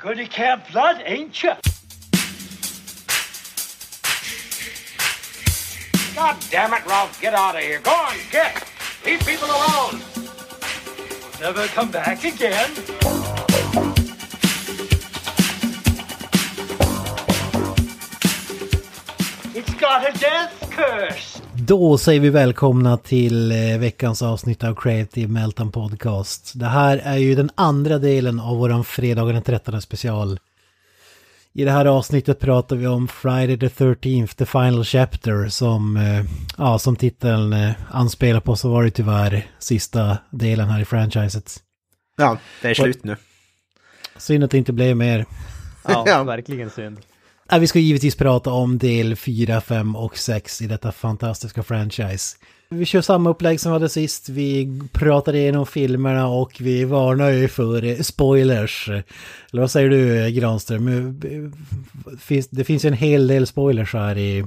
You're going to Blood, ain't you? God damn it, Ralph, get out of here. Go on, get. Leave people alone. Never come back again. It's got a death curse. Då säger vi välkomna till eh, veckans avsnitt av Creative Meltdown Podcast. Det här är ju den andra delen av våran fredagen den 13 special. I det här avsnittet pratar vi om Friday the 13th, the final chapter, som, eh, ja, som titeln eh, anspelar på så var det tyvärr sista delen här i franchiset. Ja, det är slut nu. Synd att det inte blev mer. Ja, Ja. verkligen synd. Vi ska givetvis prata om del 4, 5 och 6 i detta fantastiska franchise. Vi kör samma upplägg som vi hade sist. Vi pratar igenom filmerna och vi varnar ju för spoilers. Eller vad säger du Granström? Det finns ju en hel del spoilers här i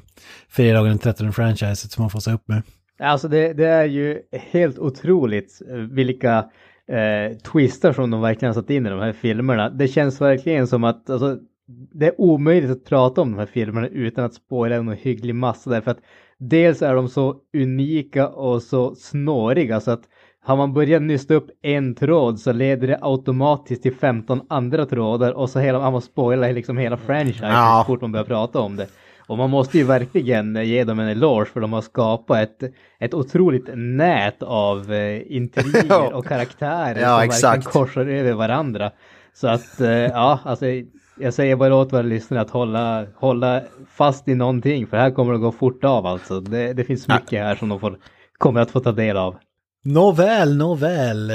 fredagen den 13 franchiset som man får se upp med. Alltså det, det är ju helt otroligt eh, vilka eh, twister som de verkligen har satt in i de här filmerna. Det känns verkligen som att alltså, det är omöjligt att prata om de här filmerna utan att spoila en hygglig massa därför att dels är de så unika och så snåriga så att har man börjat nysta upp en tråd så leder det automatiskt till 15 andra trådar och så hela, man måste spoila liksom hela franchisen Ja. så fort man börjar prata om det. Och man måste ju verkligen ge dem en eloge för de har skapat ett, ett otroligt nät av eh, intriger och karaktärer Ja, som exakt. verkligen korsar över varandra. Så att, eh, ja, alltså jag säger bara åt våra lyssnare att hålla, hålla fast i någonting för här kommer det gå fort av alltså. Det, det finns mycket här som de får, kommer att få ta del av. Nåväl, nåväl.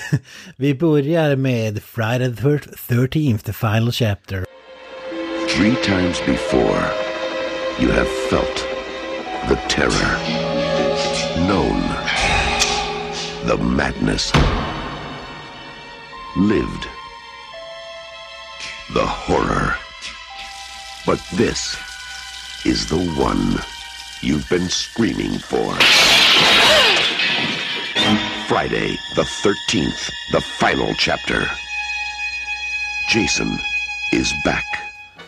Vi börjar med Friday the 13th, the final chapter. Three times before, you have felt the terror, known the madness, lived the horror. But this is the one you've been screaming for. Friday the 13th, the final chapter. Jason is back.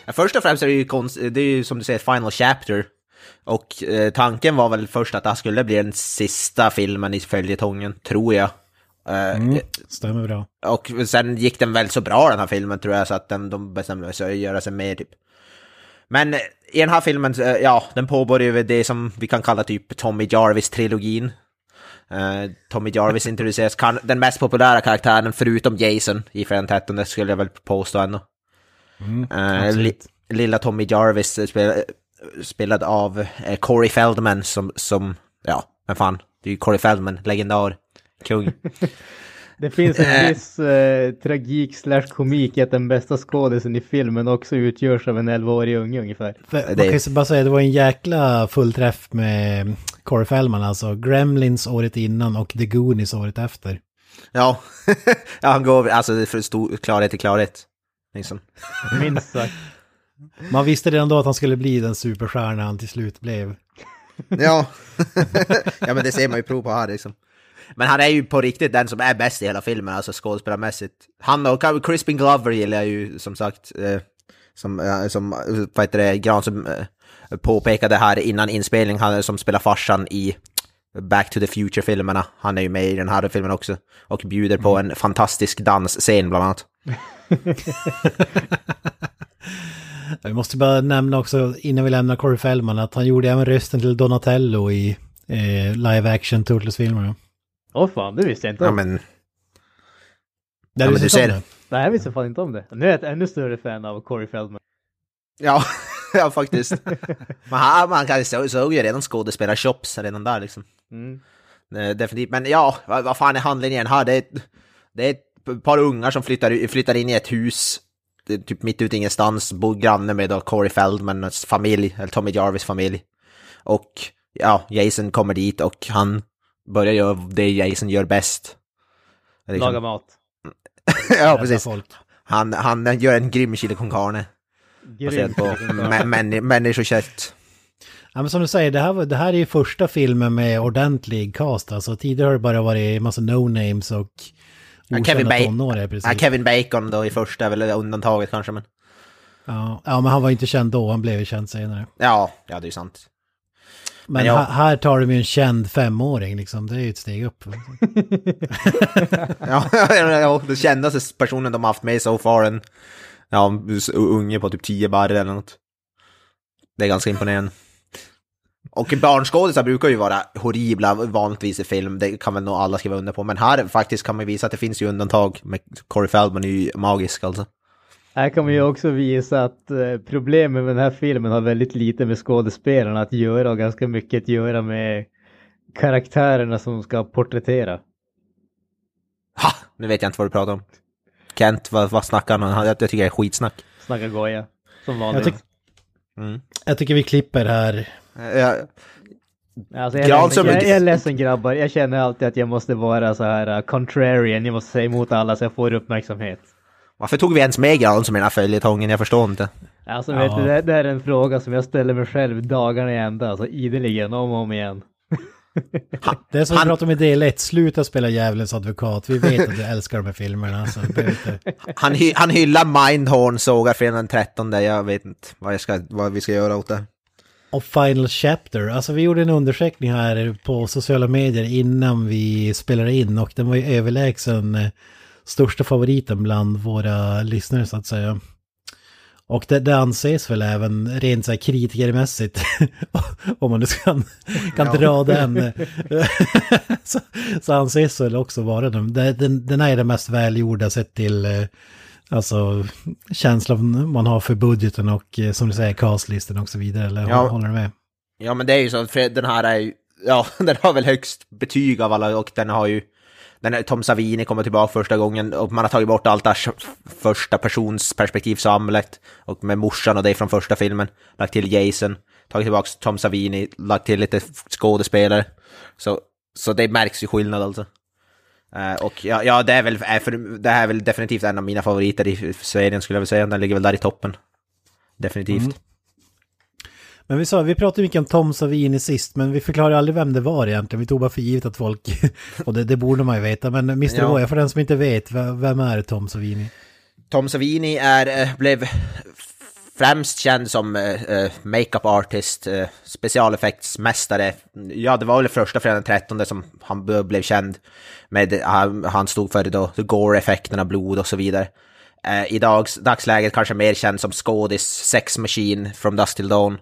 Först och främst är det ju, konst, det är ju som du säger Final Chapter. Och eh, tanken var väl först att det här skulle bli den sista filmen i följetongen, tror jag. Eh, Stämmer bra. Och sen gick den väl så bra den här filmen tror jag, så att den, de bestämde sig för att göra sig mer typ. Men eh, i den här filmen, eh, ja, den påbörjar det som vi kan kalla typ Tommy Jarvis-trilogin. Tommy Jarvis introduceras, den mest populära karaktären förutom Jason i den 13 skulle jag väl påstå ändå. Li, lilla Tommy Jarvis spel, spelad av Corey Feldman som, som, ja, men fan, det är ju Corey Feldman, legendar, kung. Det finns en viss eh, tragik slash komik i att den bästa skådisen i filmen också utgörs av en 11-årig unge ungefär. För, Det- Man kan ju bara säga det var en jäkla fullträff med Corey Feldman, alltså Gremlins året innan och The Goonies året efter. Ja, ja han går alltså från stor klarhet till klarhet. Liksom. Minst sagt. Man visste redan då att han skulle bli den superstjärna han till slut blev. Ja. ja, men det ser man ju prov på här liksom. Men han är ju på riktigt den som är bäst i hela filmen, alltså skådespelarmässigt. Han och Crispin Glover gillar jag ju som sagt, eh, som, eh, som vad heter det, Gran som eh, påpekade här innan inspelning, han som spelar farsan i Back to the Future-filmerna. Han är ju med i den här filmen också. Och bjuder på en fantastisk dansscen bland annat. Vi måste bara nämna också innan vi lämnar Corey Feldman att han gjorde även rösten till Donatello i eh, live action Turtles-filmerna. Åh fan, det visste jag inte Ja, men, Där Ja, men du ser. det. Nej, jag visste fan inte om det. Nu är jag ett ännu större fan av Corey Feldman. ja, ja faktiskt. Men han, man kan så, såg ju redan skådespelar-chops redan där liksom. Mm. Eh, Definitivt, men ja, vad, vad fan är handlingen här? Det är, det är ett par ungar som flyttar, flyttar in i ett hus, det är typ mitt ute ingenstans, bor granne med då Corey Feldmans familj, eller Tommy Jarvis familj. Och ja, Jason kommer dit och han börjar göra det Jason gör bäst. Liksom. Laga mat. ja, precis. Han, han gör en grym chili con carne, baserat Grymt. på mä- männi- människokött. Ja, men som du säger, det här, det här är ju första filmen med ordentlig cast. Alltså tidigare har det bara varit massa no-names och okända Kevin, ba tonåringar i princip. ja, Kevin Bacon då i första väl undantaget kanske, men... Ja, ja, men han var inte känd då, han blev ju känd senare. Ja, ja det är ju sant. Men, jag- här tar de ju en känd femåring liksom, det är ju ett steg upp. Ja, ja, det kändaste personen de haft med so far en ja, unge på typ 10 barre eller något. Det är ganska imponerande. Och barnskådisar brukar ju vara horribla vanligtvis i film, det kan väl nog alla skriva under på. Men här faktiskt kan man visa att det finns ju undantag. Med Corey Feldman är ju magisk alltså. Här kan man ju också visa att eh, problemet med den här filmen har väldigt lite med skådespelarna att göra och ganska mycket att göra med karaktärerna som ska porträttera. Ha! Nu vet jag inte vad du pratar om. Kent, vad, vad snackar han om? Jag, jag tycker det är skitsnack. Snacka goja. Som Jag, vanligt. tyck, Mm. jag tycker vi klipper här. Ja, Alltså, jag, är ledsen, jag, jag är ledsen grabbar, jag känner alltid att jag måste vara så här uh, contrarian, jag måste säga emot alla så jag får uppmärksamhet. Varför tog vi ens med Granström i den här följetongen? Jag förstår inte. Alltså Ja. vet du, det, det är en fråga som jag ställer mig själv dagarna i ända, alltså ideligen, om och om igen. Det är som Han- vi pratade om i del 1, sluta spela djävulens advokat. Vi vet att du älskar de här filmerna. Så inte... Han, hy, han hyllar Mindhorn, sågar fredagen den 13. Jag vet inte vad, jag ska, vad vi ska göra åt det. Och Final Chapter, alltså vi gjorde en undersökning här på sociala medier innan vi spelade in och den var ju överlägsen eh, största favoriten bland våra lyssnare så att säga. Och det, det anses väl även rent så här kritikermässigt, om man nu kan, kan dra den, så, så anses väl också vara den. Den, den är den mest välgjorda sett till eh, alltså känslan man har för budgeten och eh, som du säger castlistan och så vidare. Eller Ja. håller du med? Ja men det är ju så, för den här är ju, ja den har väl högst betyg av alla och den har ju, när Tom Savini kommer tillbaka första gången och man har tagit bort allt det här första persons perspektivsamhället och med morsan och det från första filmen, lagt till Jason, tagit tillbaka Tom Savini, lagt till lite skådespelare. Så, så det märks ju skillnad alltså. Uh, och ja, ja, det är väl, är för, det här är väl definitivt en av mina favoriter i serien skulle jag vilja säga, den ligger väl där i toppen. Definitivt. Mm. Men vi sa, vi pratade mycket om Tom Savini sist, men vi förklarade aldrig vem det var egentligen. Vi tog bara för givet att folk, och det, det borde man ju veta, men Mr. Ja. Boya, för den som inte vet, vem är Tom Savini? Tom Savini är, eh, blev främst känd som eh, makeup artist, eh, specialeffektsmästare. Ja, det var väl första fredagen den 13 som han blev känd med. Han, han stod för då, gore-effekterna, blod och så vidare. Eh, I dags, dagsläget kanske mer känd som skådis, sex machine from Dust Till Dawn.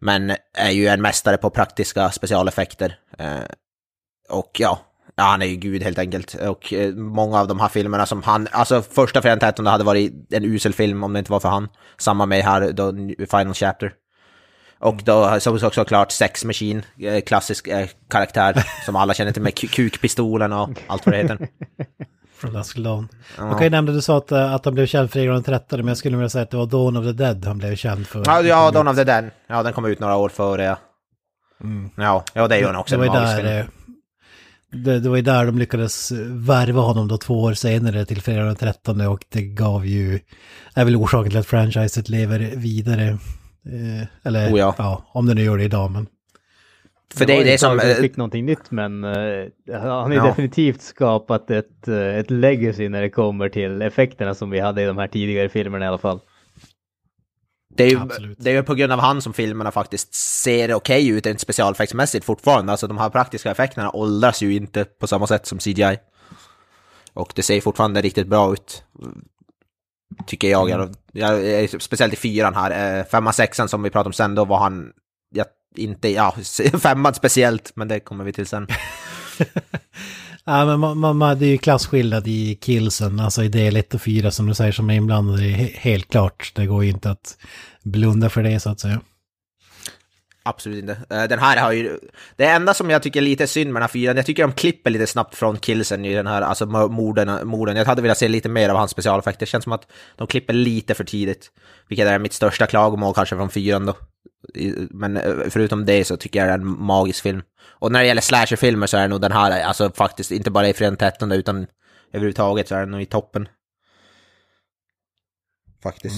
Men är ju en mästare på praktiska specialeffekter. Eh, och ja, ja, han är ju gud helt enkelt. Och eh, många av de här filmerna som han, alltså första fredagen hade varit en usel film om det inte var för han. Samma med här, då, Final Chapter. Och då så också såklart Sex Machine, eh, klassisk eh, karaktär som alla känner till med kukpistolen och allt vad det heter. Från Dusk Dawn. Man kan ju nämna, du sa att, eh, att han blev känd för den 13, men jag skulle vilja säga att det var Dawn of the Dead han blev känd för. Ja, ja Dawn of the Dead. Ja, den kom ut några år före. Ja, ja, ja det är ju en också det var där, eh, det, det var ju där de lyckades eh, värva honom då två år senare till fredag den 13 och det gav ju, är väl orsaken till att franchiset lever vidare. Eh, eller Oh ja. ja. om det nu gör det idag men. För det är var det som... tag eh, fick någonting nytt men eh, han har ju Ja. definitivt skapat ett, eh, ett legacy när det kommer till effekterna som vi hade i de här tidigare filmerna i alla fall. Det är, ju, Absolut. det är ju på grund av han som filmerna faktiskt ser okej ut rent specialeffektsmässigt fortfarande. Alltså de här praktiska effekterna åldras ju inte på samma sätt som CGI. Och det ser fortfarande riktigt bra ut. Tycker jag. jag, jag speciellt i fyran här. Femman, sexan som vi pratade om sen, då var han... Inte, ja, femman speciellt, men det kommer vi till sen. Ja men man, man, man, det är ju klasskillnad i killsen, alltså i del 1 och 4 som du säger som är inblandade, det är he- helt klart. Det går ju inte att blunda för det så att säga. Absolut inte. Eh, Den här har ju... Det enda som jag tycker är lite synd med den här fyran, jag tycker de klipper lite snabbt från killsen i den här, alltså morden. morden. Jag hade velat se lite mer av hans specialeffekter. Det känns som att de klipper lite för tidigt. Vilket är mitt största klagomål kanske från fyran då. Men eh, förutom det så tycker jag det är en magisk film. Och när det gäller slasherfilmer så är nog den här, alltså faktiskt inte bara i Fredagen 13 utan överhuvudtaget så är den nog i toppen. Faktiskt.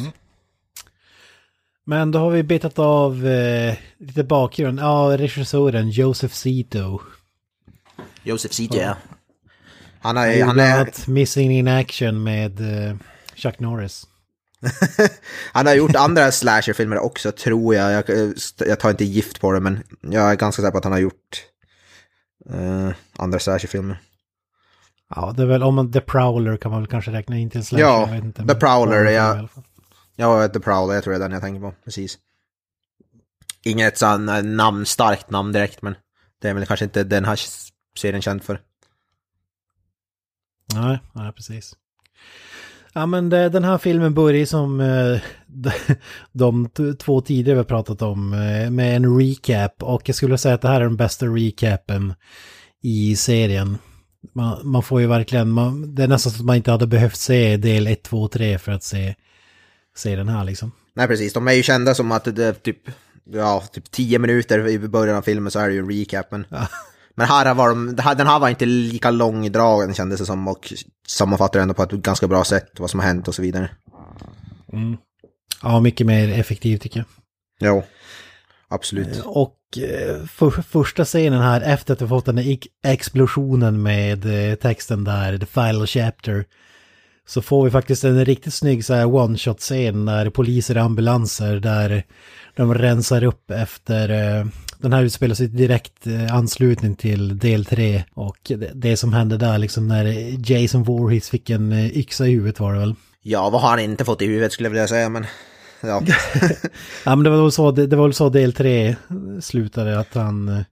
Men då har vi betat av eh, lite bakgrund. Ja, regissören Joseph Zito. Joseph CJ, ja. Han, har, Han är är, Missing in Action med eh, Chuck Norris. han har gjort andra slasherfilmer också, tror jag. jag. Jag tar inte gift på det, men jag är ganska säker på att han har gjort eh, andra slasherfilmer. Ja, det är väl om man The Prowler kan man väl kanske räkna in till en slasher. Ja, jag inte, The Prowler, ja. Ja, The Prowler, jag tror det är den jag tänker på. Precis. Inget sån eh, namn, starkt namn direkt, men det är väl kanske inte den här serien känd för. Nej, nej, precis. Ja, men det, den här filmen börjar som eh, de, de två tidigare vi har pratat om eh, med en recap och jag skulle säga att det här är den bästa recapen i serien. Man, man får ju verkligen, man, det är nästan så att man inte hade behövt se del 1, 2 och 3 för att se, se den här liksom. Nej, precis. De är ju kända som att det är typ, ja, typ tio minuter i början av filmen så är det ju en recap. Men, men här var de, den här var inte lika långdragen kändes det som och sammanfattar ändå på ett ganska bra sätt vad som har hänt och så vidare. Ja, mycket mer effektiv tycker jag. Jo, absolut. Och eh, för, första scenen här efter att vi fått den här ex- explosionen med eh, texten där, the final chapter, så får vi faktiskt en riktigt snygg så här one-shot-scen när poliser och ambulanser där de rensar upp efter, eh, den här utspelar sig direkt eh, anslutning till del 3 och det, det som hände där liksom när Jason Voorhees fick en eh, yxa i huvudet var det väl. Ja, vad har han inte fått i huvudet skulle jag vilja säga, men ja. Ja men det var väl så, det, det var väl så del 3 slutade att han eh,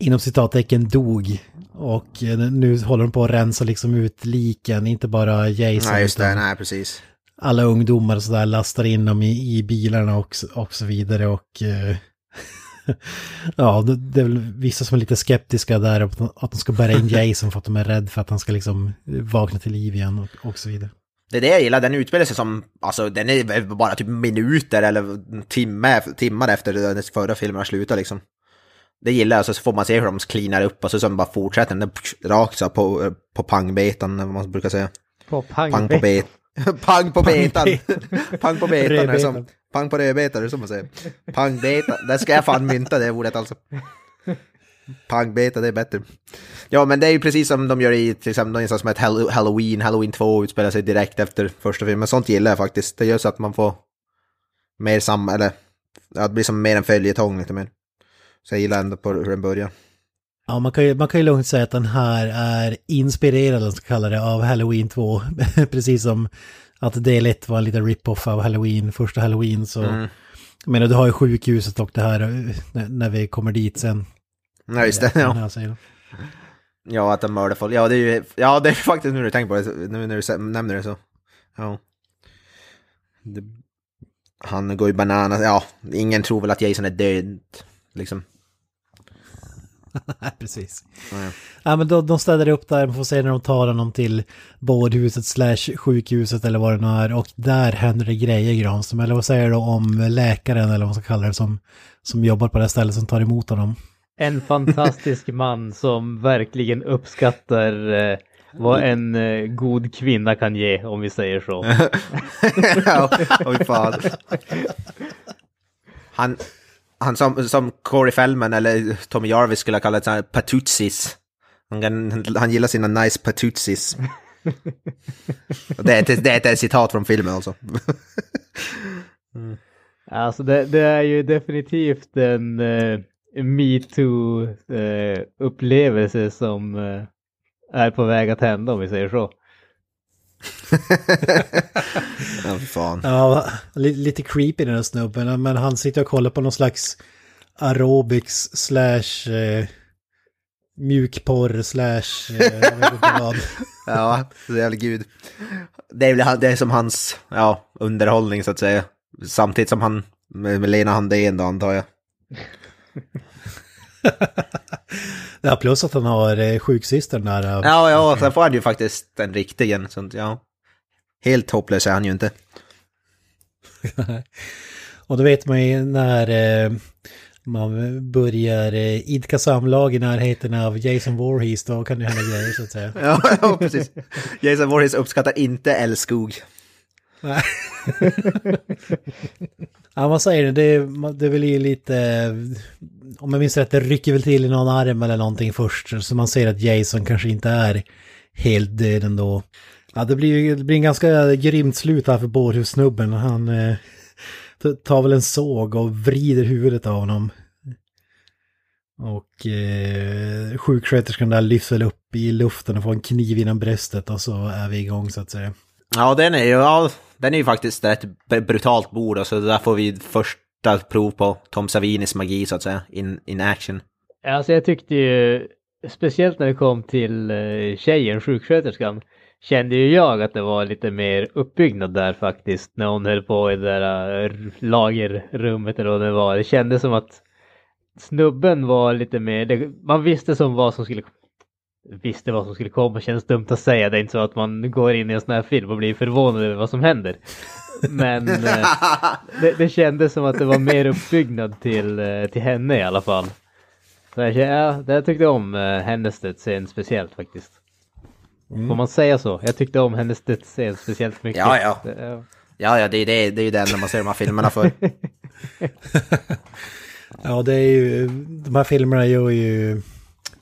inom citattecken dog. Och eh, nu håller de på att rensa liksom ut liken, inte bara Jason nej, just det, nej, precis. alla ungdomar och sådär lastar in dem i, i bilarna och, och så vidare och eh, ja, det, det är väl vissa som är lite skeptiska där att de, att de ska bära in Jason för att de är rädda för att han ska liksom vakna till liv igen och, och så vidare. Det är det jag gillar, den utspelar sig som, alltså den är bara typ minuter eller timme, timmar efter den förra filmen har slutat liksom. Det gillar jag, så får man se hur de cleanar upp och så sen bara fortsätter den rakt så på, på pangbetan, man brukar säga. På pang, Pang på bet. Pang på betan. Pang på betan som. Pang på rödbetan är som man säger. Pangbeta. Där ska jag fan mynta det ordet alltså. Pangbeta, det är bättre. Ja, men det är ju precis som de gör i till exempel något som ett Halloween. Halloween 2 utspelar sig direkt efter första filmen. Sånt gillar jag faktiskt. Det gör så att man får mer sam... Eller ja, det blir som mer en följetong lite mer. Så jag gillar ändå på hur den börjar. Ja, man kan, ju, man kan ju lugnt säga att den här är inspirerad, så kallar kalla det, av Halloween 2. Precis som att del 1 var en liten rip-off av Halloween, första Halloween. Så, Mm. Jag menar, du har ju sjukhuset och det här eh, när, vi kommer dit sen. Ja, just det. Ja. scenen. Ja, att de mördar folk. Ja, det är ju ja, det är faktiskt nu du tänker på det, nu när du nämner det så. Ja. Det, han går ju bananas. Ja, ingen tror väl att Jason är död, liksom. Nej, precis. Ja. Ja, men de, de ställer upp där, man får se när de tar honom till bådhuset slash sjukhuset eller vad det nu är. Och där händer det grejer Granström. Eller vad säger du om läkaren eller vad man ska kalla det som, som jobbar på det här stället som tar emot honom? En fantastisk man som verkligen uppskattar eh, vad en eh, god kvinna kan ge, om vi säger så. ja, oj fan. Han, han som, som Corey Feldman eller Tommy Jarvis skulle ha kallat här patutsis. Han, han gillar sina nice patutsis. Och det, är ett, det är ett citat från filmen alltså. Alltså det, det är ju definitivt en eh, metoo-upplevelse som eh, är på väg att hända, om vi säger så. Ja, fan. Ja, li, lite creepy den här snubben, men han sitter och kollar på någon slags aerobics slash eh, mjukporr slash eh, vad. Ja, jävla gud. Det är, väl, han- det är som hans ja, underhållning så att säga. Samtidigt som han med, med Lena Handén då antar jag. Ja, plus att han har eh, sjuksystern där. eh, Ja, ja, sen får han ju faktiskt en riktig en. Sånt, ja. Helt hopplös är han ju inte. Och då vet man ju när eh, man börjar eh, idka samlag i närheten av Jason Voorhees, då kan det hända grejer så att säga. Ja, ja precis. Jason Voorhees uppskattar inte älskog. Nej. Ja, vad säger du? Det, det väl ju lite... Om jag minns rätt, det rycker väl till i någon arm eller någonting först. Så man ser att Jason kanske inte är helt död ändå. Ja, det blir ju det blir en ganska grymt slut här för bårhussnubben. Han eh, tar väl en såg och vrider huvudet av honom. Och eh, sjuksköterskan där lyfts väl upp i luften och får en kniv innan bröstet och så är vi igång så att säga. Ja, den är ju, ja, den är ju faktiskt ett brutalt bord, alltså, så där får vi första prov på Tom Savinis magi så att säga, in, in action. Alltså jag tyckte ju, speciellt när det kom till eh, tjejen, sjuksköterskan, kände ju jag att det var lite mer uppbyggnad där faktiskt när hon höll på i det där eh, lagerrummet eller vad det var. Det kändes som att snubben var lite mer, man visste som vad som skulle visste vad som skulle komma, känns dumt att säga. Det är inte så att man går in i en sån här film och blir förvånad över vad som händer. Men eh, det, det kändes som att det var mer uppbyggnad till, eh, till henne i alla fall. Så jag, ja, jag tyckte om eh, hennes dödsscen speciellt faktiskt. Mm. Får man säga så? Jag tyckte om hennes dödsscen speciellt mycket. Ja, ja. Ja, ja, det är det, det är ju den man ser de här filmerna för. ja, det är ju, de här filmerna gör ju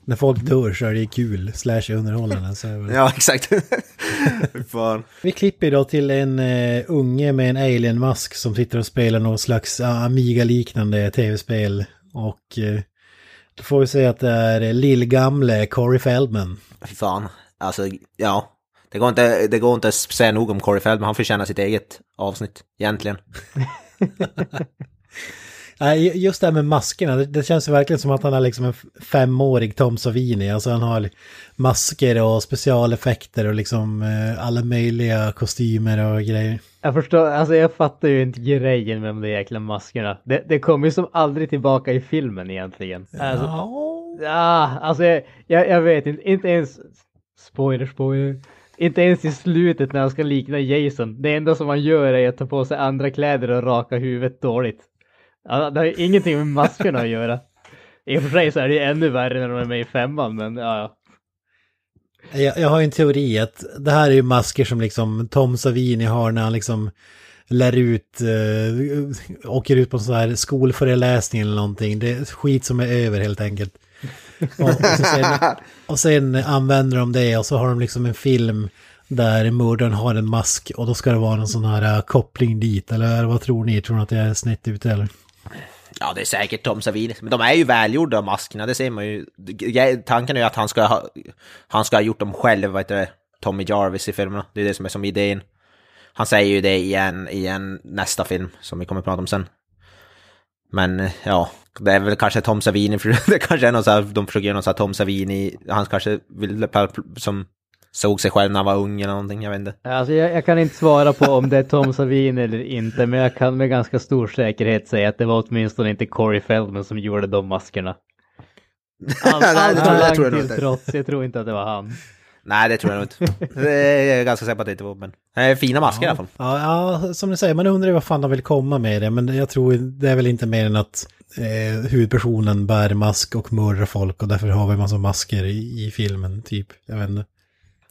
när folk dör så är det kul, slash underhållande. Så ja, exakt. Vi klipper då till en uh, unge med en alien-mask som sitter och spelar någon slags uh, Amiga-liknande tv-spel. Och uh, då får vi säga att det är lillgamle Corey Feldman. Fy fan, alltså ja. Det går, inte, det går inte att säga nog om Corey Feldman, han förtjänar sitt eget avsnitt, egentligen. Nej, just det här med maskerna, det, det känns ju verkligen som att han är liksom en femårig Tom Savini. Alltså han har masker och specialeffekter och liksom eh, alla möjliga kostymer och grejer. Jag förstår, alltså jag fattar ju inte grejen med de där jäkla maskerna. Det, det kommer ju som aldrig tillbaka i filmen egentligen. Alltså, ja. alltså jag, jag, jag vet inte, inte ens, spoiler, spoiler. Inte ens i slutet när han ska likna Jason. Det enda som han gör är att ta på sig andra kläder och raka huvudet dåligt. Det har ju ingenting med maskerna att göra. I och för sig så är det ju ännu värre när de är med i femman, men ja, ja. Jag, jag har en teori att det här är ju masker som liksom Tom Savini har när han liksom lär ut, äh, åker ut på en sån här skolföreläsning eller någonting. Det är skit som är över helt enkelt. Och, och, sen, och sen använder de det och så har de liksom en film där mördaren har en mask och då ska det vara en sån här eh, koppling dit. Eller vad tror ni? Tror ni att jag är snett ute eller? Ja, det är säkert Tom Savini. Men de är ju välgjorda, maskerna, det ser man ju. Tanken är ju att han ska ha, han ska ha gjort dem själv, vad heter det, Tommy Jarvis i filmerna. Det är det som är som idén. Han säger ju det i en, i en nästa film som vi kommer att prata om sen. Men ja, det är väl kanske Tom Savini, för det kanske är någon så här, de försöker göra någon så här Tom Savini, han kanske vill som såg sig själv när han var ung eller någonting, jag vet inte. Alltså jag, jag, kan inte svara på om det är Tom Savini eller inte, men jag kan med ganska stor säkerhet säga att det var åtminstone inte Corey Feldman som gjorde de maskerna. Allt, allt allt jag till trots, jag tror inte att det var han. Nej, det tror jag nog inte. Det är jag ganska säker på att det inte var, men fina masker ja, i alla fall. Ja, ja, som du säger, man undrar vad fan de vill komma med det, men jag tror det är väl inte mer än att eh, huvudpersonen bär mask och mördar folk och därför har vi en massa masker i, i filmen, typ. Jag vet inte.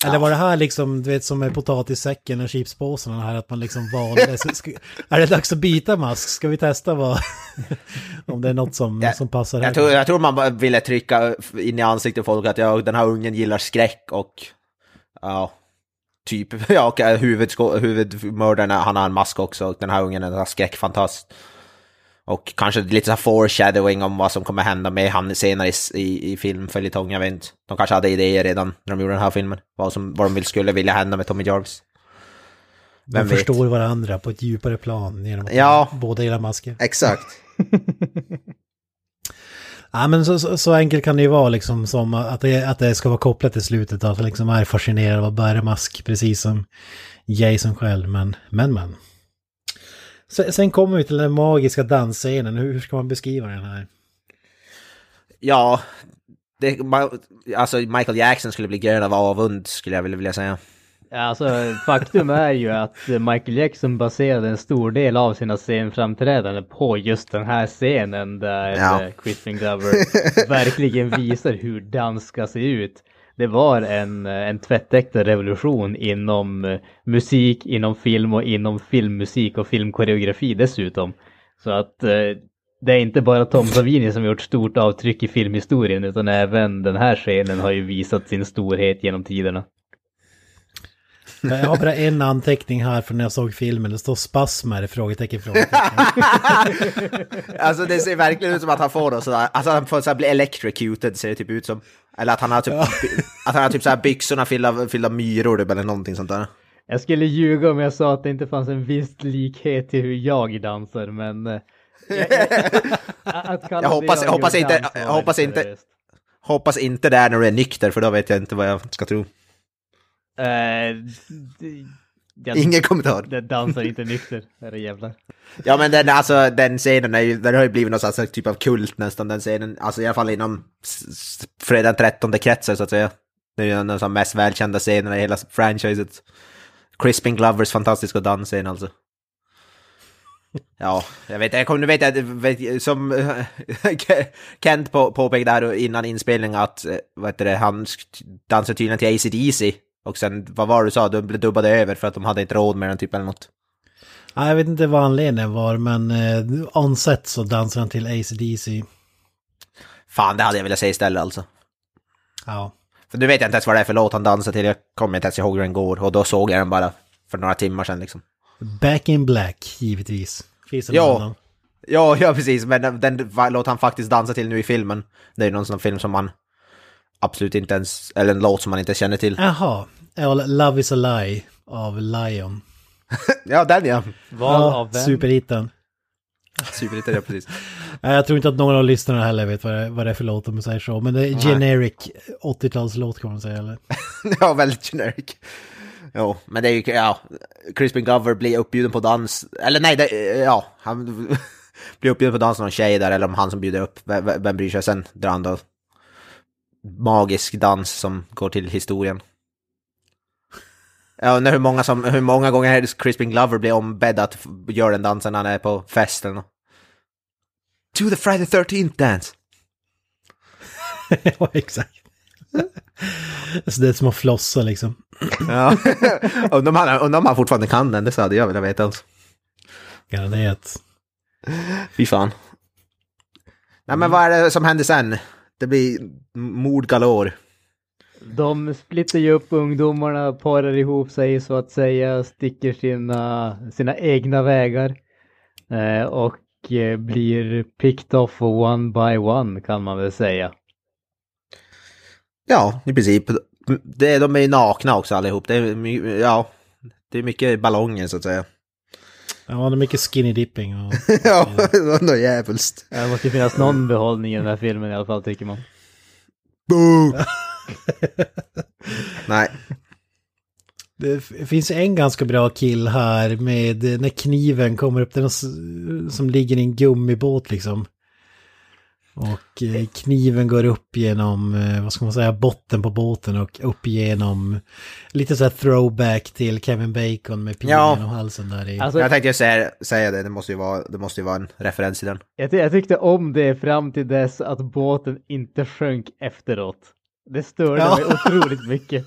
Eller var det här liksom, du vet som med potatissäcken och chipspåsarna här, att man liksom valde, ska, är det dags att byta mask? Ska vi testa vad, om det är något som, ja, som passar här? Jag tror, jag tror man ville trycka in i ansiktet folk att ja, den här ungen gillar skräck och ja, typ, ja, och huvudmördaren, han har en mask också och den här ungen är en skräckfantast. Och kanske lite så foreshadowing om vad som kommer hända med han senare i, i, i filmföljetong, jag vet inte. De kanske hade idéer redan när de gjorde den här filmen. Vad, som, vad de skulle vilja hända med Tommy Jarvis. Vem de förstår vet? varandra på ett djupare plan genom att ja, båda gillar masker. Exakt. ja men så, så, så, enkelt kan det ju vara liksom som att det, att det ska vara kopplat till slutet. Att det liksom är fascinerad av att bära mask precis som Jason själv. Men, men, men. Sen kommer vi till den magiska dansscenen. Hur ska man beskriva den här? Ja, det, alltså Michael Jackson skulle bli grön av avund skulle jag vilja säga. Alltså faktum är ju att Michael Jackson baserade en stor del av sina scenframträdanden på just den här scenen där ja. Crispin Glover verkligen visar hur dans ska se ut det var en, eh, en tvättäkta revolution inom eh, musik, inom film och inom filmmusik och filmkoreografi dessutom. Så att eh, det är inte bara Tom Savini som gjort stort avtryck i filmhistorien utan även den här scenen har ju visat sin storhet genom tiderna. Jag har bara en anteckning här från när jag såg filmen. Det står spasmer, frågetecken, frågetecken. Alltså det ser verkligen ut som att han får något sådär, alltså han får så här bli electrocuted ser det typ ut som. Eller att han har typ, att han har typ så här byxorna fyllda, fyllda myror typ, eller någonting sånt där. Jag skulle ljuga om jag sa att det inte fanns en viss likhet till hur jag dansar men... eh, jag, jag, hoppas- jag hoppas inte- jag hoppas inte-. Hoppas inte det är när du är nykter, för då vet jag inte vad jag ska tro. Jag, Ingen kommentar. Det dansar inte nykter, är jävlar. Ja men den, alltså, den scenen är ju, den har ju blivit någon slags typ av kult nästan, den scenen. Alltså i alla fall inom fredag den 13 kretsar så att säga. Det är ju en av de mest välkända scenerna i hela franchiset. Crispin Glovers fantastiska dansscen alltså. Ja, jag vet, jag kommer, nu vet jag, som Kent på, påpekade här innan inspelningen att, eh, vad heter det, han dansade tydligen till AC/DC och sen, vad var det du sa, de blev dubbade över för att de hade inte råd med den typ eller något. Ja, jag vet inte vad anledningen var, men eh, on set så dansar han till AC/DC. Fan, det hade jag velat säga istället alltså. Ja. För nu vet jag inte ens vad det är för låt han dansar till, jag kommer inte ens ihåg hur den går och då såg jag den bara för några timmar sedan liksom. Back in Black, givetvis. Finns en Ja. annan. Ja, ja precis, men den, låt han faktiskt dansa till nu i filmen, det är ju någon sån film som man absolut inte ens, eller en låt som man inte känner till. Jaha, ja, Love is a lie av Lion. Ja, den ja. Val Ja, av vem? superhitten. Superhitten, ja precis. Nej, Jag tror inte att någon av lyssnarna heller vet vad det, vad det är för låt om man säger så. Men det är generic 80-talslåt kan man säga. Eller? ja, väldigt generic. Jo, men det är ju, ja, Crispin Glover blir uppbjuden på dans, eller nej, det, ja, han blir uppbjuden på dans av någon tjej där, eller om han som bjuder upp, vem, vem bryr sig, sen drar han då magisk dans som går till historien. Jag undrar hur många, som, hur många gånger Crispin Glover blir ombedd att göra den dansen när han är på festen. To the Friday 13th dance! ja, exakt. så det är som att flossa liksom. Ja, undrar om han, undrar om han fortfarande kan den, det hade jag velat veta alltså. Garanterat. Fy fan. Nej men vad är det som händer sen? Det blir mord galore. De splittar ju upp ungdomarna, parar ihop sig så att säga, sticker sina, sina egna vägar. Eh, och eh, blir picked off one by one kan man väl säga. Ja, i princip. Det, de är nakna också allihop. Det är, ja, det är mycket ballonger så att säga. Ja, det är mycket skinny dipping. Och... ja, något jävulst. Det måste ju finnas någon behållning i den här filmen i alla fall tycker man. Boo! Nej. Det finns en ganska bra kill här med när kniven kommer upp, den som ligger i en gummibåt liksom. Och eh, kniven går upp genom, eh, vad ska man säga, botten på båten och upp genom lite så här throwback till Kevin Bacon med pilen Ja. genom halsen där i. Alltså, Jag tänkte ju säga, säga det, det måste, ju vara, det måste ju vara en referens till den. jag, ty- jag tyckte om det fram till dess att båten inte sjönk efteråt. Det störde Ja. mig otroligt mycket.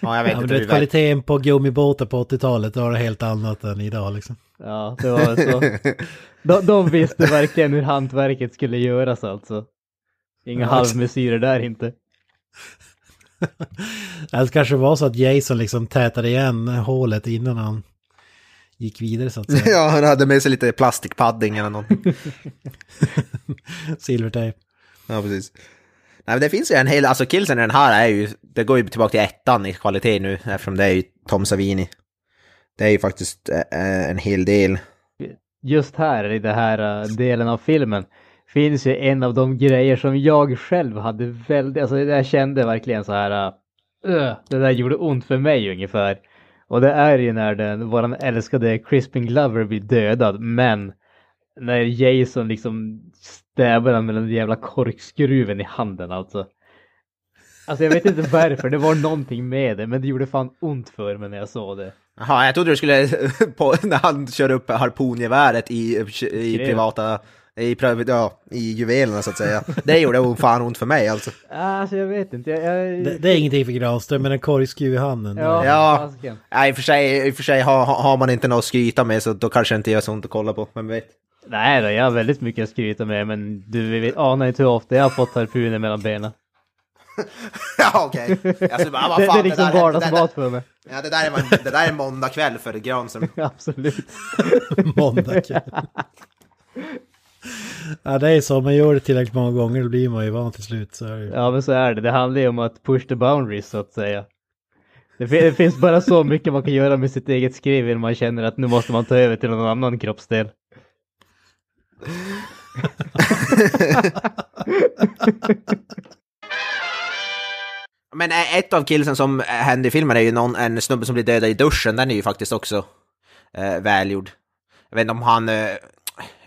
Ja, jag vet Ja, inte vet, kvaliteten på gummibåtar på 80-talet var det helt annat än idag liksom. Ja, det var så. De, de visste verkligen hur hantverket skulle göras alltså. Inga Ja, halvmesyrer där inte. Eller kanske var så att Jason liksom tätade igen hålet innan han gick vidare så att säga. Ja, han hade med sig lite plastikpadding eller någonting. Silvertejp. Ja, precis. Nej, men det finns ju en hel, alltså killsen i den här är ju, det går ju tillbaka till ettan i kvalitet nu, eftersom det är ju Tom Savini. Det är ju faktiskt eh, eh, en hel del. Just här i den här uh, delen av filmen finns ju en av de grejer som jag själv hade väldigt, alltså jag kände verkligen så här, uh, det där gjorde ont för mig ungefär. Och det är ju när den, våran älskade Crispin Glover blir dödad, men när Jason liksom stävar den med den jävla korkskruven i handen alltså. Alltså jag vet inte varför, det var någonting med det, men det gjorde fan ont för mig när jag såg det. Jaha, jag trodde du skulle, på, när han kör upp harpongeväret i, i privata I, ja, i juvelerna så att säga. Det gjorde fan ont för mig alltså. Alltså jag vet inte. Jag, jag... Det, det är ingenting för Granström, men en korgskruv i handen. Ja, Ja. Nej, i och för sig, i och för sig har, har man inte något att skryta med så då kanske det inte gör så ont att kolla på. Vem vet? Nej då, jag har väldigt mycket att skryta med men du vet, anar inte hur ofta jag har fått harpuner mellan benen. ja, okej. Alltså, bara, vad Det, är liksom vardagsmat för mig. ja, det, där är, man- det där är måndag kväll för Granström. Absolut. Måndag kväll. Ja, det är så. Man gör det tillräckligt många gånger, då blir man ju van till slut. Så är. Ja men så är det. Det handlar ju om att push the boundaries så att säga. Det, det finns bara så mycket man kan göra med sitt eget skriv innan man känner att nu måste man ta över till någon annan kroppsdel. Men ett av killsen som händer i filmen är ju någon, en snubbe som blir dödad i duschen. Den är ju faktiskt också eh, välgjord. Jag vet inte om han... Eh,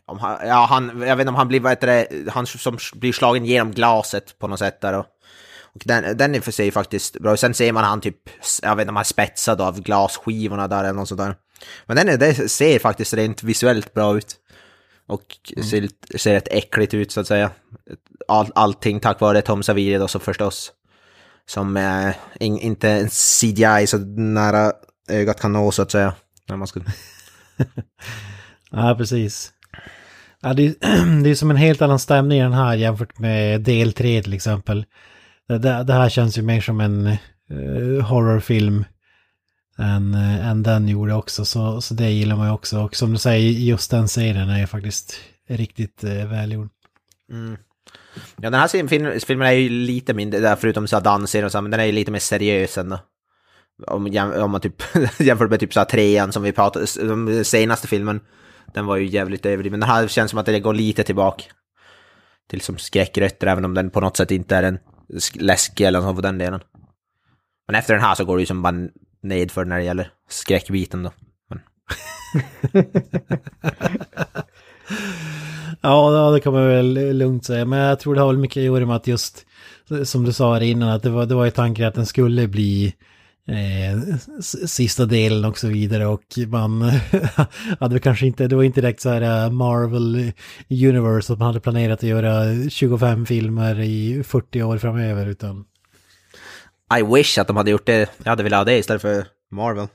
om han, ja, han, jag vet inte om han blir, vad heter det, han som blir slagen genom glaset på något sätt där. Och, och den, den är för sig faktiskt bra. Sen ser man han typ, jag vet inte om han är spetsad av glasskivorna där eller något sånt där. Men den är, det ser faktiskt rent visuellt bra ut. Och ser, lite- ser rätt äckligt ut så att säga. All, allting tack vare Tom Savini då så förstås. Som eh, in, inte en CGI så nära ögat kan nå så att säga. När man ska... Ja, precis. Ja, det, är- det är som en helt annan stämning i den här jämfört med del 3 till exempel. Det, det, det här känns ju mer som en eh, horrorfilm än, eh, än den gjorde också. Så, så det gillar man ju också. Och som du säger, just den serien är ju faktiskt riktigt eh, välgjord. Mm. Ja, den här filmen är ju lite mindre, där, förutom så danser och så, men den är ju lite mer seriös ändå. Om, om man typ jämför med typ så här trean som vi pratade, den senaste filmen, den var ju jävligt överdriven. Den här känns som att det går lite tillbaka till som skräckrötter, även om den på något sätt inte är en läskig eller något på den delen. Men efter den här så går det ju som bara nedför när det gäller skräckbiten då. Men, Ja, det kan man väl lugnt säga. Men jag tror det har väl mycket att göra med att just, som du sa här innan, att det var, det var ju tanken att den skulle bli eh, sista delen och så vidare. Och man hade väl kanske inte, det var inte direkt så här eh, Marvel Universe att man hade planerat att göra 25 filmer i 40 år framöver, utan I wish att de hade gjort det, jag hade velat ha det istället för Marvel.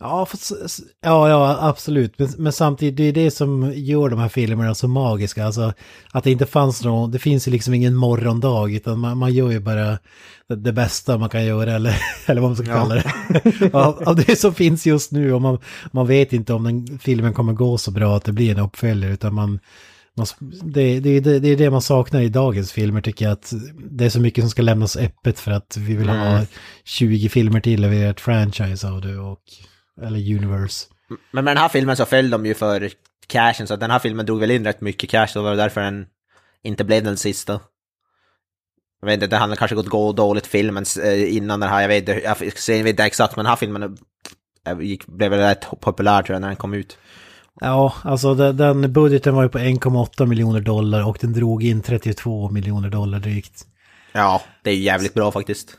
Ja, s- ja, ja, absolut. Men, men samtidigt, det är det som gör de här filmerna så magiska. Alltså att det inte fanns någon, det finns ju liksom ingen morgondag, utan man, man gör ju bara det, det bästa man kan göra, eller, eller vad man ska Ja. kalla det. av, av det som finns just nu, och man, man vet inte om den filmen kommer gå så bra att det blir en uppföljare, utan man, man det, det, det, det är det man saknar i dagens filmer, tycker jag, att det är så mycket som ska lämnas öppet för att vi vill ha 20 filmer till och vi är ett franchise av det, och, eller universe. Men med den här filmen så föll de ju för cashen, så den här filmen drog väl in rätt mycket cash, så det var därför den inte blev den sista. Jag vet inte, det hade kanske gått gå dåligt filmen eh, innan den här, jag vet jag vet inte exakt, men den här filmen eh, gick, blev väl rätt populär tror jag när den kom ut. Ja, alltså den, budgeten var ju på 1,8 miljoner dollar och den drog in 32 miljoner dollar drygt. Ja, det är ju jävligt bra faktiskt.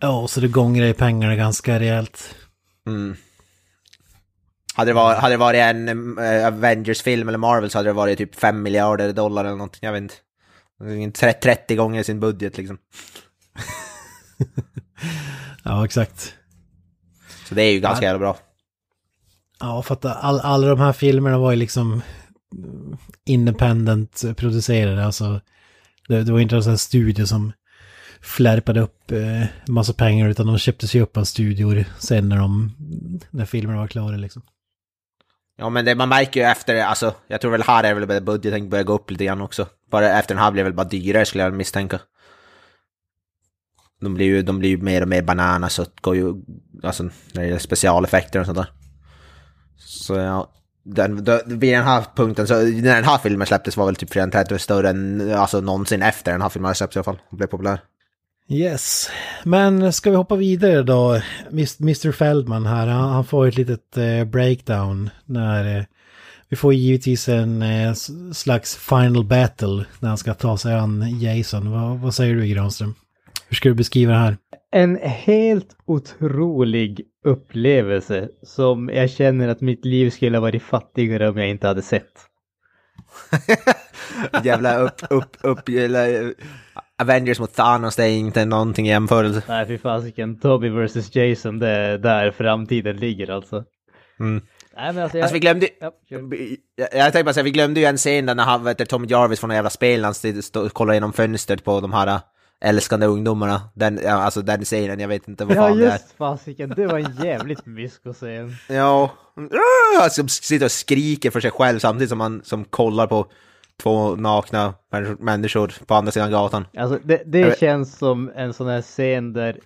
Ja, så det gångrar i pengarna ganska rejält. Mm. Hade det varit, hade det varit en eh, Avengers-film eller Marvel så hade det varit typ 5 miljarder dollar eller någonting, jag vet inte. Tre- 30 gånger sin budget liksom. Ja, exakt. Så det är ju ganska Ja. jävla bra. Ja, för att all, alla de här filmerna var ju liksom mm, independent producerade. Alltså, det, det var inte en sån här studio som flärpade upp eh, massa pengar utan de köpte sig upp av studior sen när de, när filmerna var klara liksom. Ja men det, man märker ju efter, alltså jag tror väl här är väl budgeten börjar gå upp lite grann också. Bara efter den här blir det väl bara dyrare skulle jag misstänka. De blir ju, de blir ju mer och mer banana så det går ju, alltså när det gäller specialeffekter och sånt där. Så ja, den, då, vid den här punkten, så när den här filmen släpptes var väl typ Fredag 30 större än alltså någonsin efter den här filmen släpptes i alla fall. Och blev populär. Yes, men ska vi hoppa vidare då? Mr. Feldman här, han, får ett litet eh, breakdown när eh, vi får givetvis en eh, slags final battle när han ska ta sig an Jason. Vad, vad säger du Granström? Hur ska du beskriva det här? En helt otrolig upplevelse som jag känner att mitt liv skulle ha varit fattigare om jag inte hade sett. Jävla upp, upp, upp, eller, Avengers mot Thanos, det är inte någonting i jämförelse. Nej, fy fasiken. Toby vs Jason, det är där framtiden ligger alltså. Mm. Nej, men alltså, jag... Alltså vi glömde Ja, jag, jag tänkte bara säga, vi glömde ju en scen där när han, vet Tommy Jarvis från jävla spel, han kollar genom fönstret på de här äh, älskande ungdomarna. Den, ja, alltså den scenen, jag vet inte vad Ja, fan det är. just fasiken. Det var en jävligt mysko-scen. Ja, Ah, som sitter och skriker för sig själv samtidigt som han som kollar på två nakna människor- på andra sidan gatan. Alltså, det, det känns som en sån här scen där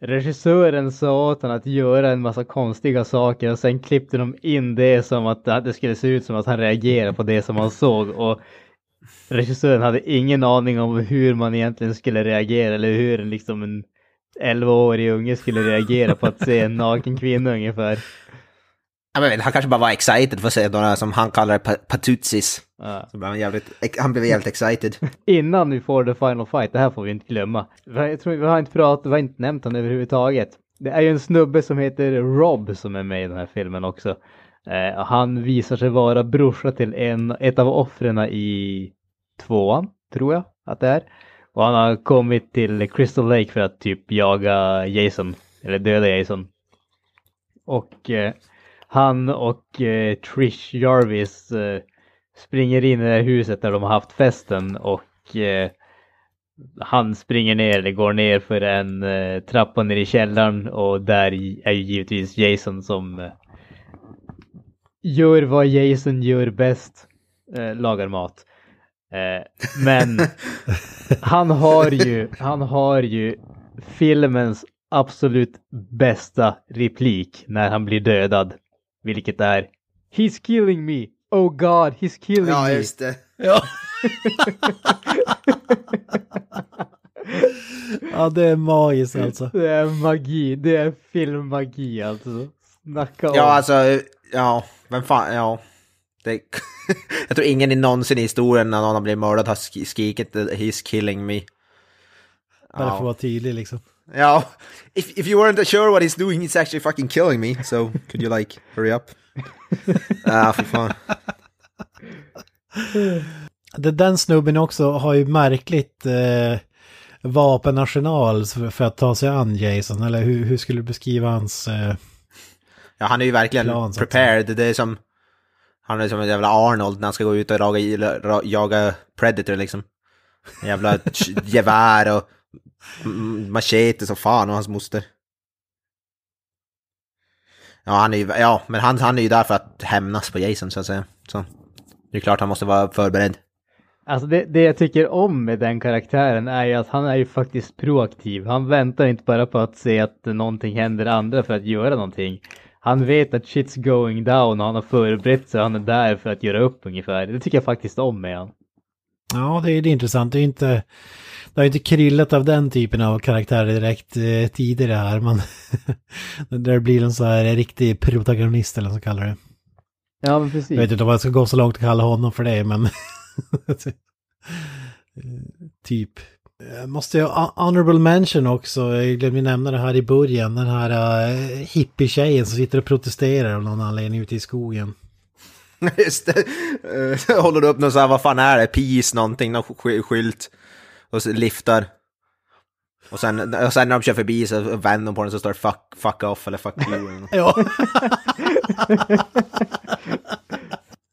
regissören sa åt honom att göra en massa konstiga saker och sen klippte de in det som att det skulle se ut som att han reagerade på det som han såg och regissören hade ingen aning om hur man egentligen skulle reagera eller hur en, liksom en 11-årig unge skulle reagera på att se en naken kvinna ungefär. Men han kanske bara var excited för att se några som han kallar pa- patutsis. Ja. Så blev han, jävligt, han blev jävligt excited. Innan vi får the final fight, det här får vi inte glömma. Jag tror vi har inte pratat, vi har inte nämnt honom överhuvudtaget. Det är ju en snubbe som heter Rob som är med i den här filmen också. Eh, han visar sig vara brorsa till en, ett av offren i tvåan, tror jag att det är. Och han har kommit till Crystal Lake för att typ jaga Jason, eller döda Jason. Och eh, han och eh, Trish Jarvis eh, springer in i det huset där de har haft festen och eh, han springer ner, eller går ner för en eh, trappa ner i källaren och där är ju givetvis Jason som eh, gör vad Jason gör bäst, eh, lagar mat. Men han har ju, han har ju filmens absolut bästa replik när han blir dödad. Vilket är He's killing me! Oh God, he's killing me! det. Ja. ja, det är magiskt alltså. Det är magi, det är filmmagi alltså. Snacka om. Ja, alltså, ja, vem fan, ja. Det, jag tror ingen i någonsin i historien när någon har blivit mördad har sk- skrikit “He's killing me”. Bara för att Ja. vara tydlig liksom. Ja. If, if you weren't sure what he's doing, he's actually fucking killing me. So, could you like, hurry up? Ja, för fan. Det, den snubben också har ju märkligt eh, vapenarsenal för, för att ta sig an Jason. Eller hur, hur skulle du beskriva hans... Eh, Ja, han är ju verkligen Plan, prepared. Det är som... Han är som en jävla Arnold när han ska gå ut och jaga, jaga Predator liksom. En jävla gevär och machete som fan och hans moster. Ja, han är ju, ja, men han, han är ju där för att hämnas på Jason så att säga. Så det är klart han måste vara förberedd. Alltså det, det jag tycker om med den karaktären är ju att han är ju faktiskt proaktiv. Han väntar inte bara på att se att någonting händer andra för att göra någonting. Han vet att shit's going down och han har förberett sig. Han är där för att göra upp ungefär. Det tycker jag faktiskt om med han. ja, det är, det är intressant. Det är inte... Det har ju inte kryllat av den typen av karaktärer direkt eh, tidigare här. Man, där det blir en så här riktig protagonist eller vad man ska kalla det. Ja men precis. Jag vet inte om jag ska gå så långt och kalla honom för det, men... typ. Jag Måste jag honorable mention också, jag glömde nämna det här i början, den här uh, hippie-tjejen som sitter och protesterar av någon anledning ute i skogen. Just det. Eh, Håller du upp någon så här, vad fan är det? Peace någonting, någon sk- skylt. Och så liftar. Och sen, och sen när de kör förbi så vänder de på den så står det fuck, fuck off eller fuck you. Ja.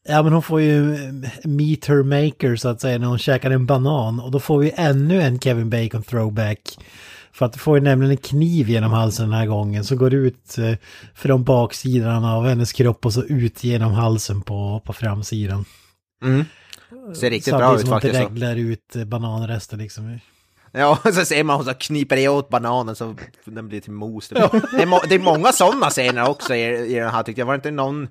ja men hon får ju eh, meet her maker så att säga när hon käkar en banan och då får vi ännu en Kevin Bacon throwback. För att du får ju nämligen en kniv genom halsen den här gången så går ut eh, från baksidan av hennes kropp och så ut genom halsen på, på framsidan. Mm. Ser riktigt bra ut som hon faktiskt. Så. dreglar ut eh, bananresten liksom. Ja, så ser man hon så kniper i åt bananen så den blir till mos. Det, är, må, det är många sådana scener också i, i den här tyckte jag. Var det inte någon,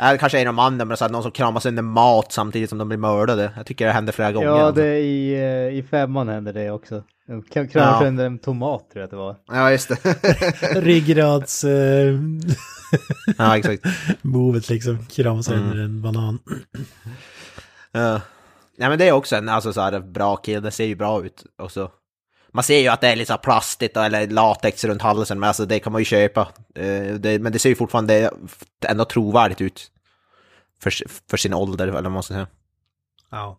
äh, kanske en av mannen, men så att någon som kramar sönder mat samtidigt som de blir mördade. Jag tycker det händer flera gånger. Ja, det är i, eh, i femman händer det också. De kram- kramar Ja. sönder en tomat tror jag att det var. ja just det. Ryggrads... Eh, ja, exakt. movet liksom, krama sönder Mm. en banan. Ja. Nej men det är också en alltså, så här, bra kill, det ser ju bra ut. Och så. Man ser ju att det är lite så plastigt eller latex runt halsen, men alltså det kan man ju köpa. Det, men det ser ju fortfarande ändå trovärdigt ut. För, för sin ålder, eller vad man ska säga. Ja.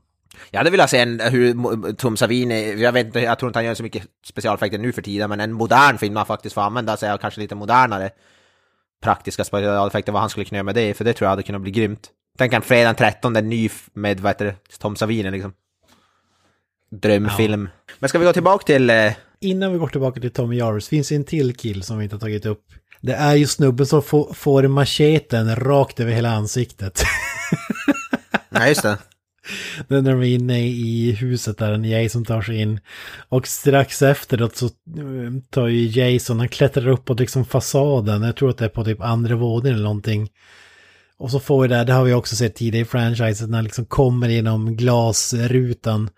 Jag hade velat se en, hur Tom Savini, jag vet inte, jag tror inte han gör så mycket specialeffekter nu för tiden, men en modern film han faktiskt får använda sig av kanske lite modernare praktiska specialeffekter, vad han skulle kunna göra med det, för det tror jag hade kunnat bli grymt. Tänk en fredag den 13, en ny med, vad heter det, Tom Savini liksom. Drömfilm. Men ska vi gå tillbaka till, eh, Innan vi går tillbaka till Tommy Jarvis finns en till kill som vi inte har tagit upp. Det är ju snubben som får, får macheten rakt över hela ansiktet. nej just det. Är när de är inne i huset där en Jason tar sig in. Och strax efteråt så eh, tar ju Jason, han klättrar upp på liksom fasaden. Jag tror att det är på typ andra våningen eller någonting. Och så får vi det, det har vi också sett tidigare i franchiset, när han liksom kommer genom glasrutan.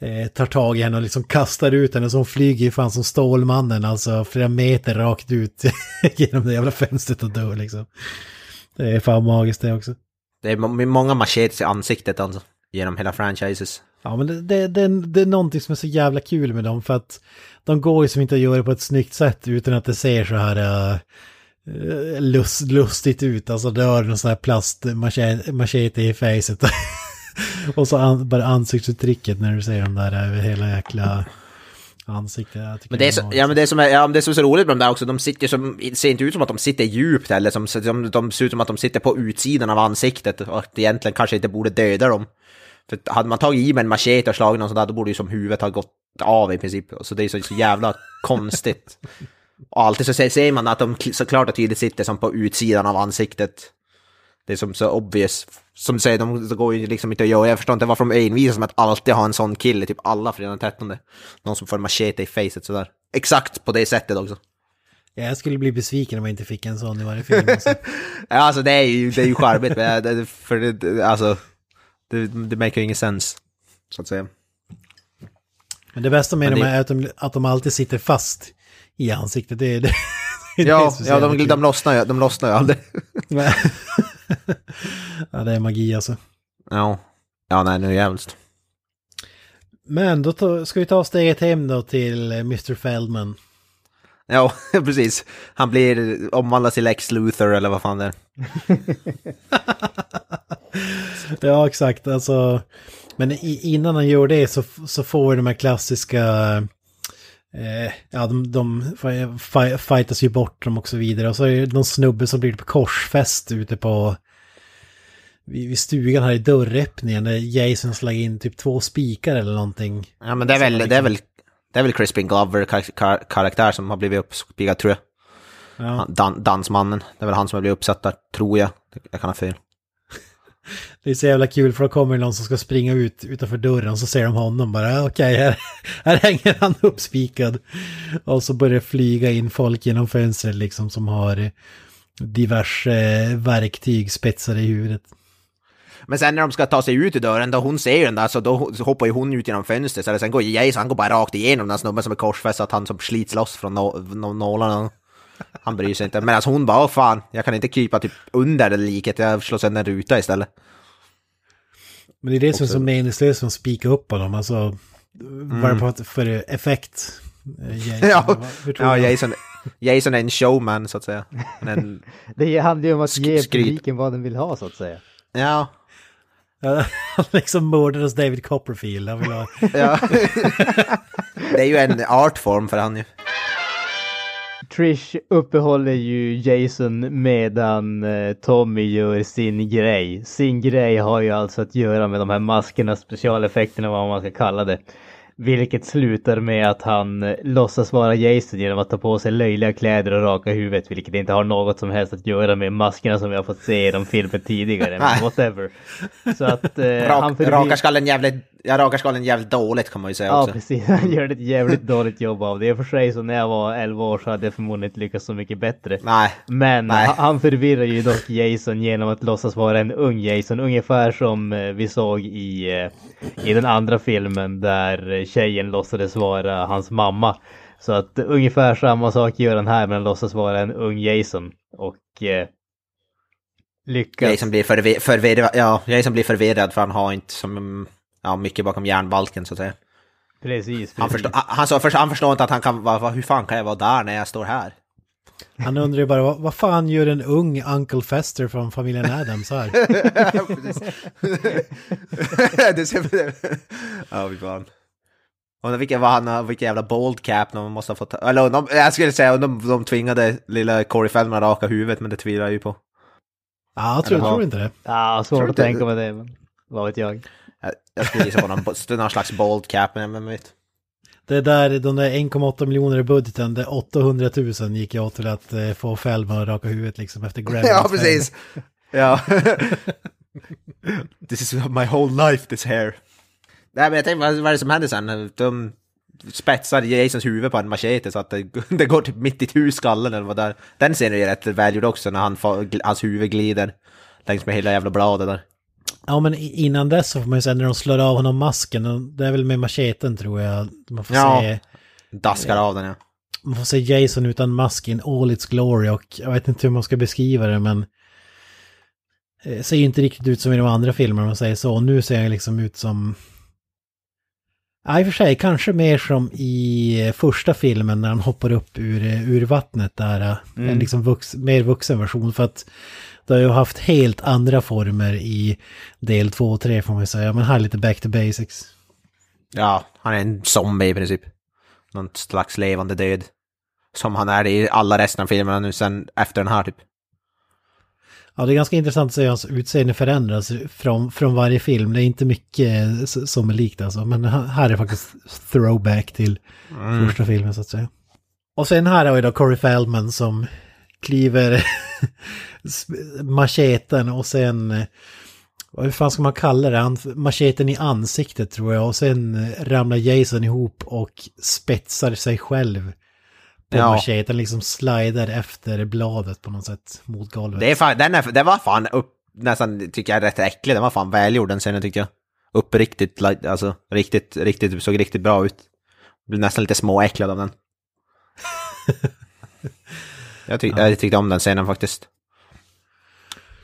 Eh, tar tag i henne och liksom kastar ut henne så hon flyger ju fan som Stålmannen, alltså flera meter rakt ut genom det jävla fönstret och dör liksom. Det är fan magiskt det också. Det är må- många machetes i ansiktet alltså, genom hela franchises. Ja, men det, det, det, det är någonting som är så jävla kul med dem för att de går ju som inte att göra det på ett snyggt sätt utan att det ser så här uh, lust, lustigt ut. Alltså det har en sån här plastmachete i facet. Och så an, bara ansiktsuttrycket när du ser dem där över hela jäkla ansiktet. Men det är, så, ja, men det, som är, ja, det som är så roligt med dem där också, de sitter som, ser inte ut som att de sitter djupt eller som, som de ser ut som att de sitter på utsidan av ansiktet och att egentligen kanske inte borde döda dem. För hade man tagit i med en machete och slagit någon sån där, då borde ju som huvudet ha gått av i princip. Så det är så, så jävla konstigt. Och alltid så ser, man att de kl- så klart och tydligt sitter som på utsidan av ansiktet. Det är som så obvious. Som du säger, de går ju liksom inte att göra. Jag förstår inte varför de envisas med att alltid ha en sån kille, typ alla fredag den 13. Någon som får machete i facet sådär. Exakt på det sättet också. Ja, jag skulle bli besviken om jag inte fick en sån i varje film. Alltså. Ja, alltså det är ju, det är ju charmigt, men det, för det, alltså, det, det make ingen sense, så att säga. Men det bästa med Men dem det- är att de, att de alltid sitter fast i ansiktet. Det är det. det Ja, så ja de, de, lossnar ju, de lossnar ju aldrig. Ja, det är magi alltså. Ja, ja nej, nu är det jävligt. Men då ta, ska vi ta steget hem då till eh, Mr. Feldman. Ja, precis. Han blir omvandlad till Lex Luthor eller vad fan det är. Ja, exakt. Alltså, men innan han gör det så, så får vi de här klassiska... Eh, ja, de, de fi- fi- fightas ju bort dem och så vidare. Och så är det någon snubbe som blir på korsfäst ute på... Vid, stugan här i dörröppningen. Där Jason slår in typ två spikar eller någonting. Ja, men det är väl, det är väl, det är väl Crispin Glover kar kar karaktär som har blivit uppspikad tror jag. Ja. Han- Dan dansmannen, det är väl han som har blivit uppsatt där, tror jag. Jag kan ha fel. Det är så jävla kul för då kommer någon som ska springa ut utanför dörren så ser de honom bara ah, okej här, här hänger han uppspikad. Och så börjar det flyga in folk genom fönstret liksom som har diverse verktyg spetsade i huvudet. Men sen när de ska ta sig ut ur dörren, då hon ser ju den där, så då hoppar ju hon ut genom fönstret. Så sen går Jason, han går bara rakt igenom den snubben som är korsfäst, så att han som slits loss från nålarna. No, no, nålarna. Han bryr sig inte. Men alltså hon bara, åh fan, jag kan inte krypa typ under det liket, jag slår sönder en ruta istället. Men det är det som är så meningslöst som spika upp honom. Alltså, vad är det på för effekt? Eh, Jason, Ja, ja? Jason, Jason är en showman så att säga. Men, Det handlar ju om att Sk- ge publiken vad den vill ha så att säga. ja, Han liksom mördades David Copperfield. Han vill ha... ja. det är ju en artform för han ju. Trish uppehåller ju Jason medan eh, Tommy gör sin grej. Sin grej har ju alltså att göra med de här maskerna, specialeffekterna, vad man ska kalla det. Vilket slutar med att han eh, låtsas vara Jason genom att ta på sig löjliga kläder och raka huvudet, vilket inte har något som helst att göra med maskerna som vi har fått se i de filmer tidigare. Men whatever. Så att eh, han Rak, förvir- rakar skallen jävligt, ja, rakar skallen jävligt dåligt kan man ju säga Ja också. precis, han gör ett jävligt dåligt jobb av det. I och för sig så när jag var 11 år så hade jag förmodligen inte lyckats så mycket bättre. Nej, Men Nej. ha- han förvirrar ju dock Jason genom att låtsas vara en ung Jason, ungefär som eh, vi såg i, eh, i den andra filmen där eh, tjejen låtsades vara hans mamma. Så att ungefär samma sak gör han här men han låtsas vara en ung Jason. Och eh, lyckas. Jason blir förvi- förvirrad, ja, Jason blir förvirrad för han har inte som, ja, mycket bakom järnbalken så att säga. Precis, precis. Han förstår, han, han, så, först- han förstår inte att han kan, vad, hur fan kan jag vara där när jag står här? Han undrar ju bara, vad, vad fan gör en ung Uncle Fester från familjen Adams här? det ser... ja, vi fan. Undrar vilken var han, vilken jävla bold cap de måste ha fått. Eller de, jag skulle säga de, de tvingade lilla Corey Feldman att raka huvudet, men det tvivlar jag ju på. Ja, jag tror, Eller tror inte det. Ja, svårt att tänka mig det, men vad vet jag. Jag, skulle gissa på någon, någon slags bold cap, men vem vet. Det där, de där 1,8 miljoner i budgeten, det 800 000 gick jag till att eh, få Feldman att raka huvudet liksom efter Gremlins Ja, precis. Ja. this is my whole life, this hair. Nej, men jag tänkte, vad, vad är det som händer sen? De spetsar Jasons huvud på en machete så att det, det går typ mitt i skallen eller vad där. Den scenen är rätt välgjord också när han hans huvud glider längs med hela jävla bladet där. Ja, men innan dess så får man ju se när de slår av honom masken, det är väl med macheten tror jag. Man får Ja. se... Daskar av den ja. Man får se Jason utan mask in all its glory och jag vet inte hur man ska beskriva det men... eh, Ser ju inte riktigt ut som i de andra filmerna om man säger så. Nu ser han liksom ut som... Ja, i och för sig kanske mer som i eh, första filmen när han hoppar upp ur, eh, ur vattnet där. eh, En liksom vux, mer vuxen version för att det har ju haft helt andra former i del två och tre får man ju säga. Men här är lite back to basics. Ja, han är en zombie i princip. Någon slags levande död. Som han är i alla resten av filmerna nu sen efter den här typ. Ja, det är ganska intressant att se hans utseende förändras från, från varje film. Det är inte mycket s- som är likt alltså. Men här är faktiskt throwback till första filmen så att säga. Och sen här har vi då Corey Feldman som kliver macheten och sen... eh, Vad hur fan ska man kalla det? Han, macheten i ansiktet tror jag. Och sen eh, ramlar Jason ihop och spetsar sig själv. På Ja. macheten, liksom slider efter bladet på något sätt mot golvet. Det, är fan, den, är, den var fan upp, nästan, tycker jag, rätt äcklig. Den var fan välgjord den scenen tyckte jag. Uppriktigt, alltså riktigt, riktigt, såg riktigt bra ut. Blev nästan lite småäcklad av den. jag, tyck, jag tyckte om den scenen faktiskt.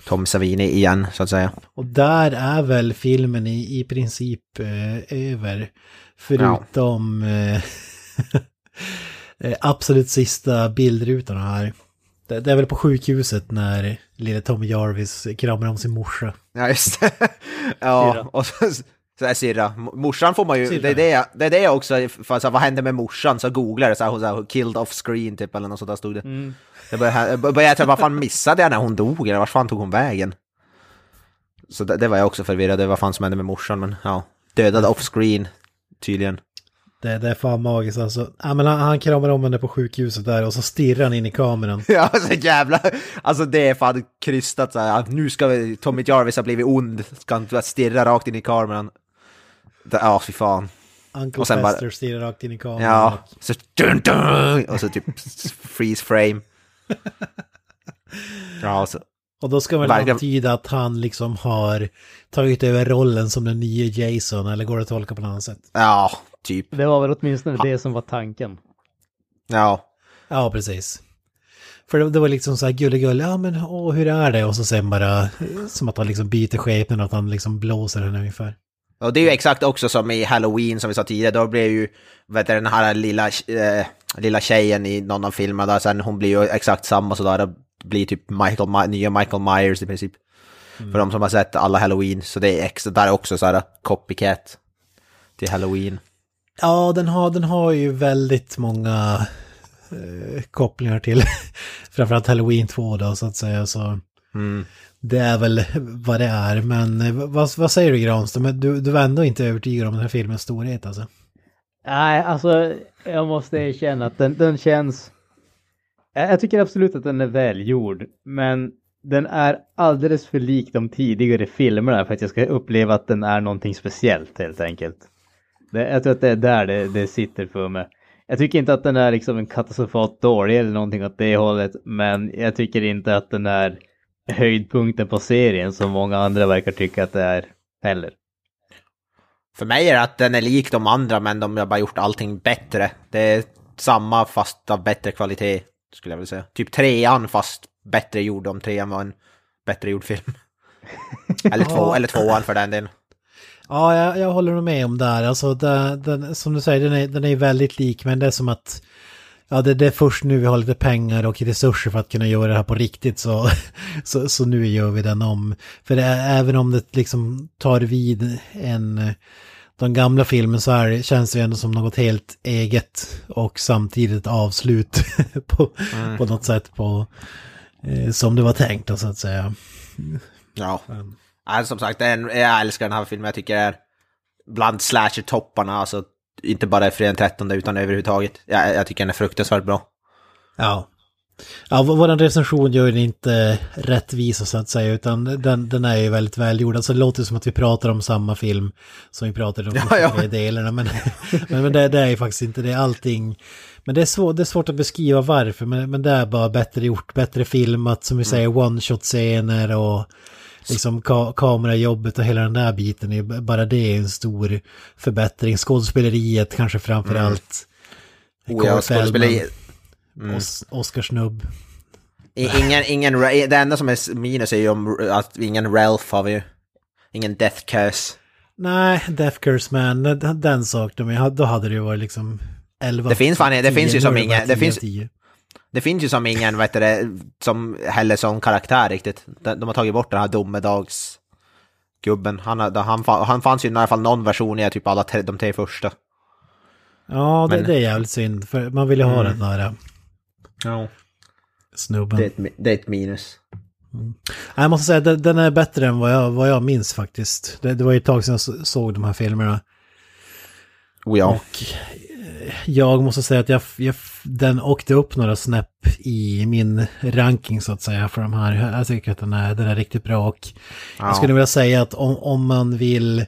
Tom Savini igen, så att säga. Och där är väl filmen i, i princip eh, över. Förutom eh, eh, absolut sista bildrutorna här. Det, det är väl på sjukhuset när lille Tommy Jarvis kramar om sin morsa. Ja, just det. ja, Syrra. och så, så är syrra. Morsan får man ju, Syrra. det är det, det är det också, för så här, vad hände med morsan? Så googlar jag så här, hon så här, killed off screen typ eller något sånt där stod det. Mm. Jag började, jag började tänka, vad fan missade jag när hon dog eller vart fan tog hon vägen? Så det, det var jag också förvirrad över, vad fan som hände med morsan, men ja. Dödad off screen, tydligen. Det, det är fan magiskt alltså. Ja, men han, han kramar om henne på sjukhuset där och så stirrar han in i kameran. Ja, så jävla... Alltså det är fan krystat så här. Nu ska vi, Tommy Jarvis ha blivit ond. Ska han stirra rakt in i kameran. Ja, fy fan. Uncle Och sen bara- Fester stirrar rakt in i kameran. Ja, så dun, dun, och så typ freeze frame. Ja, så. Och då ska man Verkligen. antyda att han liksom har tagit över rollen som den nya Jason, eller går det att tolka på något annat sätt? Ja, typ. Det var väl åtminstone det som var tanken. Ja. Ja, precis. För det, det var liksom så här gulligull, ja men åh, hur är det? Och så sen bara, som att han liksom byter skepnad, att han liksom blåser henne ungefär. Och det är ju exakt också som i Halloween som vi sa tidigare, då blev ju, vet du, den här lilla, eh, lilla tjejen i någon av filmerna där, sen hon blir ju exakt samma sådär, det blir typ Michael, nya Michael Myers i princip. För de som har sett alla Halloween, så det är extra, där är också såhär copycat till Halloween. Ja, den har, den har ju väldigt många eh, kopplingar till framförallt Halloween 2 då, så att säga. Så Mm. det är väl vad det är. Men eh, vad, vad säger du Granström? Du, du var ändå inte övertygad om den här filmens storhet alltså? Nej, alltså jag måste erkänna att den, den känns... Jag tycker absolut att den är välgjord, men den är alldeles för lik de tidigare filmerna för att jag ska uppleva att den är någonting speciellt helt enkelt. Det, jag tror att det är där det, det sitter för mig. Jag tycker inte att den är liksom en katastrofalt dålig eller någonting åt det hållet, men jag tycker inte att den är höjdpunkten på serien som många andra verkar tycka att det är heller. För mig är det att den är lik de andra, men de har bara gjort allting bättre. Det är samma fast av bättre kvalitet, skulle jag vilja säga. Typ trean fast bättre gjord om trean var en bättre gjord film. eller, två, eller tvåan för den delen. Ja, jag, jag håller nog med om det här. Alltså, det, den, som du säger, den är, den är väldigt lik, men det är som att Ja, det, det är först nu vi har lite pengar och resurser för att kunna göra det här på riktigt så, så, så nu gör vi den om. För det även om det liksom tar vid en, de gamla filmen så här känns det ändå som något helt eget och samtidigt avslut på, Mm. på något sätt på, eh, som det var tänkt så att säga. Ja. Alltså, som sagt, en, jag älskar den här filmen. Jag tycker det är bland slasher-topparna, alltså inte bara i Fredagen 13 utan överhuvudtaget. Jag, jag tycker den är fruktansvärt bra. Ja. Ja, vår recension gör den inte rättvisa så att säga, utan den, den är ju väldigt välgjord. Alltså det låter som att vi pratar om samma film som vi pratade om de Ja, ja. delarna, men, men, men det, det är ju faktiskt inte det. Allting, men det är, svår, det är svårt att beskriva varför, men, men det är bara bättre gjort, bättre filmat, som vi säger, one-shot-scener och liksom ka kamerajobbet och hela den där biten, är bara det är en stor förbättring. Skådespeleriet kanske framför allt. Oh, ja, Corey Skådespeleri... Os Oscar Snubb. I- Ingen, ingen, det enda som är minus är ju om att ingen Ralph har vi ju. Ingen Death Curse. Nej, Death Curse Man, den, den saknar ju. Då hade det ju varit liksom 11 Det finns fan- det 10, finns ju som ingen- det 10, finns- 10. Det finns ju som ingen, vet du det, som heller som karaktär riktigt. De, de har tagit bort den här domedagsgubben. Han, han, han fanns ju i alla fall någon version i typ alla tre, de tre första. Ja, det, Men- det är jävligt synd, för man vill ju ha den där Ja. snubben. Det är ett, det är ett minus. Nej, Jag måste säga, att den, den är bättre än vad jag, vad jag minns faktiskt. Det, det var ju ett tag sedan jag så- såg de här filmerna. Oh ja. Och eh, jag måste säga att jag, jag, den åkte upp några snäpp i min ranking så att säga för de här. Jag tycker att den är, den är riktigt bra och jag skulle vilja säga att om, om man vill,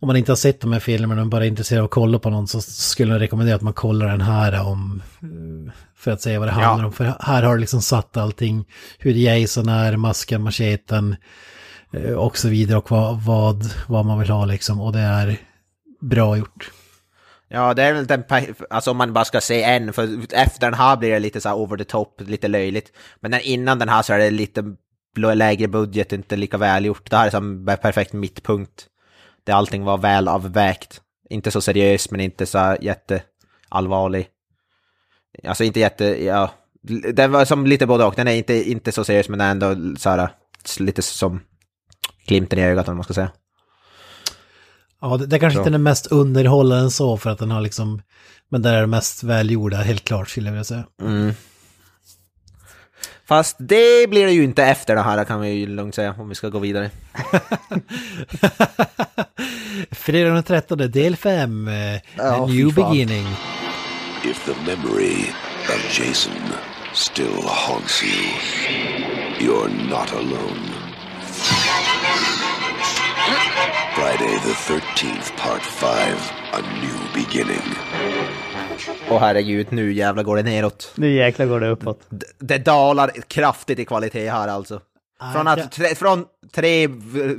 om man inte har sett de här filmerna och bara är intresserad av att kolla på någon så skulle jag rekommendera att man kollar den här om, eh, för att säga vad det Ja. handlar om. För här har det liksom satt allting, hur Jason är, masken, macheten eh, och så vidare och vad, vad, vad man vill ha liksom. Och det är bra gjort. Ja, det är väl den, alltså om man bara ska se en, för efter den här blir det lite så här over the top, lite löjligt. Men den, innan den här så är det lite lägre budget, inte lika välgjort. Det här är som perfekt mittpunkt. Där allting var väl avvägt. Inte så seriös, men inte så jätteallvarlig. Alltså inte jätte, ja. Den var som lite både och. Den är inte, inte så seriös, men ändå så här lite som glimten i ögat om man ska säga. Ja, det, det kanske Så. inte är den mest underhållande så för att den har liksom, men det är det mest välgjorda, helt klart skulle jag vilja säga. Mm. Fast det blir det ju inte efter det här kan vi ju lugnt säga om vi ska gå vidare. Fredag den 13, del 5, Ja, A fy New fan. Beginning. If the memory of Jason still haunts you, you're not alone. Friday the 13th, Part 5 A New Beginning. Åh herregud, nu jävlar går det neråt. Nu jäklar går det uppåt. D- Det dalar kraftigt i kvalitet här alltså. Från, att, tre, från tre,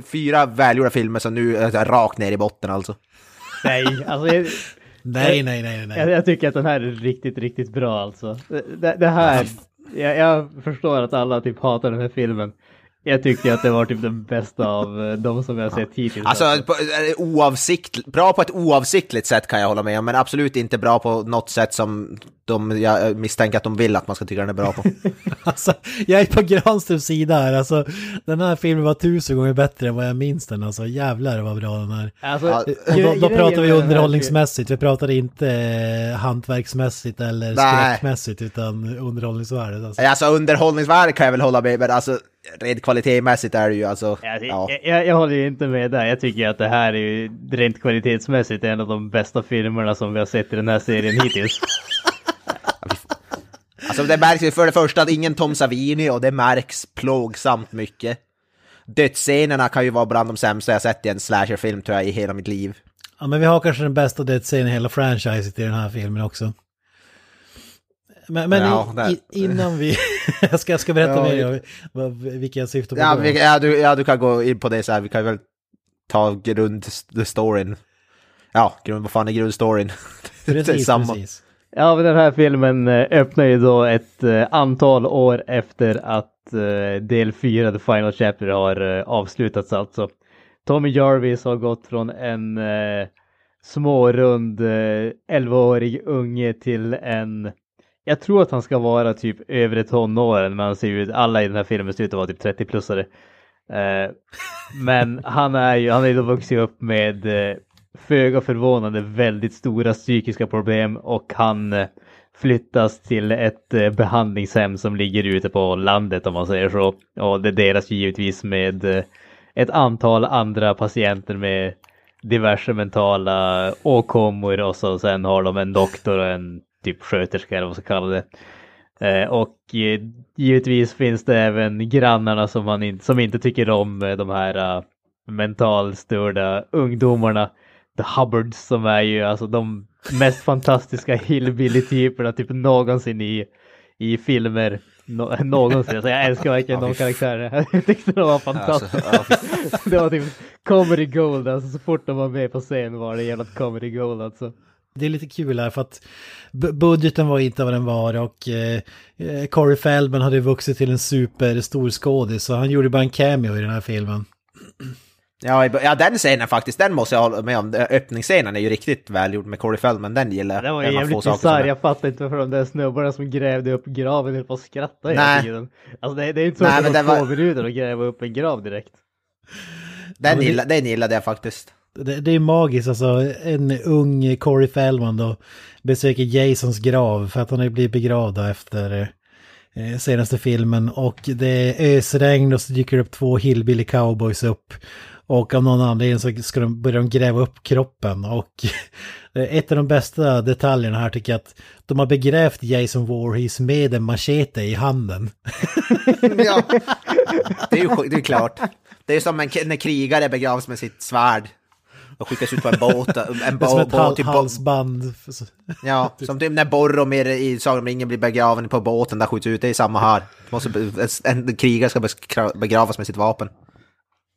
fyra välgjorda filmer som nu är rakt ner i botten alltså. Nej, alltså jag, Nej, nej, nej, nej. jag, jag tycker att den här är riktigt, riktigt bra alltså. Det, det, det här, jag, jag förstår att alla typ hatar den här filmen. Jag tycker att det var typ den bästa av eh, de som jag sett hittills. Alltså på, eh, oavsikt, bra på ett oavsiktligt sätt kan jag hålla med om, men absolut inte bra på något sätt som de, jag misstänker att de vill att man ska tycka den är bra på. Alltså, jag är på Granströms sida här. Alltså, den här filmen var tusen gånger bättre än vad jag minns den. Alltså, jävlar vad bra den är. Alltså, Ja, då, då pratar vi underhållningsmässigt. Vi pratar inte eh, hantverksmässigt eller skräckmässigt, utan underhållningsvärdet. Alltså. Alltså underhållningsvärde kan jag väl hålla med, men alltså rent kvalitetsmässigt är det ju alltså, Alltså, ja. jag, jag, jag håller ju inte med där. Jag tycker att det här är ju rent kvalitetsmässigt en av de bästa filmerna som vi har sett i den här serien hittills. Alltså det märks ju för det första att ingen Tom Savini och det märks plågsamt mycket. Dödsscenerna kan ju vara bland de sämsta jag sett i en slasherfilm tror jag i hela mitt liv. Ja, men vi har kanske den bästa dödsscenen i hela franchiset i den här filmen också. Men, men Ja, i, i, innan vi... jag, ska, jag ska berätta Ja, mer om vad, vilka jag syftar på. Ja, vi, ja, du, ja, du kan gå in på det så här, vi kan väl ta grundstoryn. Ja, grund, vad fan är grundstoryn? Precis, precis. Ja, men den här filmen eh, öppnar ju då ett eh, antal år efter att eh, del 4, The Final Chapter, har avslutats alltså. Tommy Jarvis har gått från en smårund 11-årig unge till en jag tror att han ska vara typ övre tonåren, men han ser ju, alla i den här filmen ser ut att vara typ 30-plussare. Men han är ju, han är ju då vuxit upp med föga förvånande väldigt stora psykiska problem och han eh, flyttas till ett eh, behandlingshem som ligger ute på landet om man säger så. Och det delas givetvis med eh, ett antal andra patienter med diverse mentala åkommor och så sen har de en doktor och en typ sköterska eller vad man ska kalla det. Och givetvis finns det även grannarna som, man in, som inte tycker om de här mentalstörda ungdomarna. The Hubbards som är ju alltså de mest fantastiska hillbilly-typerna typ någonsin i, i filmer. Nå någonsin. Alltså, jag älskar verkligen de karaktärerna. Jag tyckte de var fantastiska. det var typ comedy gold alltså så fort de var med på scen var det jävla comedy gold alltså. Det är lite kul här för att bu- budgeten var inte vad den var och eh, eh, Corey Feldman hade vuxit till en superstor skådis så han gjorde bara en cameo i den här filmen. Ja, ja, den scenen faktiskt, den måste jag hålla med om. Öppningsscenen är ju riktigt välgjord med Corey Feldman, den gillar jag. Det var jävligt bisarr. Jag fattar inte varför de där snubbarna som grävde upp graven höll på att skratta hela Nej. tiden. Alltså det, det är inte så Nej, att det var det två minuter att gräva upp en grav direkt. Den, men det- gillar, den gillade jag faktiskt. Det, det är magiskt alltså, en ung Corey Feldman då besöker Jasons grav för att han har blivit begravd efter eh, senaste filmen och det är ösregn och så dyker det upp två hillbilly cowboys upp. Och av någon anledning så ska de börja de gräva upp kroppen och ett av de bästa detaljerna här tycker jag att de har begrävt Jason Voorhees med en machete i handen. ja. Det är ju det är klart. Det är som en, när krigare begravs med sitt svärd och skickas ut på en båt. En är som båt, ett båt, typ, halsband. ja, som typ när Boromir i Sagan om ringen blir begraven på båten där skjuts ut. Det är samma här. Måste, en, krigare ska begravas med sitt vapen.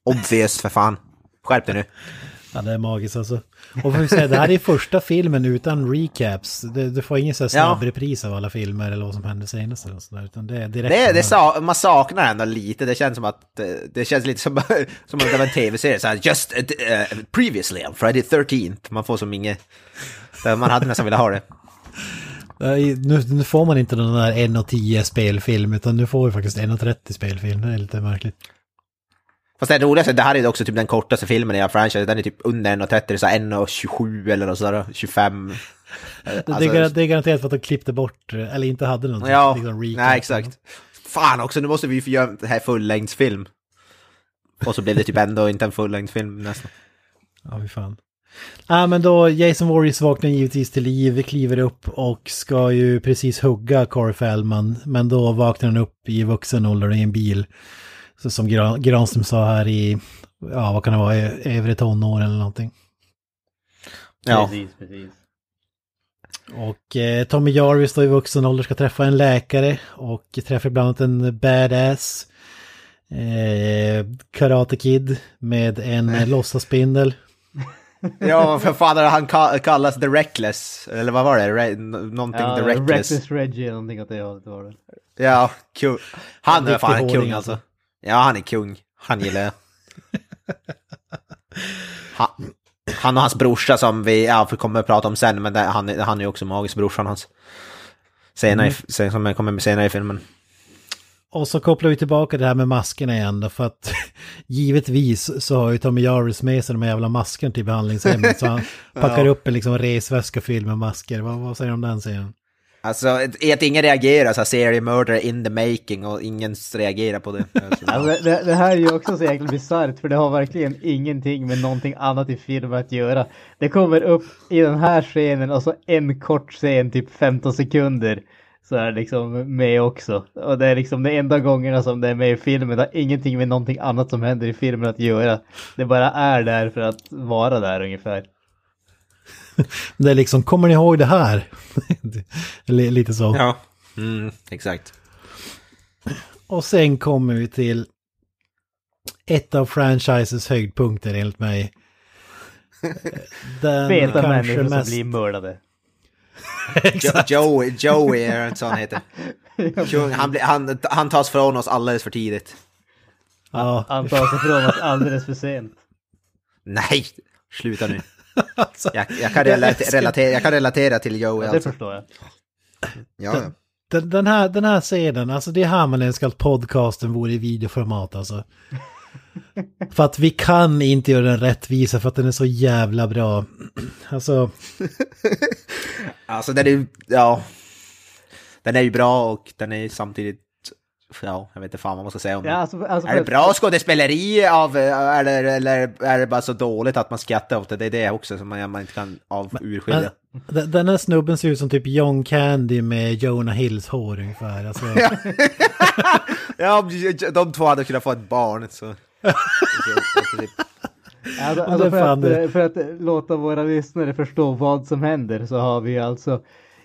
Obvious för fan. Skärp dig nu. Ja, det är magiskt alltså. Och får vi säga, det här är första filmen utan recaps. Du, du får ingen så här snabb repris av alla filmer eller vad som hände senast. Eller så där, utan det är direkt. Det, det sa, man saknar ändå lite, det känns som att eh, det känns lite som, som om det var en tv-serie, så här, just uh, previously on Friday 13th, man får som inget, man hade nästan velat ha det. Nu, nu får man inte den där 1.10 spelfilm utan nu får vi faktiskt 1.30 spelfilm. Det är lite märkligt. Fast det roligaste, det här är också typ den kortaste filmen i hela franchise, den är typ under 1.30, det är så här 1.27 eller något sådär, 25. Det, Alltså- det, är, gar- det är garanterat för att de klippte bort, eller inte hade någon Ja, liksom, recap. nej exakt. Fan också, nu måste vi ju göra det här fullängdsfilm. Och så blev det typ ändå inte en fullängdsfilm nästan. Ja, fy fan. Ja, men då Jason Voorhees vaknar givetvis till liv, kliver upp och ska ju precis hugga Corey Feldman. Men då vaknar han upp i vuxen ålder i en bil. Så som Gran- Granström sa här i, ja vad kan det vara, övre tonåren eller någonting. Ja. Precis, precis. Och eh, Tommy Jarvis då i vuxen ålder ska träffa en läkare och träffar bland annat en badass eh, Karate Kid med en eh, låtsasspindel. Ja, för fan han ka- kallas The Reckless, eller vad var det? Re- någonting Ja, The Reckless. Reckless Reggie eller någonting åt det hållet var det. Ja, kung. Han är fan kung alltså. Ja, han är kung. Han gillar jag. Han, han och hans brorsa som vi, ja, vi kommer att prata om sen, men det, han, är- han är ju också magisk, brorsan hans. Senare, Mm. som kommer med senare i filmen. Och så kopplar vi tillbaka det här med maskerna igen då, för att givetvis så har ju Tommy Jarvis med sig de här jävla maskerna till behandlingshemmet. Så han packar upp en liksom resväska fylld med masker. Vad, vad säger du om den scenen? Alltså, i att ingen reagerar, så här, murder in the making och ingen reagerar på det. Alltså, Alltså, det, det här är ju också så jäkla bisarrt för det har verkligen ingenting med någonting annat i filmen att göra. Det kommer upp i den här scenen och så en kort scen, typ 15 sekunder, så är det liksom med också. Och det är liksom de enda gångerna som det är med i filmen, det har ingenting med någonting annat som händer i filmen att göra. Det bara är där för att vara där ungefär. Det är liksom, kommer ni ihåg det här? Lite så. ja, mm, exakt. Och sen kommer vi till ett av franchises höjdpunkter enligt mig. Den Feta människor mest- som blir mördade. Jo, Joey, Joey är en sån heter. Han, blir, han, han tas från oss alldeles för tidigt. Ja, Han tar sig från oss alldeles för sent. Nej, sluta nu. alltså, Jag, jag, kan, relate, relatera, jag kan relatera till Joey Ja, det alltså. förstår jag. Ja. Den, den, här, den här scenen, alltså det är här man önskar att podcasten vore i videoformat alltså. för att vi kan inte göra den rättvisa för att den är så jävla bra. Alltså, Alltså den är ju, ja. Den är ju bra och den är ju samtidigt, ja, jag vet inte fan vad man ska säga om Ja, den. alltså, alltså, Är det bra skådespeleri av, är det, eller är det bara så dåligt att man skrattar åt det? Det är det också som man, man inte kan av urskilja. men, den- här snubben ser ut som typ John Candy med Jonah Hills hår ungefär. Alltså, Ja, de två hade kunnat få ett barn så. så, så Alltså, det alltså för, att, det. eh, för att låta våra lyssnare förstå vad som händer så har vi alltså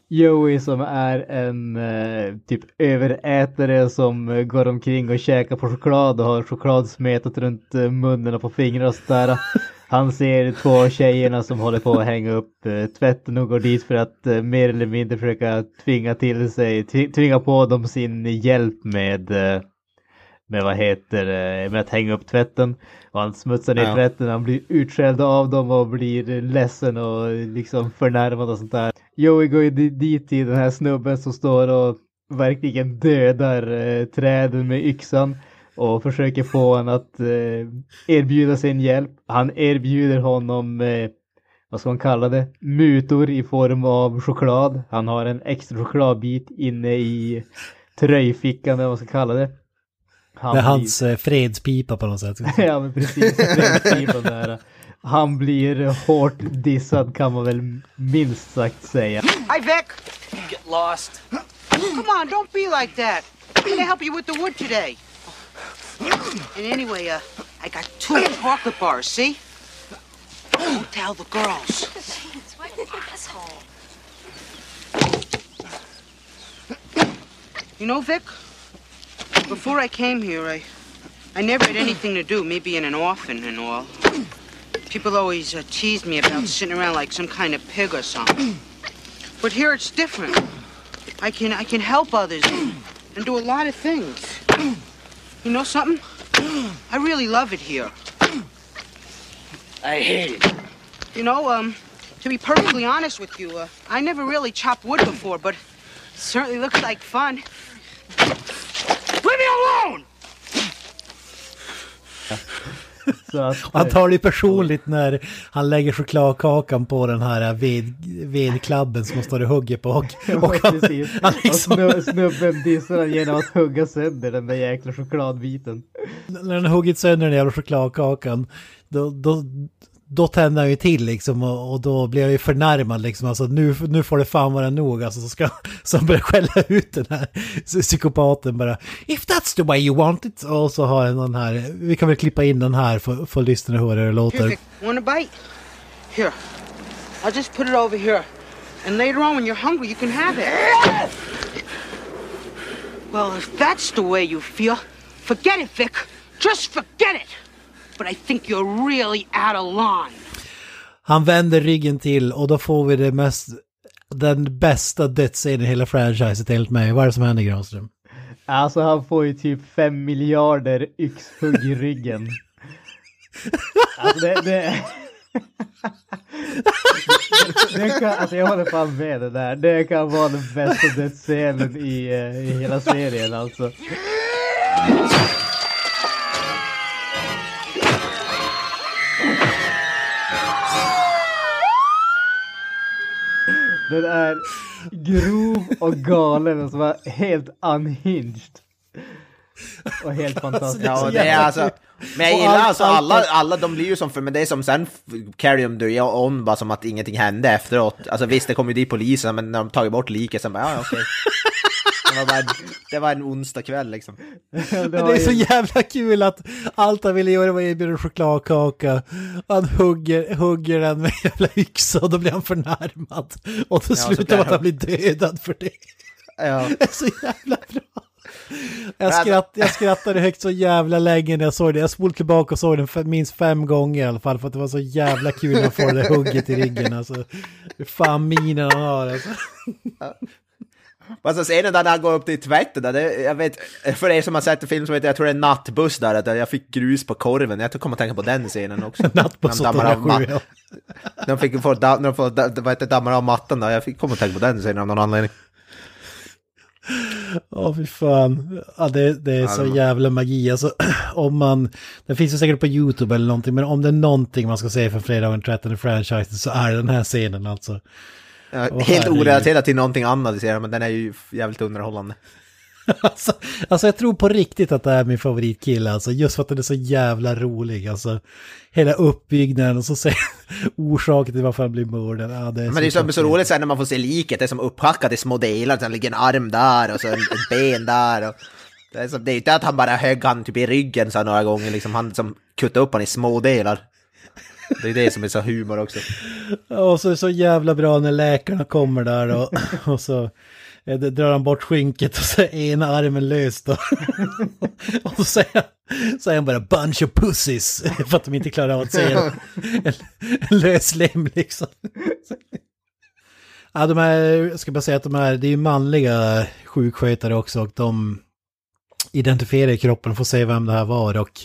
Joey som är en eh, typ överätare som eh, går omkring och käkar på choklad och har choklad smetat runt eh, munnen och på fingrarna och sådär. Han ser två tjejerna som håller på att hänga upp eh, tvätten och går dit för att eh, mer eller mindre försöka tvinga till sig, tvi- tvinga på dem sin hjälp med eh, med vad heter det, med att hänga upp tvätten. Och han smutsar ner Ja. tvätten, han blir utskälld av dem och blir ledsen och liksom förnärmad och sånt där. Joey går ju di- dit till den här snubben som står och verkligen dödar eh, träden med yxan och försöker få honom att eh, erbjuda sin hjälp. Han erbjuder honom eh, vad ska man kalla det, mutor i form av choklad. Han har en extra chokladbit inne i tröjfickan eller vad man ska kalla det. Han det är blir- hans eh, fredspipa på något sätt. ja men precis, fredspipan där. Han blir hårt dissad kan man väl minst sagt säga. Hi, Vic. Get lost. Come on, don't be like that. I'm gonna help you with the wood today. And anyway, uh, I got two chocolate bars, see? Don't tell the girls. What an asshole. You know, Vic, before I came here, I, I never had anything to do, me being an orphan and all. People always uh, teased me about sitting around like some kind of pig or something. But here it's different. I can I can help others and do a lot of things. You know something? I really love it here. I hate it. You know, um, to be perfectly honest with you, uh, I never really chopped wood before, but it certainly looks like fun. Leave me alone! Att, Han tar det personligt när han lägger chokladkakan på den här ved, vedklabben som han står och hugger på. Och, och han, han Och liksom, snu- snubben dissar han genom att hugga sönder den där jäkla chokladbiten. när han har huggit sönder den jävla chokladkakan, då, då, då tände han ju till liksom och, och då blev jag ju förnärmad liksom. Alltså nu, nu får det fan vara nog alltså. Så ska så han börjar skälla ut den här psykopaten bara. If that's the way you want it. Och så har han den här, vi kan väl klippa in den här för, för lyssnarna att höra hur det låter. Vic, want a bite? Here, I'll just put it over here. And later on, when you're hungry, you can have it. Well, if that's the way you feel, forget it, Vic. Just forget it. But I think you're really out of line. Han vänder ryggen till och då får vi det mest, den bästa dödsscenen i hela franchiset enligt mig. Vad är det som händer Granström? Alltså han får ju typ fem miljarder yxhugg i ryggen. Alltså det... det... det kan, alltså jag håller fan med det där. Det kan vara den bästa dödsscenen i, eh, i hela serien alltså. Den är grov och galen och som var helt unhinged. Och helt fantastisk. Ja, och det är alltså... Men jag gillar allt- alltså allt- alla, alla, de blir ju som för, men det är som sen carry them the on bara som att ingenting hände efteråt. Alltså visst, det kom ju dit polisen, men när de tagit bort liket sen bara, ja ja, okej. Det var, bara, det var en onsdag kväll liksom. Det det är så jävla kul att allt han ville göra var att erbjuda en chokladkaka. Han hugger, hugger den med en jävla yxa och då blir han förnärmad. Och då så slutar med att han blir dödad för det. Ja. Det är så jävla bra. Jag, alltså- skratt, jag skrattade högt så jävla länge när jag såg det. Jag spolade tillbaka och såg den minst fem gånger i alla fall. För att det var så jävla kul man får det hugget i ryggen. Alltså, fan minen han har alltså. Alltså scenen där han går upp till tvätten, där, det, jag vet, för er som har sett en film som heter, jag tror det är Nattbuss där, där jag fick grus på korven, jag kommer att tänka på den scenen också. Nattbuss När de dammar av 807, ma- ja. De fick få, när de får, vad heter dammar av mattan där, jag fick komma att tänka på den scenen av någon anledning. Åh fy fan. Ja, det, det är så jävla magi. Alltså, om man, det finns ju säkert på YouTube eller någonting, men om det är någonting man ska säga för fredagen 13 franchise så är det den här scenen alltså. Åh, helt herregud. orelaterat till någonting annat i serien, men den är ju jävligt underhållande. Alltså, alltså jag tror på riktigt att det är min favoritkille, alltså just för att den är så jävla rolig. Alltså hela uppbyggnaden och så säger orsaken till varför han blir mördad. Ja, det Men det är så, så roligt sen när man får se liket, det är som upphackat i små delar, sen ligger en arm där och så en, ett ben där. Och det, är det är inte att han bara högg han typ i ryggen så här några gånger, liksom, han som kuttade upp han i små delar. Det är det som är så humor också. Och så är det så jävla bra när läkarna kommer där och, och så det drar han bort skynket och så är ena armen lös då. och så säger han, säger han bara bunch of pussies för att de inte klarar av att säga en, en lös lem liksom. Ja, de är, jag ska bara säga att de är, det är ju manliga sjukskötare också och de identifierar kroppen och får se vem det här var och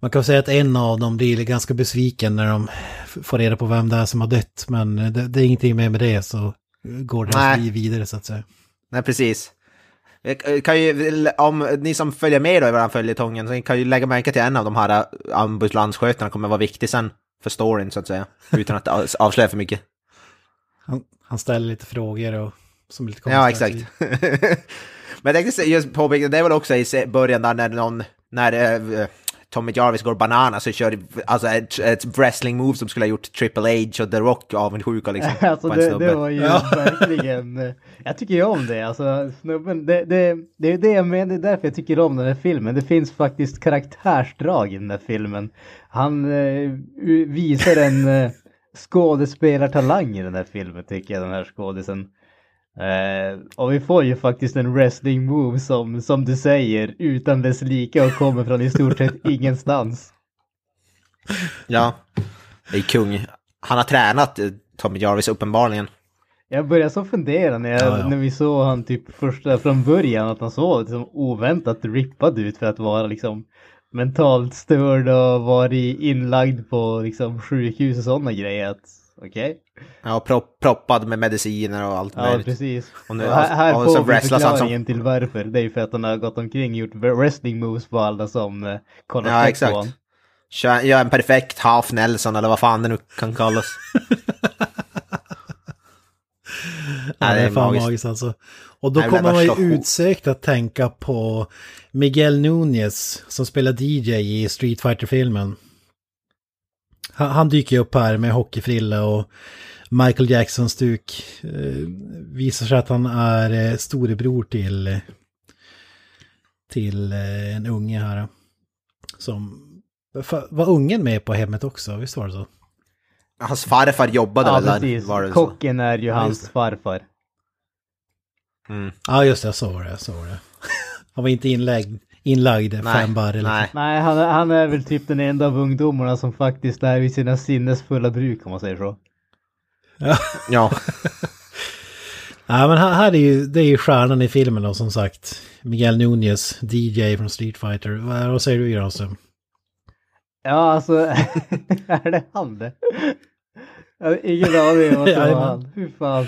man kan säga att en av dem blir ganska besviken när de får reda på vem det är som har dött. Men det, det är ingenting mer med det så går deras Nej. liv vidare så att säga. Nej, precis. Kan ju, om ni som följer med då i våran följetongen, så kan ju lägga märke till en av de här äh, ambulansskötarna kommer vara viktig sen för storyn så att säga. Utan att av- avslöja för mycket. Han, han ställer lite frågor och som är lite konstiga. Ja, exakt. Men jag tänkte just påpeka, det är väl också i början där när någon, när eh, Tommy Jarvis går bananas och kör alltså ett, ett wrestling move som skulle ha gjort Triple H och The Rock avundsjuka liksom. Alltså det, det var ju verkligen, eh, jag tycker ju om det, alltså snubben, det, det, det är det jag menar, det är därför jag tycker om den här filmen. Det finns faktiskt karaktärsdrag i den här filmen. Han eh, visar en eh, skådespelartalang i den här filmen tycker jag, den här skådisen. Eh, och vi får ju faktiskt en wrestling move som, som du säger, utan dess like och kommer från i stort sett ingenstans. Ja, det är kung. Han har tränat eh, Tommy Jarvis uppenbarligen. Jag började så fundera när, jag, Ja, ja. när vi såg han typ första från början att han såg liksom oväntat rippad ut för att vara liksom mentalt störd och varit inlagd på liksom sjukhus och sådana grejer. Att, Okej? Ja, propp, proppad med mediciner och allt Ja, möjligt. precis. Och nu- Och här här och får vi han som- förklaringen till varför. Det är ju för att han har gått omkring och gjort wrestling moves på alla som eh, kollar Ja, exakt. på honom. Kör, gör en perfekt half Nelson eller vad fan det nu kan kallas. Ja, Ja, det är fan magiskt. magiskt alltså. Och då Nej, kommer man ju utsökt att tänka på Miguel Núñez som spelar DJ i Street fighter filmen Han, han dyker ju upp här med hockeyfrilla och Michael Jackson-stuk. Eh, visar sig att han är eh, storebror till, till eh, en unge här. Som var ungen med på hemmet också, visst var det så? Hans farfar jobbade Ja, där? precis. Var det så? Kocken är ju hans det. farfar. Mm. Ja, just det, så var det, så var det. Han var inte inlagd, inlagd Nej, fem bar eller nej. Nej, han, är- han är väl typ den enda av ungdomarna som faktiskt är vid sina sinnesfulla bruk om man säger så. Ja, Ja, men här, här är ju, det är ju stjärnan i filmen då som sagt. Miguel Núñez, DJ från Street Fighter. Vad, vad säger du Granström? Ja, alltså, är det han det? Jag har ingen aning om att det var han. Fy fan.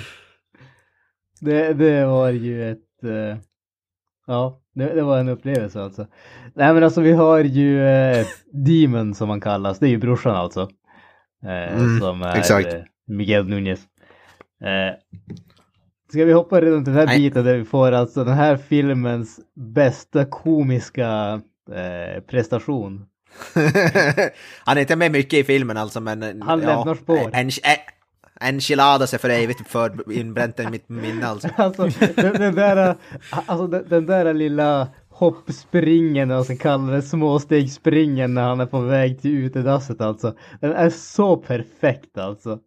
Det, det var ju ett... eh, ja, det, det var en upplevelse alltså. Nej men alltså vi har ju uh, Demon som han kallas. Det är ju brorsan alltså. Eh, Mm, som är exakt. eh, Miguel Núñez. Uh, ska vi hoppa redan till den här Nej. biten där vi får alltså den här filmens bästa komiska eh, prestation. han är inte med mycket i filmen alltså men... Han lämnar spår. En, en, enchiladas är för evigt för inbränt i mitt minne alltså. Alltså den, den där, alltså den, den där lilla hoppspringen och så kallar det småstegsspringen när han är på väg till utedasset alltså. Den är så perfekt alltså.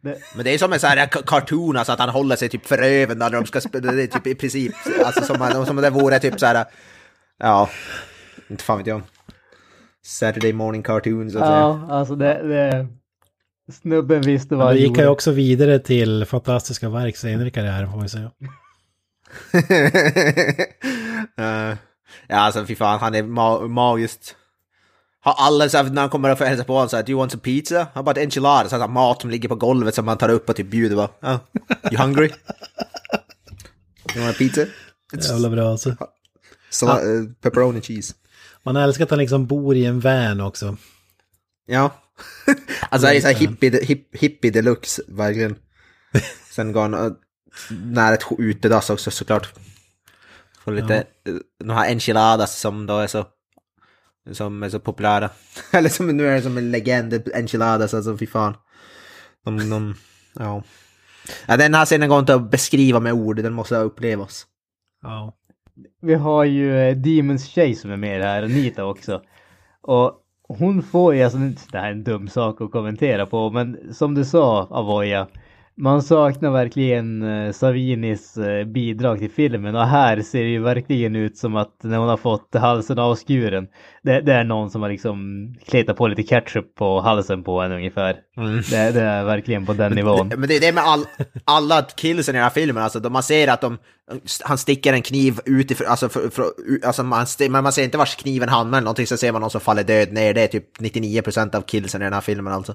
Det, Men det är som en sån här cartoon, alltså att han håller sig typ för öven när de ska spela, det är typ i princip, alltså som, som det vore typ så här, ja, inte fan vet jag. Saturday morning cartoon så att säga. ja, alltså det, det snubben visste vad Han han gick ju gjorde. också vidare till fantastiska verk senare i karriären får man ju säga. Eh, ja, alltså fy fan, han är ma magiskt. Har alla så här, när han kommer och hälsa på honom så här, do you want some pizza? Han bara enchiladas, så här, mat som ligger på golvet som man tar upp och typ bjuder bara, oh, you hungry? You want a pizza? Jävla bra alltså. Så, eh, pepperoni cheese. Man älskar att han liksom bor i en van också. Ja. alltså det är så här hippie, hip, hippie deluxe, verkligen. Sen går han eh, nära ett utedass också såklart. Får lite, eh, de här enchiladas som då är så, som är så populära. Eller som nu är det som en legend, enchiladas, alltså fy fan. De, de, ja. ja. Den här scenen går inte att beskriva med ord, den måste upplevas. Ja. Vi har ju eh, Demons tjej som är med här, Anita också. Och hon får ju, alltså det här är en dum sak att kommentera på, men som du sa Avoya, man saknar verkligen eh, Savinis eh, bidrag till filmen och här ser det ju verkligen ut som att när hon har fått halsen avskuren, det, det är någon som har liksom kletat på lite ketchup på halsen på henne ungefär. Det, det är verkligen på den nivån. Men det är det med all, alla killsen i den här filmen, alltså man ser att de, han sticker en kniv utifrån, alltså, för, för, alltså man, man ser inte vars kniven hamnar eller någonting, så ser man någon som faller död ner. Det är typ 99% av killsen i den här filmen alltså.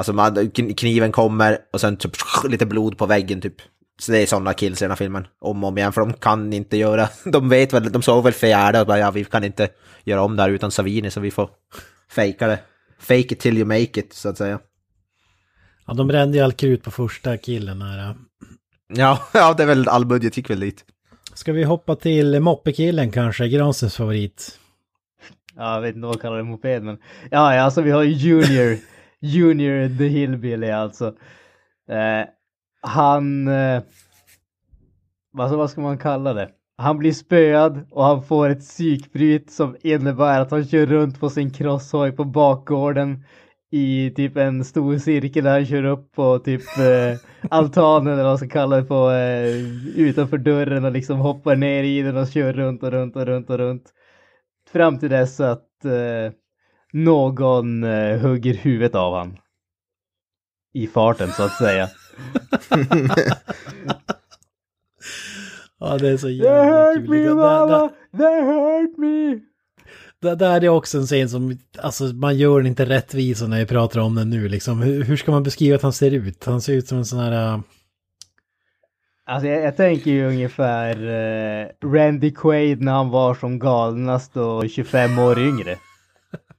Alltså man, kn- kniven kommer och sen typ lite blod på väggen typ. Så det är sådana kills i den här filmen, om och om igen, för de kan inte göra, de vet väl, de såg väl fjärde och bara ja, vi kan inte göra om det här utan Savini, så vi får fejka det. Fake it till you make it, så att säga. ja, de brände ju all krut på första killen här. Ja, ja det är väl all budget gick väl dit. Ska vi hoppa till moppekillen kanske, Granströms favorit? Ja, jag vet inte vad jag kallar det, moped, men ja, ja, alltså vi har ju Junior, Junior the Hillbilly alltså. Eh, han, eh, alltså, vad ska man kalla det? Han blir spöad och han får ett psykbryt som innebär att han kör runt på sin crosshoj på bakgården i typ en stor cirkel där han kör upp på typ eh, altanen eller vad man ska kalla det på eh, utanför dörren och liksom hoppar ner i den och kör runt och runt och runt och runt. Fram till dess att eh, någon eh, hugger huvudet av han. I farten så att säga. Ja, det är så They jävla hurt kul. me mama! They hurt me! Det där är också en scen som, alltså man gör den inte rättvisa när jag pratar om den nu liksom. Hur, hur ska man beskriva att han ser ut? Han ser ut som en sån här... äh, Alltså jag, jag tänker ju ungefär eh, Randy Quaid när han var som galnast och 25 år yngre.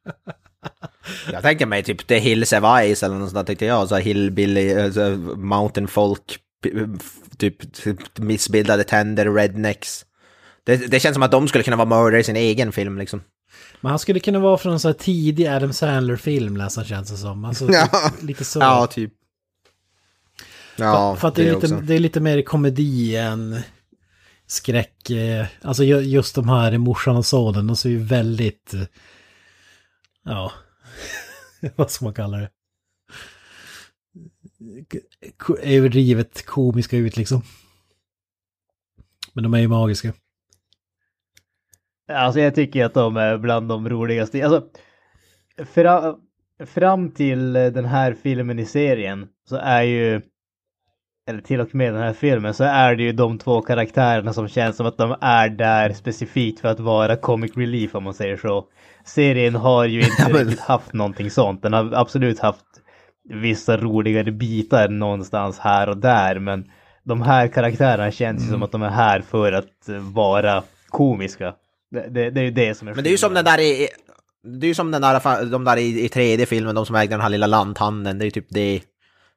Jag tänker mig typ The Hills of Ice eller något sånt där tyckte jag, så hillbilly, alltså, mountain folk, typ, typ missbildade tänder, rednecks. Det, det känns som att de skulle kunna vara mördare i sin egen film liksom. Men han skulle kunna vara från en sån här tidig Adam Sandler-film nästan känns det som. Alltså, Ja. typ, lite så. Ja, typ. Ja, för att det är, lite, det är lite mer komedi än skräck. eh, Alltså ju- just de här morsan och sonen, de ser ju väldigt... Ja, vad ska man kalla det? Överdrivet komiska ut liksom. Men de är ju magiska. Alltså jag tycker att de är bland de roligaste. Alltså, fra, fram till den här filmen i serien så är ju, eller till och med den här filmen, så är det ju de två karaktärerna som känns som att de är där specifikt för att vara comic relief om man säger så. Serien har ju inte Ja, men- riktigt haft någonting sånt. Den har absolut haft vissa roligare bitar någonstans här och där, men de här karaktärerna känns ju Mm. som att de är här för att vara komiska. Det, det, det är ju det som är Men det är ju som den där i... Det är ju som den där, de där i, i tredje filmen, de som ägde den här lilla lanthandeln. Det är ju typ det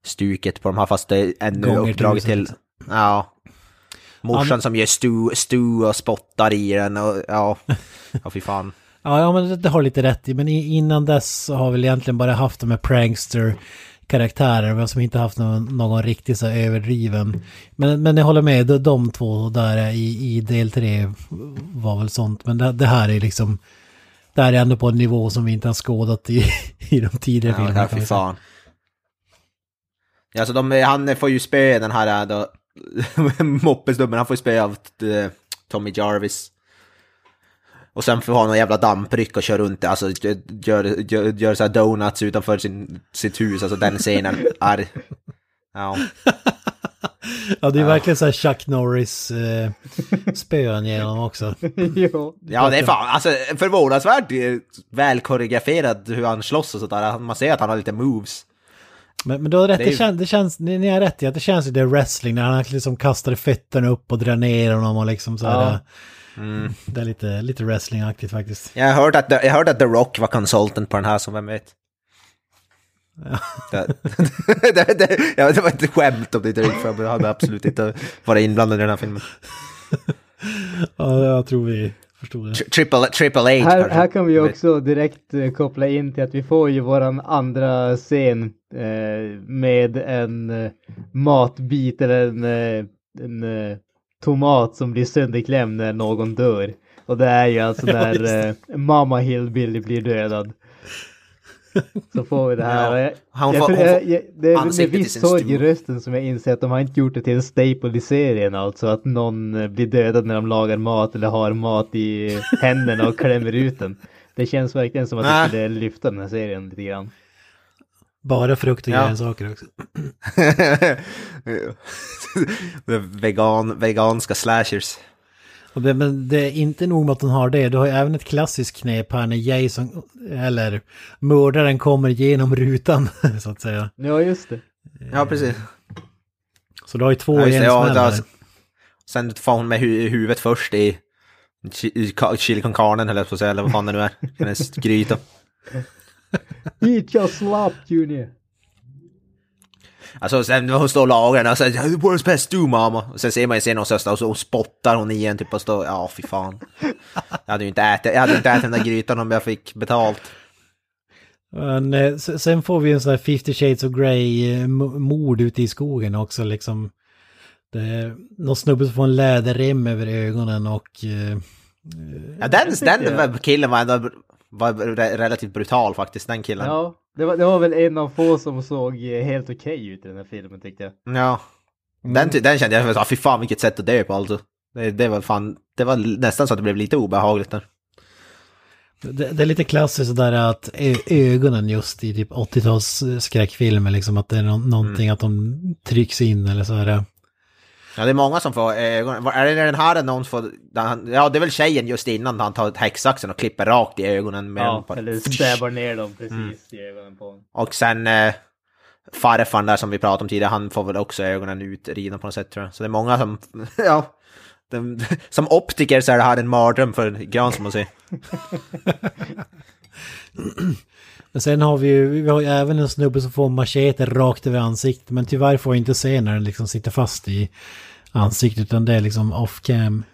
stuket på de här, fast det är ännu Gånger uppdraget till... liksom. Ja. Morsan Ja, men- som gör stu, stu och spottar i den och ja... Ja, fy fan. Ja, ja men det, har lite rätt i. Men innan dess så har vi väl egentligen bara haft de här prankster karaktärer men som inte haft någon, någon riktigt så överdriven. Men, men jag håller med, de, de två där i, i del tre var väl sånt. Men det, det här är liksom, det här är ändå på en nivå som vi inte har skådat i, i de tidigare filmerna. ja fy fan. Ja, så de, han får ju spö den här äh, då, moppesnubben, han får ju spö av eh, Tommy Jarvis. Och sen får han någon jävla dampryck och kör runt, alltså gör, gör, gör så här donuts utanför sin, sitt hus, alltså den scenen är... Ja. Ja, det är verkligen så här Chuck Norris eh, spön genom också. jo. ja, det är fan, alltså förvånansvärt väl koreograferat hur han slåss och sådär. Man ser att han har lite moves. Men, men du har rätt, Det det, ju- känns, det känns, ni, ni har rätt i att det känns ju det wrestling när han liksom kastar fötterna upp och drar ner honom och liksom så här. Mm. Det är lite, lite wrestlingaktigt faktiskt. Jag har hört att, jag hörde att The Rock var consultant på den här, så vem vet. Det, det, det, ja, det var ett skämt om det inte är för jag hade absolut inte varit inblandad i den här filmen. Ja, jag tror vi förstod det. Tri- Triple, triple H Här, kanske. här kan vi också direkt eh, koppla in till att vi får ju våran andra scen eh, med en eh, matbit eller en, eh, en eh, tomat som blir sönderklämd när någon dör. Och det är ju alltså när eh, Mama Hillbilly blir dödad. Så får vi det här. Ja, han jag får- jag- jag- det är med viss sorg i rösten som jag inser att de har inte gjort det till en staple i serien alltså att någon eh, blir dödad när de lagar mat eller har mat i händerna och klämmer ut den. Det känns verkligen som att det skulle lyfta den här serien lite grann. Bara frukt och Ja. grönsaker också. The vegan, veganska slashers. Det, men det är inte nog med att hon har det, du har ju även ett klassiskt knep här när Jason, eller mördaren kommer genom rutan, så att säga. Ja, just det. Ja, precis. Så du har ju två Ja, just det, ja, Sen får hon med hu huvudet först i, i chili con carne, eller på att säga, eller vad fan det nu är. Hennes gryta. Eat your slop junior. Alltså sen när hon står och lagar den och säger “Where's best do mamma?” och sen ser man ju sen och så och så spottar hon igen typ och står ja fy fan. Jag hade ju inte ätit, jag hade inte ätit den där grytan om jag fick betalt. Men, eh, sen får vi en sån här 50 shades of Grey eh, mord ute i skogen också liksom. Det är någon snubbe som får en läderrem över ögonen och... eh, Ja, den, den killen var ändå var re- relativt brutal faktiskt, den killen. Ja. Ja, det var, det var väl en av få som såg eh, helt okej ut i den här filmen tyckte jag. Den, ty- den kände jag, ah, fy fan vilket sätt att dö på alltså. Det, det var fan, det var nästan så att det blev lite obehagligt där. Det, det är lite klassiskt sådär att ögonen just i typ 80-tals skräckfilmer liksom att det är nå- någonting att de trycks in eller så här. Ja, det är många som får ögonen. Är det den här någon får... han- Ja, det är väl tjejen just innan han tar häcksaxen och klipper rakt i ögonen med Ja, på- eller stäbar ner dem precis Mm. i ögonen på honom. Och sen eh, farfan där som vi pratade om tidigare, han får väl också ögonen utridna på något sätt tror jag. Så det är många som... ja. De, som optiker så är det här en mardröm för Gran som att se. Men sen har vi ju, vi har ju även en snubbe som får machete rakt över ansiktet men tyvärr får vi inte se när den liksom sitter fast i ansiktet utan det är liksom off cam.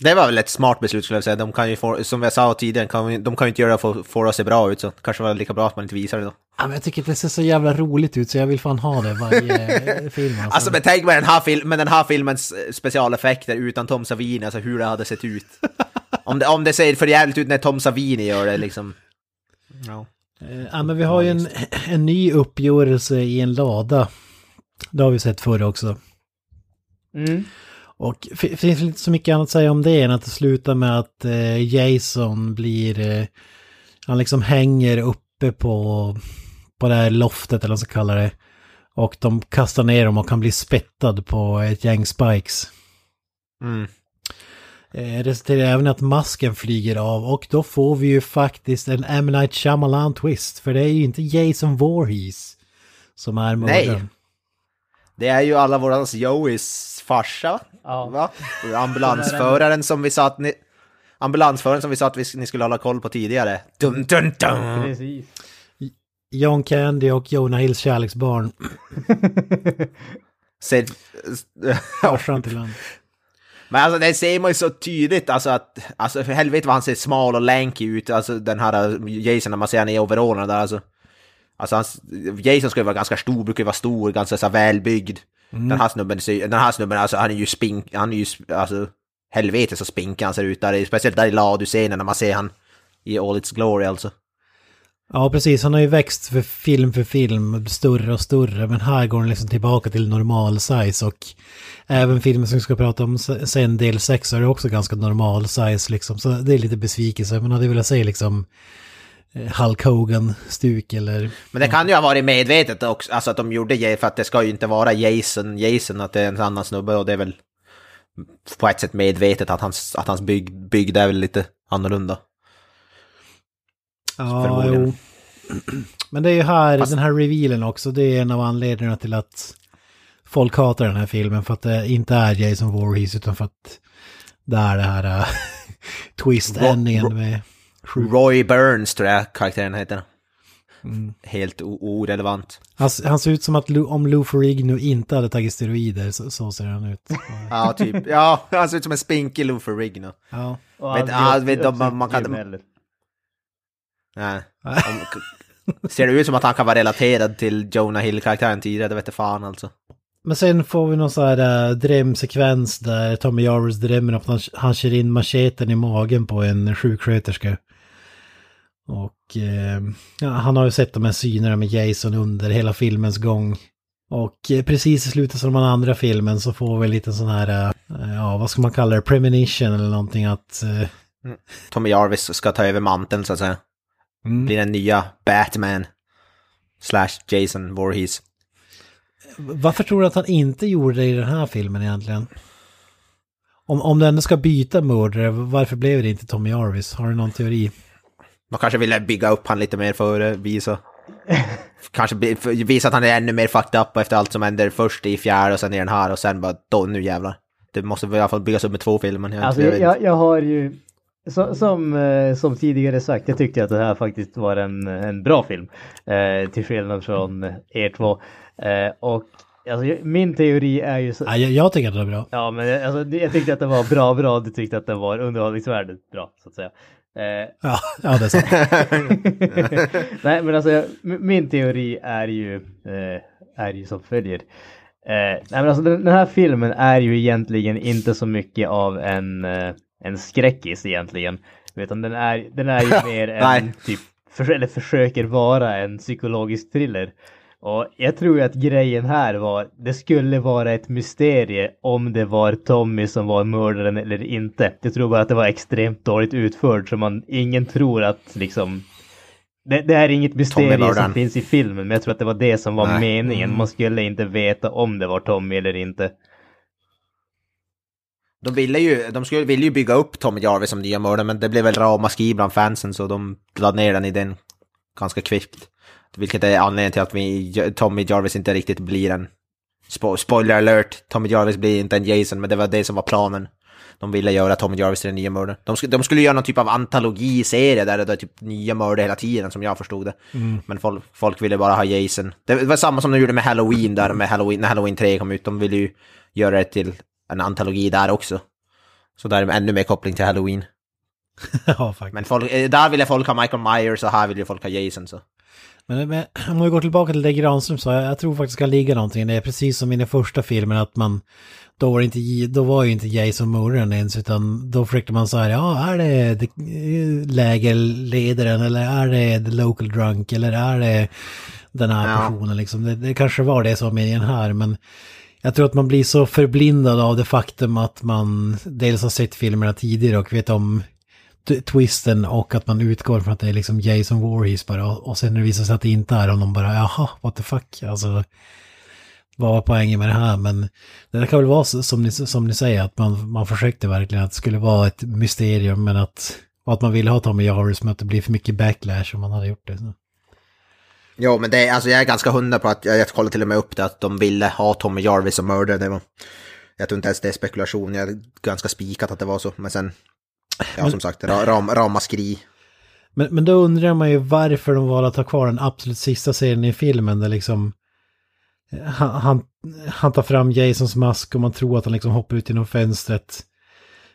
Det var väl ett smart beslut skulle jag säga. De kan ju få, som jag sa tidigare, kan, de kan ju inte göra det för att se bra ut så kanske var det lika bra att man inte visar det då. Ja, men jag tycker att det ser så jävla roligt ut så jag vill fan ha det varje film. Alltså. Alltså men tänk med den här, fil- med den här filmens eh, specialeffekter utan Tom Savini, alltså hur det hade sett ut. om, det, om det ser för jävligt ut när Tom Savini gör det liksom. Ja. Eh, Ja, men vi har ju en, en ny uppgörelse i en lada. Det har vi sett förr också. Mm. Och finns inte så mycket annat att säga om det än att det slutar med att eh, Jason blir... Eh, han liksom hänger uppe på, på det här loftet eller vad man ska kalla det. Och de kastar ner dem och han blir spettad på ett gäng spikes. Mm. Eh, resulterar även i att masken flyger av och då får vi ju faktiskt en M. Night Shyamalan twist. För det är ju inte Jason Voorhees som är mördaren. Nej. Det är ju alla våra Joeys farsa, Ja. va? Ambulansföraren som vi sa att ni... Ambulansföraren som vi sa att vi, ni skulle hålla koll på tidigare. Dun, dun, dun. Precis. John Candy och Jonah Hills kärleksbarn. Farsan till honom. Men alltså det ser man ju så tydligt, alltså att, alltså för helvete vad han ser smal och lanky ut, alltså den här äh, Jason när man ser han i overallerna där alltså. Alltså hans, Jason ska ju vara ganska stor, brukar ju vara stor, ganska så välbyggd. Den här snubben, den här snubben alltså han är ju spink, han är ju, alltså helvete så spinkig han ser ut där, speciellt där i Ladu-scenen när man ser han i all its glory alltså. Ja, precis. Han har ju växt för film för film, större och större. Men här går han liksom tillbaka till normal size och även filmen som vi ska prata om sen, del 6, är det också ganska normal size liksom. Så det är lite besvikelse. Man hade velat se liksom eh, Hulk Hogan-stuk eller... Men det kan ju ha varit medvetet också, alltså att de gjorde det för att det ska ju inte vara Jason, Jason att det är en annan snubbe och det är väl på ett sätt medvetet att hans, att hans bygg, byggd är väl lite annorlunda. Ja, Förmodligen. jo. Men det är ju här, den här revealen också, det är en av anledningarna till att folk hatar den här filmen. För att det inte är Jason Voorhees utan för att det är det här uh, twist-endingen med... Roy Burns tror jag karaktären heter. Helt o- orelevant. Han, han ser ut som att Lou, om Lou Ferrigno inte hade tagit steroider så, så ser han ut. Ja, typ. Ja, han ser ut som en spinkig Lou Ferrigno. Ja. Och Vet- ah, upp- vet de- uppsökt man kan-. Nej. Om, ser det ut som att han kan vara relaterad till Jonah Hill-karaktären tidigare, det vet jag fan alltså. Men sen får vi någon sån här äh, drömsekvens där Tommy Jarvis drömmer om att han, han kör in macheten i magen på en sjuksköterska. Och eh, ja, han har ju sett de här synerna med Jason under hela filmens gång. Och eh, precis i slutet av den andra filmen så får vi lite sån här, eh, ja vad ska man kalla det, premonition eller någonting att... Eh, Tommy Jarvis ska ta över manteln så att säga. Blir den nya Batman. Slash Jason Voorhees. varför tror du att han inte gjorde det i den här filmen egentligen? Om, om den ändå ska byta mördare, varför blev det inte Tommy Jarvis? Har du någon teori? Man kanske ville bygga upp han lite mer för att visa. kanske visa att han är ännu mer fucked up efter allt som händer först i fjärde och sen i den här och sen bara då nu jävlar. Det måste i alla fall byggas upp med två filmer. Jag, Alltså jag jag, jag har ju, som, som, eh, som tidigare sagt, jag tyckte att det här faktiskt var en, en bra film. Eh, till skillnad från er två. Eh, och alltså, min teori är ju så, Ja, jag, jag tycker att det var bra. Ja, men jag- alltså, jag tyckte att det var bra, bra. Du tyckte att det var underhållningsvärdet bra, så att säga. Eh, Ja, ja det är sant. Nej, men alltså jag- min teori är ju, eh, är ju som följer. Eh, nej, men alltså den, den här filmen är ju egentligen inte så mycket av en, en skräckis egentligen. Utan den är, den är ju mer en typ, för, eller försöker vara en psykologisk thriller. Och jag tror ju att grejen här var, det skulle vara ett mysterie om det var Tommy som var mördaren eller inte. Jag tror bara att det var extremt dåligt utfört så man, ingen tror att liksom det, det är inget mysterium som finns i filmen, men jag tror att det var det som var Nej. meningen. Man skulle inte veta om det var Tommy eller inte. De ville ju, de skulle, ville ju bygga upp Tommy Jarvis som nya mördare men det blev väl ramaskri bland fansen så de lade ner den i den ganska kvickt. Vilket är anledningen till att vi, Tommy Jarvis inte riktigt blir en... Spo, spoiler alert, Tommy Jarvis blir inte en Jason men det var det som var planen. De ville göra Tommy Jarvis till den nya mördaren. De, sk- de skulle göra någon typ av antologiserie där det är typ nya mördare hela tiden som jag förstod det. Men folk, folk ville bara ha Jason. Det var samma som de gjorde med Halloween där med Halloween, när Halloween 3 kom ut. De ville ju göra det till en antologi där också. Så där är ännu mer koppling till Halloween. ja, faktiskt. Men folk, eh, där ville folk ha Michael Myers och här vill ju folk ha Jason så. Men, men om vi går tillbaka till det Granström sa, jag, jag tror faktiskt det ska ligga någonting. Det är precis som i den första filmen att man, då var, inte, då var ju inte Jason mördaren ens, utan då försökte man säga, ja, är det eh, lägerledaren eller är det the local drunk eller är det den här Ja. personen liksom. Det, det kanske var det som var meningen här, men jag tror att man blir så förblindad av det faktum att man dels har sett filmerna tidigare och vet om twisten och att man utgår från att det är liksom Jason Voorhees bara och, sen när det visar sig att det inte är honom bara jaha, what the fuck, alltså vad var poängen med det här men det kan väl vara så, som ni, som ni säger att man, man försökte verkligen att det skulle vara ett mysterium men att och att man ville ha Tommy Jarvis men att det blir för mycket backlash om man hade gjort det. Så. Jo, men det alltså jag är ganska hundra på att, jag, jag kollade till och med upp det, att de ville ha Tommy Jarvis som mördare. Det var, jag tror inte ens det är spekulation, jag är ganska spikat att det var så. Men sen, ja som sagt, ra, ram, ramaskri. Men, men då undrar man ju varför de valde att ha kvar den absolut sista scenen i filmen där liksom han, han, han tar fram Jasons mask och man tror att han liksom hoppar ut genom fönstret.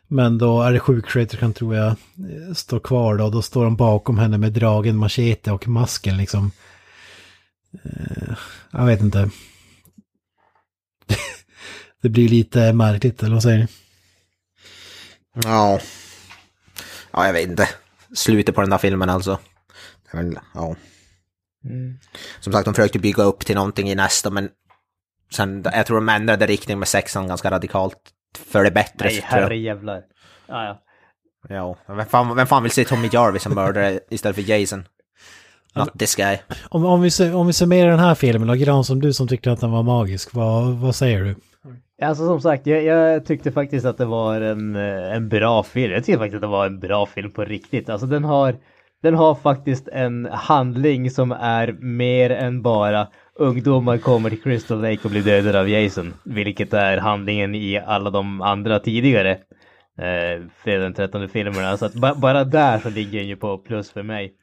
Men då är det sjuksköterskan tror jag eh, står kvar då. Då står han bakom henne med dragen machete och masken liksom. Eh, Jag vet inte. Det blir lite märkligt, eller vad säger ni? Ja. Ja, jag vet inte. Slutet på den där filmen alltså. Väl- Ja. Som sagt, de försökte bygga upp till någonting i nästa, men sen, jag tror de ändrade riktning med sexan ganska radikalt. För det bättre, Nej, tror jag. herre jävlar. Ja, ja. Ja, vem fan, vem fan vill se Tommy Jarvis som mördare istället för Jason? Not this guy. Om, om, vi, om vi summerar den här filmen då, Gran som du som tyckte att den var magisk, vad, vad säger du? Alltså som sagt, jag, jag tyckte faktiskt att det var en, en bra film. Jag tycker faktiskt att det var en bra film på riktigt. Alltså den har, den har faktiskt en handling som är mer än bara ungdomar kommer till Crystal Lake och blir dödade av Jason. Vilket är handlingen i alla de andra tidigare eh, fredag den 13 filmerna. Så att ba bara där så ligger den ju på plus för mig.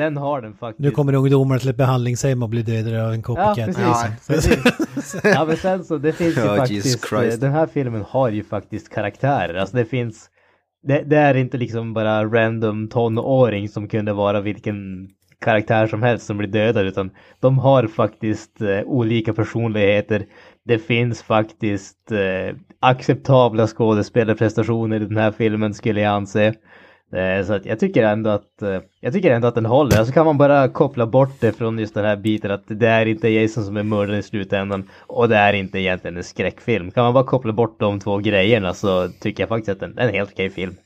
Sen har den faktiskt... Nu kommer ungdomar till ett behandlingshem och blir dödade av en Ja, copycat. precis. Ja. precis. ja, men sen så, det finns ju Ja, Jesus faktiskt, eh, den här filmen har ju faktiskt karaktärer. Alltså det finns, det, det är inte liksom bara random tonåring som kunde vara vilken karaktär som helst som blir dödad, utan de har faktiskt eh, olika personligheter. Det finns faktiskt eh, acceptabla skådespelarprestationer i den här filmen skulle jag anse. Eh, så att jag tycker ändå att eh, jag tycker ändå att den håller. Alltså kan man bara koppla bort det från just den här biten att det är inte Jason som är mördaren i slutändan och det är inte egentligen en skräckfilm. Kan man bara koppla bort de två grejerna så tycker jag faktiskt att den det är en helt okej film.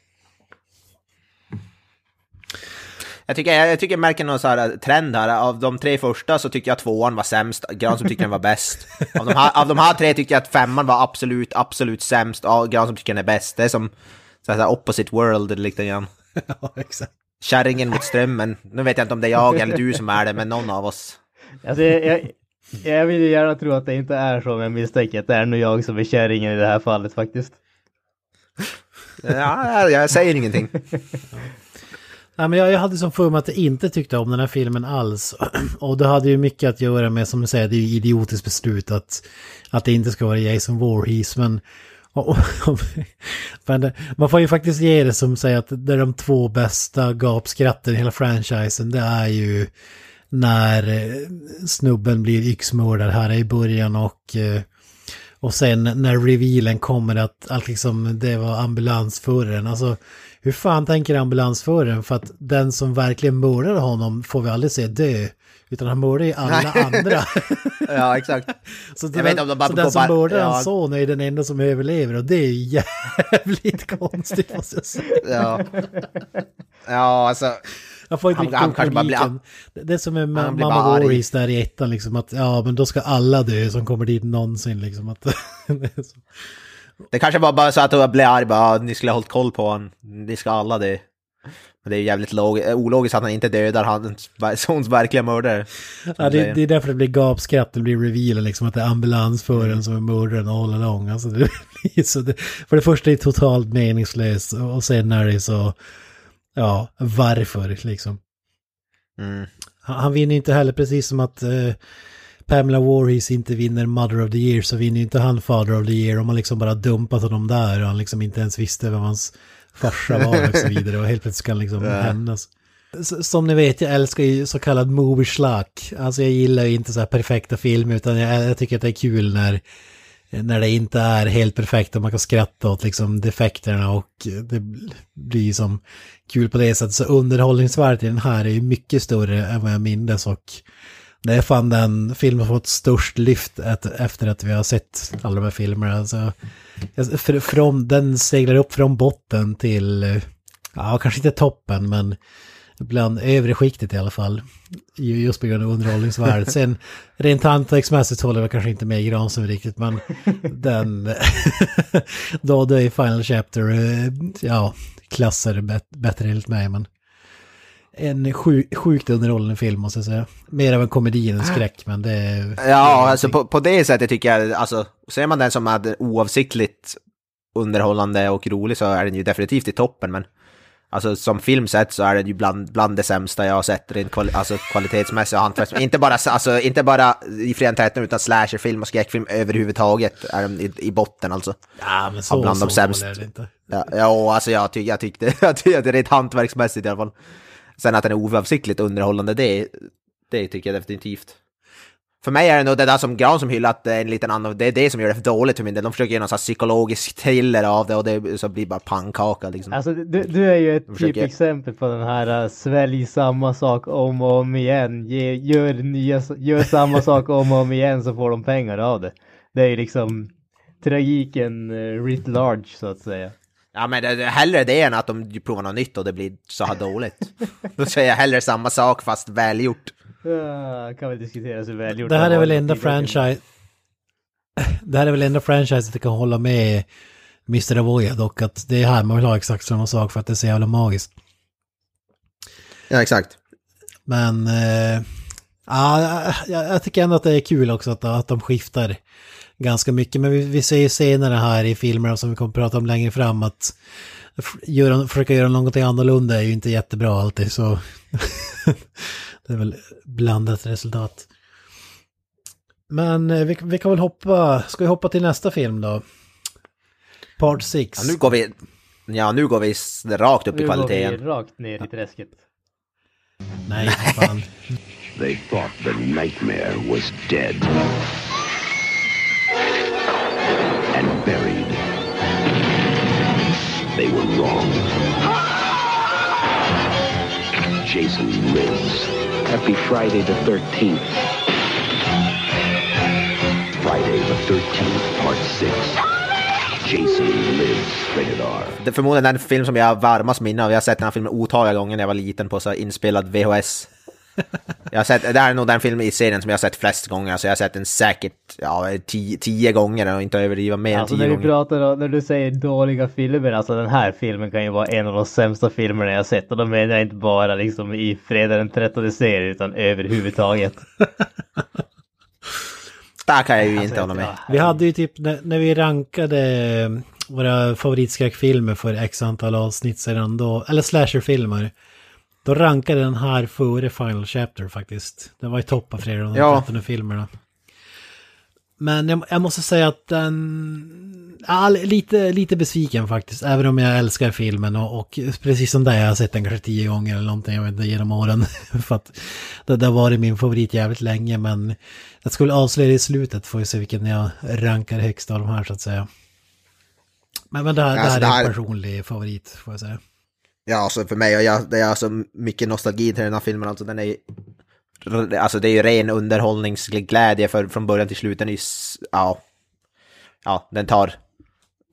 Jag tycker jag, jag tycker jag märker någon så här trend här. Av de tre första så tyckte jag tvåan var sämst, Granström tyckte den var bäst. Av de, här, av de här tre tyckte jag att femman var absolut, absolut sämst och Granström tycker den är bäst. Det är som så här, opposite world lite grann. ja, exakt. Kärringen mot strömmen. Nu vet jag inte om det är jag eller du som är det, men någon av oss. Alltså jag, jag, jag vill ju gärna tro att det inte är så men misstänker att det är nog jag som är kärringen i det här fallet faktiskt. Ja, jag, jag säger ingenting. Nej, men jag, jag hade som för mig att jag inte tyckte om den här filmen alls. Och det hade ju mycket att göra med, som du säger, det är ju idiotiskt beslut att, att det inte ska vara Jason Voorhees. Men, och, och, men man får ju faktiskt ge det som säger att det är de två bästa gapskratten i hela franchisen. Det är ju när eh, snubben blir yxmördad här i början och eh, och sen när revealen kommer att, att liksom det var ambulansföraren. Alltså hur fan tänker ambulansföraren? För att den som verkligen mördade honom får vi aldrig se dö. Utan han mördar ju alla andra. Ja, exakt. Så, Jag den, vet om de bara så den som mördar ja. hans son är den enda som överlever. Och det är jävligt konstigt måste jag säga. Ja, ja alltså. Jag får inte Han- han kanske bara blir-. Det är som med Mamma. Voorhees där i ettan liksom att ja men då ska alla dö som kommer dit någonsin liksom. Att, det kanske var bara så att de blev arg, bara, "Ah, ni skulle ha hållit koll på honom, ni ska alla det. Men det är ju jävligt eh, ologiskt att han inte dödar hans sons verkliga mördare. Ja, det, det är därför det blir gapskratt, det blir revealen liksom att det är ambulansföraren som är mördaren all along. Alltså det blir så det, för det första är det totalt meningslöst och sen är det så, ja, varför liksom. Mm. Han, han vinner inte heller precis som att eh, Pamela Voorhees inte vinner Mother of the Year så vinner inte han Father of the Year om man liksom bara dumpat honom där och han liksom inte ens visste vem hans farsa var och så vidare och helt plötsligt ska han liksom hämnas. S- Som ni vet, jag älskar ju så kallad movie slack. Alltså jag gillar ju inte så här perfekta filmer utan jag, jag tycker att det är kul när, när det inte är helt perfekt och man kan skratta åt liksom defekterna och det blir som kul på det sättet. Så underhållningsvärdet i den här är ju mycket större än vad jag minns och det är fan den filmen som fått störst lyft efter att vi har sett alla de här filmerna. Alltså, från, den seglar upp från botten till, eh, ja kanske inte toppen men bland övre skiktet i alla fall. Ju- Just på grund av underhållningsvärdet. Sen rent hantverksmässigt håller jag kanske inte med Granström riktigt men den, då det är Final Chapter, eh, ja, klassar bet, bättre enligt mig men en sjuk, sjukt underhållande film måste jag säga. Mer av en komedi än en skräck men det är... Ja, alltså på, på det sättet tycker jag, alltså ser man den som är oavsiktligt underhållande och rolig så är den ju definitivt i toppen, men alltså som film sett så är den ju bland, bland det sämsta jag har sett rent kvali alltså, kvalitetsmässigt och hantverksmässigt. Inte bara, alltså, inte bara i 13 utan slasherfilm och skräckfilm överhuvudtaget är den i, i botten alltså. Ja men så, bland de så sämsta. dålig är det inte. Ja, ja alltså jag, ty jag tyckte, jag tyckte att det är rent hantverksmässigt i alla fall. Sen att den är oavsiktligt underhållande, det, det tycker jag definitivt. För mig är det nog det där som Gran som hyllat en liten annan, det är det som gör det för dåligt för min del. De försöker göra någon sån psykologisk thriller av det och det så blir bara pannkaka liksom. Alltså du, du är ju ett typexempel på den här uh, svälj samma sak om och om igen. Ge, gör, nya, gör samma sak om och om igen så får de pengar av det. Det är ju liksom tragiken uh, writ large så att säga. Ja men det, det, hellre det än att de provar något nytt och det blir så här dåligt. Då säger jag hellre samma sak fast välgjort. Uh, kan väl diskuteras hur välgjort Det här är väl enda franchise... Det här är väl enda franchise att kan hålla med Mr. Avoya dock att det är här man vill ha exakt samma sak för att det är så jävla magiskt. Ja, exakt. Men eh, ja, jag, jag tycker ändå att det är kul också att, att de skiftar ganska mycket. Men vi, vi ser ju senare här i filmerna som vi kommer att prata om längre fram att göra, försöka göra någonting annorlunda är ju inte jättebra alltid. Så det är väl blandat resultat. Men eh, vi, vi kan väl hoppa, ska vi hoppa till nästa film då? Part 6. Ja, nu går vi... Ja, nu går vi rakt upp i Nu går vi rakt ner i träsket. Nej, fan. They thought the nightmare was dead and buried. They were wrong. Jason lives. Happy Friday the 13th. Friday the 13th, Part 6. Jason lives. Rated R. Det är förmodligen den film som jag har varmast minne av. Jag har sett den här filmen otaliga gånger när jag var liten på så här inspelad VHS. Jag har sett, det här är nog den film i serien som jag har sett flest gånger. Alltså jag har sett den säkert ja, tio, tio gånger och inte överdriva mer Alltså än när tio vi gånger. pratar om, när du säger dåliga filmer, alltså den här filmen kan ju vara en av de sämsta filmerna jag sett och då menar jag inte bara liksom i Fredag den 13 serien utan överhuvudtaget. Där kan jag ju Alltså, inte hålla med. Vi hade ju typ när, när vi rankade våra favoritskräckfilmer för x antal avsnitt sedan då, eller slasherfilmer. Då rankade den här före Final Chapter faktiskt. Den var i topp av flera av de Ja. 13 filmerna. Men jag, jag måste säga att den... Ja, lite, lite besviken faktiskt, även om jag älskar filmen och, och precis som dig, jag har sett den kanske tio gånger eller någonting, jag vet inte, genom åren. för att det, det har varit min favorit jävligt länge, men jag skulle avslöja det i slutet, får vi se vilken jag rankar högst av de här så att säga. Men, men det, här, det Alltså, här det är här- en personlig favorit, får jag säga. Ja, alltså för mig, och jag, det är så mycket nostalgi till den här filmen, alltså den är ju- Alltså det är ju ren underhållningsglädje för, från början till slut, den är ju, ja, ja, den tar,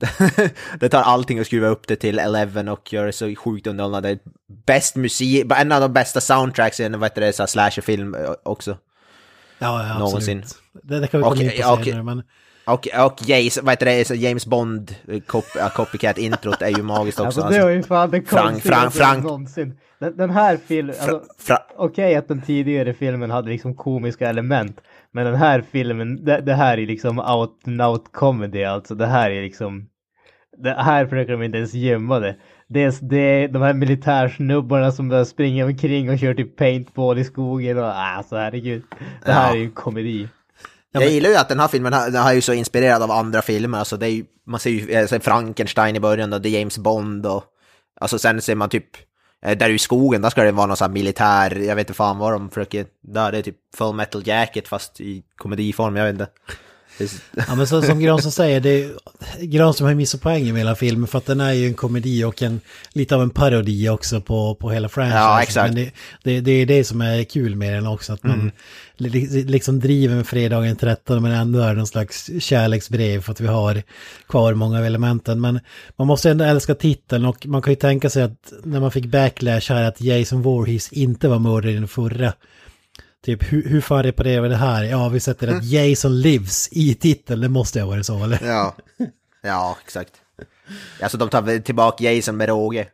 den tar allting och skruvar upp det till 11 och gör det så sjukt underhållande. Det är Bäst musik, en av de bästa soundtracks i en vad heter det, slasherfilm också. Ja, ja Någonsin. absolut. Det, det kan vi Och- komma in på och- senare, men... Och, och James, vad heter det, James Bond, eh, cop, copycat-introt är ju magiskt också. Alltså det var ju fan det Frank- Frank- Frank- någonsin. Den, den här filmen, alltså, okej att den tidigare filmen hade liksom komiska element. Men den här filmen, det, det här är liksom out and out comedy alltså. Det här är liksom, det här försöker de inte ens gömma det. Dels det, de här militärsnubbarna som bara springer omkring och kör typ paintball i skogen och alltså herregud. Det här Ja. är ju komedi. Jag gillar ju att den här filmen har, den har ju så inspirerad av andra filmer, alltså det är ju, man ser ju eh, så Frankenstein i början och det är James Bond och, alltså sen ser man typ, eh, där i skogen, där ska det vara någon sån här militär, jag vet inte fan vad de försöker, där det är typ full metal jacket fast i komediform, jag vet inte. Ja men så, som Granström säger, det är, Granström har missat poängen med hela filmen för att den är ju en komedi och en, lite av en parodi också på, på hela franchisen. Ja, exakt. Men det, det, det är det som är kul med den också, att man li, liksom driver med fredagen 13 men ändå är det någon slags kärleksbrev för att vi har kvar många av elementen. Men man måste ändå älska titeln och man kan ju tänka sig att när man fick backlash här att Jason Voorhees inte var mördare i den förra. Typ hur, hur fan reparerar vi det här? Ja, vi sätter att Jason lives i titeln, det måste ju ha varit så eller? Ja, ja exakt. Alltså de tar tillbaka Jason med råge.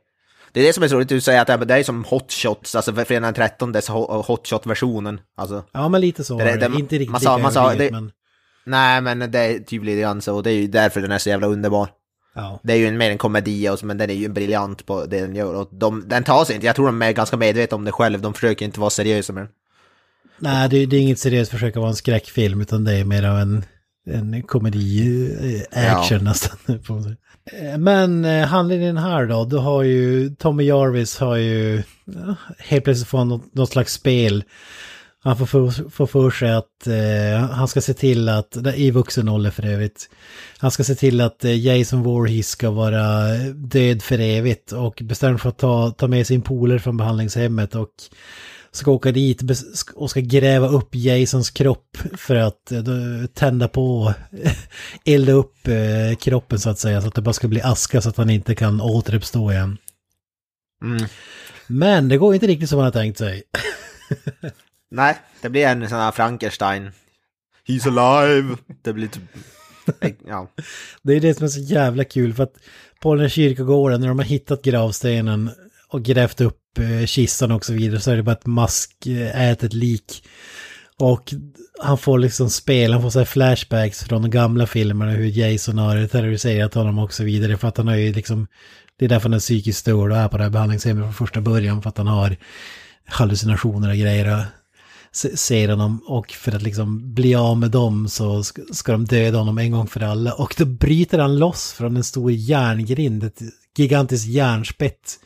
Det är det som är så roligt, du säger att det är- som hot shots, alltså fredagen den 13, det är så hot shot-versionen. Alltså, Ja, men lite så Det- det. Inte riktigt man sa- man sa- det- men... nej men det är typ lite grann så, och det är ju därför den är så jävla underbar. Ja. Det är ju en, mer en komedi, och, men den är ju briljant på det den gör. Och de, den tar sig inte, jag tror de är ganska medvetna om det själv, de försöker inte vara seriösa med den. Nej, det, det är inget seriöst försök att vara en skräckfilm, utan det är mer av en, en komedi, eh, action nästan. på. Eh, Men eh, handlingen här då, du har ju, Tommy Jarvis har ju ja, helt plötsligt fått något, något slags spel. Han får för, får för sig att eh, han ska se till att, i vuxen ålder för övrigt, han ska se till att Jason Voorhees ska vara död för evigt och bestämmer för att ta, ta med sin polare från behandlingshemmet och ska åka dit och ska gräva upp Jasons kropp för att eh, tända på, elda upp eh, kroppen så att säga, så att det bara ska bli aska så att han inte kan återuppstå igen. Mm. Men det går inte riktigt som man har tänkt sig. Nej, det blir en sån här Frankenstein. He's alive! Det blir typ... Ja. Det är det som är så jävla kul för att på den här kyrkogården när de har hittat gravstenen och grävt upp eh, kistan och så vidare så är det bara ett maskätet eh, lik. Och han får liksom spela, han får så här flashbacks från de gamla filmerna hur Jason har terroriserat honom och så vidare för att han har ju liksom det är därför han är psykiskt störd och är på det här behandlingshemmet från första början för att han har hallucinationer och grejer. Ser honom och för att liksom bli av med dem så ska de döda honom en gång för alla. Och då bryter han loss från en stor järngrind, ett gigantiskt järnspett.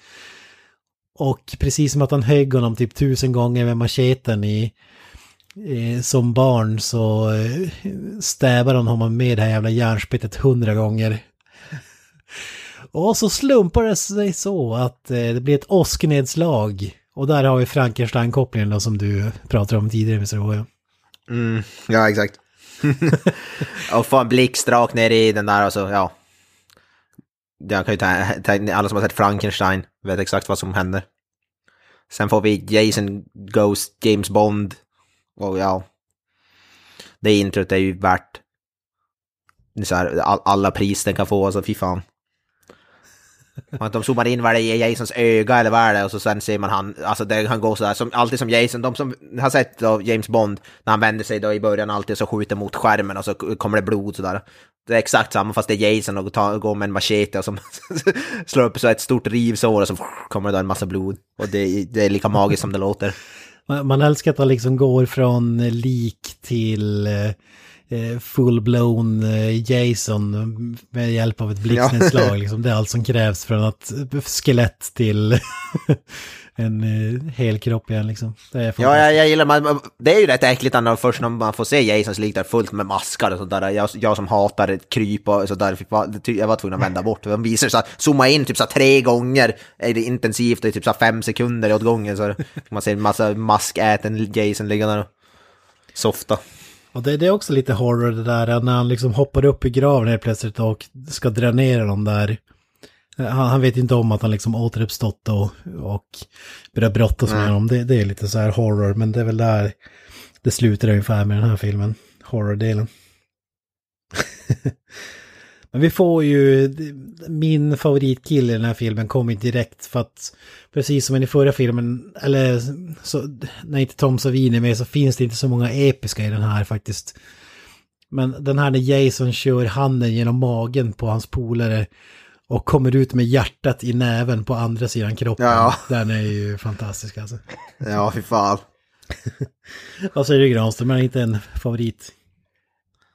Och precis som att han högg honom typ tusen gånger med macheten i, som barn så eh, stävar han honom med det här jävla järnspettet hundra gånger. Och så slumpar det sig så att eh, det blir ett åsknedslag. Och där har vi Frankenstein-kopplingen då som du pratade om tidigare, Mr. H. Mm, ja, exakt. och få en blixt rakt ner i den där och så, ja. Jag kan ju ta, alla som har sett Frankenstein vet exakt vad som händer. Sen får vi Jason Ghost, James Bond. Och ja. Det introt är ju värt så här, alla pris den kan få, alltså fy fan. Att de zoomar in vad det är Jasons öga eller vad är det och så sen ser man han, alltså det, han går sådär, som, alltid som Jason, de som har sett då James Bond, när han vänder sig då i början alltid så skjuter mot skärmen och så kommer det blod sådär. Det är exakt samma fast det är Jason och tar, går med en machete och som slår upp så ett stort rivsår och så kommer det en massa blod. Och det, det är lika magiskt som det låter. Man älskar att han liksom går från lik till eh, Eh, full-blown eh, Jason med hjälp av ett blixtnedslag. Ja. liksom, det är allt som krävs från att skelett till en uh, hel kropp igen liksom. ja, jag, jag gillar man, det är ju rätt äckligt när först när man får se Jasons lik där fullt med maskar och sånt där. Jag, jag som hatar kryp och sådär, jag var tvungen att vända bort. De visar så zooma in typ så tre gånger är det intensivt i typ så fem sekunder åt gången så man ser en massa maskäten Jason ligga där och softa. Och det, det, är också lite horror det där när han liksom hoppar upp i graven helt plötsligt och ska dränera dem där. Han, han, vet inte om att han liksom återuppstått och, och börjar brottas med honom. Det, det, är lite så här horror, men det är väl där det slutar ungefär med den här filmen. Horror-delen. Men vi får ju, min favoritkille i den här filmen kommer direkt för att precis som i förra filmen, eller så, när inte Tom Savini är med så finns det inte så många episka i den här faktiskt. Men den här när Jason kör handen genom magen på hans polare och kommer ut med hjärtat i näven på andra sidan kroppen. Ja. Den är ju fantastisk alltså. Ja, fy fan. Vad säger du Granström, är inte en favorit?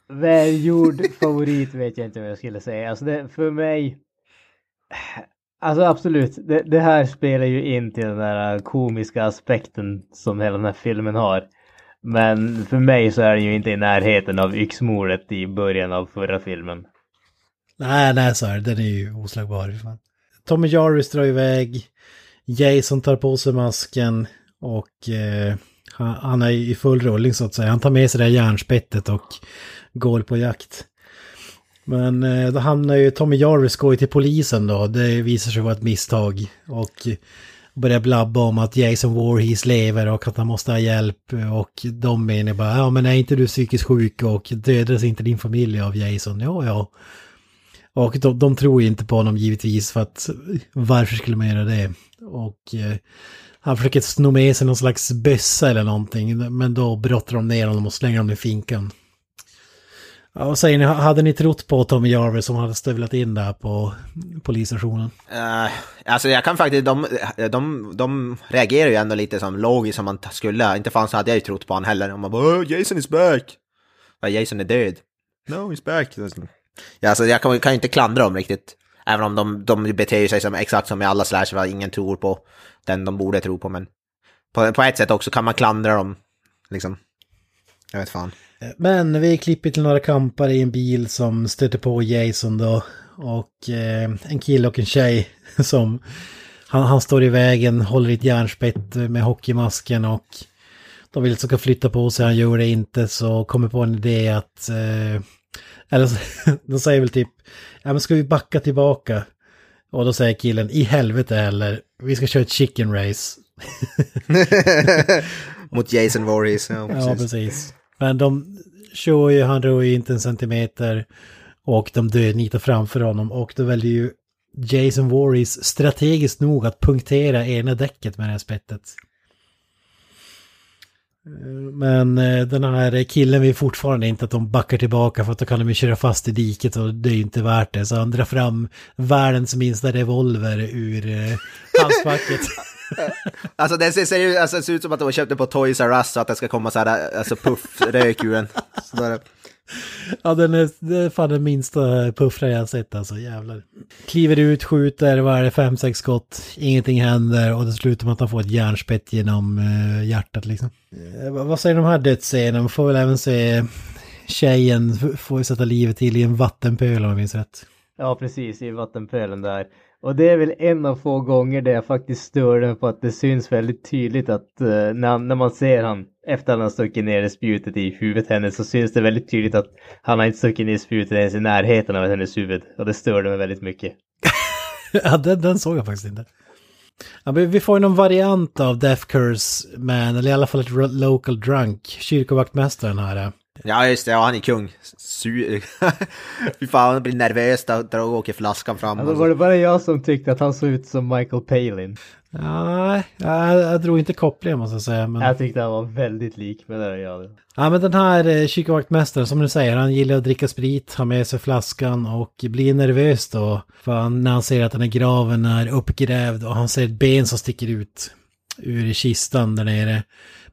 Välgjord favorit vet jag inte vad jag skulle säga. Alltså det, för mig... Alltså absolut, det, det, här spelar ju in till den där komiska aspekten som hela den här filmen har. Men för mig så är den ju inte i närheten av yxmordet i början av förra filmen. Nej, nej så är det. Den är ju oslagbar. Tommy Jarvis drar iväg. Jason tar på sig masken och eh, han, han, är i full rullning så att säga. Han tar med sig det här järnspettet och går på jakt. Men eh, då hamnar ju Tommy Jarvis går ju till polisen då. Det visar sig vara ett misstag. Och börjar blabba om att Jason Warhees lever och att han måste ha hjälp. Och de menar bara, ja men är inte du psykiskt sjuk och dödades inte din familj av Jason? Ja, ja. Och de, de tror ju inte på honom givetvis för att varför skulle man göra det? Och eh, han försöker sno med sig någon slags bössa eller någonting. Men då brottar de ner honom och slänger honom i finkan. Ja, vad säger ni, hade ni trott på Tommy Jarvis som hade stövlat in där på polisstationen? Uh, alltså jag kan faktiskt, de, de, de reagerar ju ändå lite som logiskt som man skulle. Inte fan så hade jag ju trott på honom heller. Om man bara oh, Jason is back. Ja, Jason är död. No, he's back. Ja, alltså jag kan, kan inte klandra dem riktigt. Även om de, de beter sig som, exakt som i alla slasher, ingen tror på den de borde tro på. Men på, på ett sätt också kan man klandra dem. Liksom. Jag vet fan. Men vi klipper till några kampare i en bil som stöter på Jason då. Och eh, en kille och en tjej som... Han, han står i vägen, håller i ett järnspett med hockeymasken och... De vill att ska flytta på sig, han gör det inte så kommer på en idé att... Eh, eller de säger väl typ... Ja men ska vi backa tillbaka? Och då säger killen i helvete heller, vi ska köra ett chicken race. Mot Jason Voorhees, ja precis. Ja, precis. Men de kör ju, han rör ju inte en centimeter och de dödnitar framför honom och då väljer ju Jason Voorhees strategiskt nog att punktera ena däcket med det här spettet. Men eh, den här killen vill fortfarande inte att de backar tillbaka för att då kan de ju köra fast i diket och det är ju inte värt det. Så han drar fram världens minsta revolver ur eh, handskfacket. Alltså det ser, ser, alltså, ser ut som att de köpte på Toys R Us så att det ska komma så här, alltså puff-rök ur den. Ja, den är, det är fan den minsta puffra jag har sett alltså, jävlar. Kliver ut, skjuter, vad är det, fem, sex skott, ingenting händer och det slutar med att han får ett järnspett genom eh, hjärtat liksom. Eh, vad- säger de här dödsscenerna? Man får väl även se tjejen får sätta livet till i en vattenpöl om jag minns rätt. Ja, precis, i vattenpölen där. Och det är väl en av få gånger där jag faktiskt stör mig på att det syns väldigt tydligt att eh, när, när man ser han efter att han har stuckit ner spjutet i huvudet henne så syns det väldigt tydligt att han har inte stuckit ner spjutet ens i närheten av hennes huvud. Och det störde mig väldigt mycket. ja, den, den såg jag faktiskt inte. Ja, men vi får ju någon variant av Death Curse Man, eller i alla fall ett local drunk, kyrkovaktmästaren här. Ja just det, ja han är kung. Su Fy fan, han blir nervös då, då åker flaskan fram. Alltså var det bara jag som tyckte att han såg ut som Michael Palin? Ja, jag, jag drog inte kopplingen måste jag säga. Men... Jag tyckte han var väldigt lik med det jag. Ja men den här eh, kyrkovaktmästaren som du säger, han gillar att dricka sprit, har med sig flaskan och blir nervös då. För han, när han ser att den här graven är uppgrävd och han ser ett ben som sticker ut ur kistan där nere.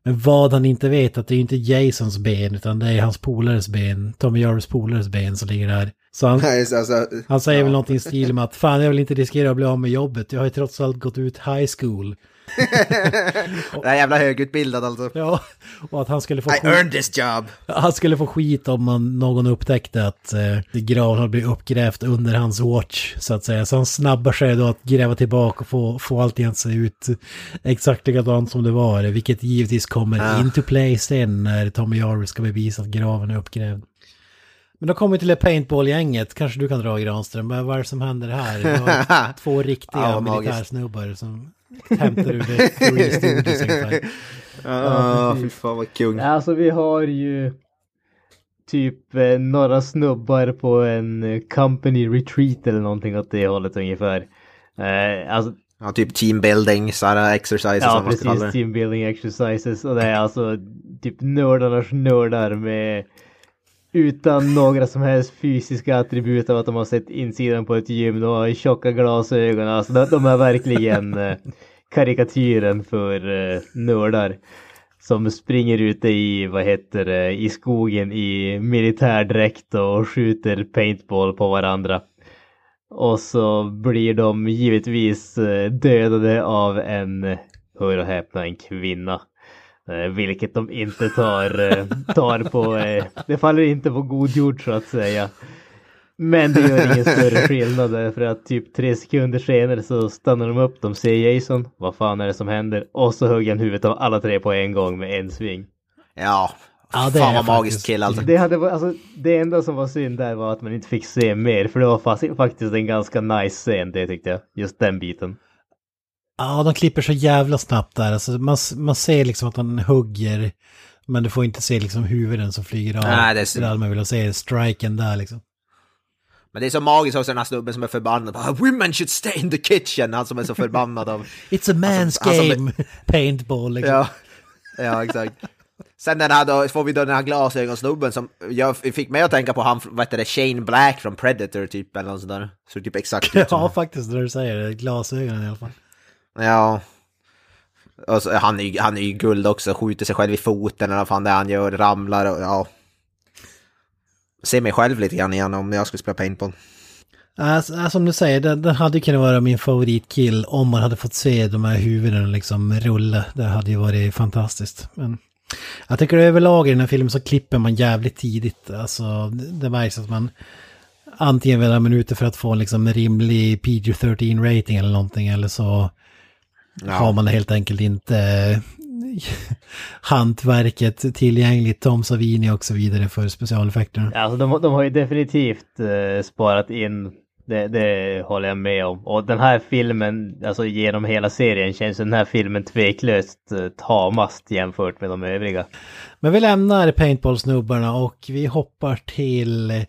Men vad han inte vet att det är inte Jasons ben utan det är hans polares ben, Tommy Jarvis polares ben som ligger där. Så han, Nej, alltså, han säger väl någonting i stil med att fan jag vill inte riskera att bli av med jobbet, jag har ju trots allt gått ut high school. det är jävla högutbildad alltså. Ja, och att han skulle få I skit- earned this job. Han skulle få skit om man, någon upptäckte att eh, graven hade blivit uppgrävt under hans watch, så att säga. Så han snabbar sig då att gräva tillbaka och få, få allting att se ut exakt likadant som det var. Vilket givetvis kommer Ja. into play sen när Tommy Jarvis ska bevisa att graven är uppgrävd. Men då kommer vi till det paintball-gänget. Kanske du kan dra Granström. Vad är det som händer här? Vi har två riktiga Ja, militärsnubbar som hämtar ur det ungefär. Ja, fy fan vad kung. Alltså vi har ju typ eh, några snubbar på en eh, company retreat eller någonting åt det hållet ungefär. Eh, alltså, Ja, typ teambuilding, sådana exercises ja precis, det. team building exercises och det är alltså typ nördarnas nördar med utan några som helst fysiska attribut av att de har sett insidan på ett gym. De har tjocka glasögon. Alltså de, är verkligen eh, karikatyren för eh, nördar. Som springer ute i, vad heter det, i skogen i militärdräkt och skjuter paintball på varandra. Och så blir de givetvis eh, dödade av en, hör och häpna, en kvinna. Eh, vilket de inte tar, eh, tar på, eh, det faller inte på god jord så att säga. Men det gör ingen större skillnad därför att typ tre sekunder senare så stannar de upp, de ser Jason, vad fan är det som händer? Och så hugger han huvudet av alla tre på en gång med en sving. Ja, Ja, det fan vad magiskt kill alltså. Det, hade, alltså, det enda som var synd där var att man inte fick se mer för det var fast, faktiskt en ganska nice scen det tyckte jag. Just den biten. Ja, de klipper så jävla snabbt där. Alltså, man, man ser liksom att han hugger, men du får inte se liksom huvuden som flyger av. Nej, det är- det hade man velat se striken där liksom. Men det är så magiskt också den här snubben som är förbannad. Bara, Women should stay in the kitchen! Han som är så förbannad av... It's a man's Alltså- alltså- game! Paintball liksom. Ja, ja exakt. Sen den här då, får vi då den här glasögonsnubben som jag fick mig att tänka på han, vad heter det, Shane Black från Predator typ eller något sånt där. Så typ exakt ut som Ja, faktiskt när du säger det. Glasögonen i alla fall. Ja. Och han, är, ju- han är ju guld också, skjuter sig själv i foten eller vad fan det är han gör, ramlar och ja. Ser mig själv lite grann igen om jag skulle spela paintball. Alltså, alltså som du säger, den, den hade kunnat vara min favoritkill om man hade fått se de här huvudena liksom rulla. Det hade ju varit fantastiskt. Men jag tycker överlag i den här filmen så klipper man jävligt tidigt. Alltså det, märks att man antingen vill ha minuter för att få liksom en rimlig PG-13 rating eller någonting eller så har man helt enkelt inte eh, hantverket tillgängligt, Tom Savini och så vidare för specialeffekterna. Alltså de, de har ju definitivt eh, sparat in Det, det håller jag med om. Och den här filmen, alltså genom hela serien, känns den här filmen tveklöst eh, tamast jämfört med de övriga. Men vi lämnar paintball-snubbarna och vi hoppar till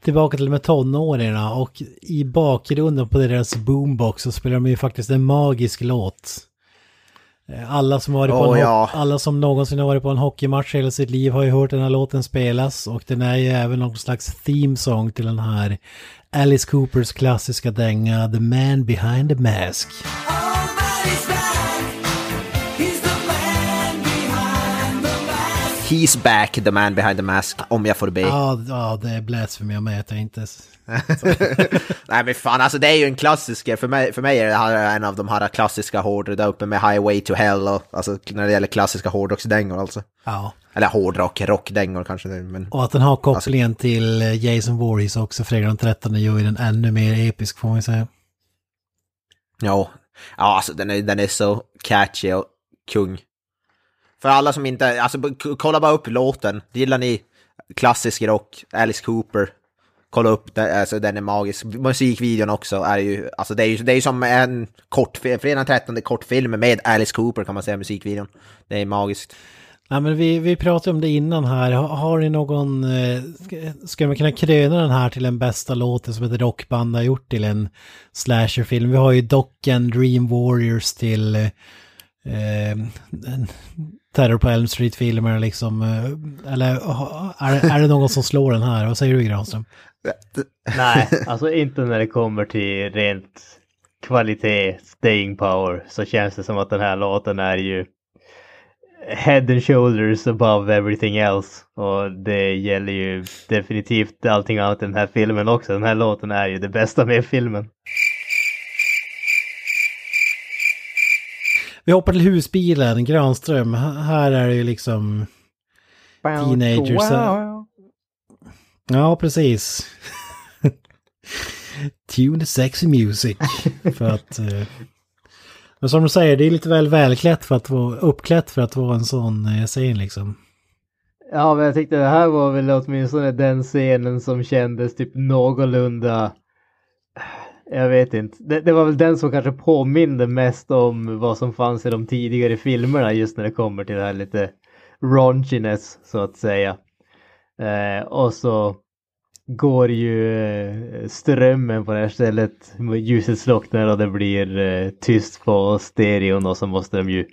tillbaka till med tonåringarna och i bakgrunden på deras boombox så spelar de ju faktiskt en magisk låt. Eh, Alla som, har varit på en, ja. alla som någonsin har varit på en hockeymatch hela sitt liv har ju hört den här låten spelas och den är ju även någon slags theme song till den här Alice Coopers klassiska dänga The Man Behind the Mask. He's back, the man behind the mask, om jag får be. Ja, ja det är blasfemi jag med, jag inte... Nej men fan, alltså det är ju en klassiker. För mig, för mig är det här en av de här klassiska hårdrock där uppe med Highway to Hell och alltså när det gäller klassiska hårdrocksdängor alltså. Ja. Eller hårdrock, rockdängor kanske. Men... Och att den har kopplingen till eh, Jason Voorhees också, fredag den 13 gör ju den ännu mer episk får man säga. Ja, ja alltså den är, den är så catchy och kung. För alla som inte, alltså kolla bara upp låten. Gillar ni klassisk rock, Alice Cooper, kolla upp den, alltså den är magisk. Musikvideon också är ju, alltså det är ju, det är ju som en kortfilm, fredag den 13 kortfilm med Alice Cooper kan man säga, musikvideon. Det är magiskt. Nej men vi, vi pratade om det innan här, har, har ni någon, eh, ska- ska man kunna kröna den här till den bästa låten som ett rockband har gjort till en slasherfilm? Vi har ju Docken, Dream Warriors till eh, Terror på Elm Street-filmer liksom. Eh, eller ha- är, är det någon som slår den här? Vad säger du Granström? Nej, alltså inte när det kommer till rent kvalitet, staying power, så känns det som att den här låten är ju head and shoulders above everything else. Och det gäller ju definitivt allting annat i den här filmen också. Den här låten är ju det bästa med filmen. Vi hoppar till husbilen, Granström. Här är det ju liksom teenagers. Ja, precis. Tune the sexy music. för att... eh, Men som du säger, det är lite väl välklätt för att vara uppklätt för att vara en sån eh, scen liksom. Ja, men jag tyckte det här var väl åtminstone den scenen som kändes typ någorlunda... Jag vet inte. Det, det var väl den som kanske påminde mest om vad som fanns i de tidigare filmerna just när det kommer till det här lite raunchiness så att säga. Eh, och så går ju eh, strömmen på det här stället, ljuset slocknar och det blir eh, tyst på stereon och så måste de ju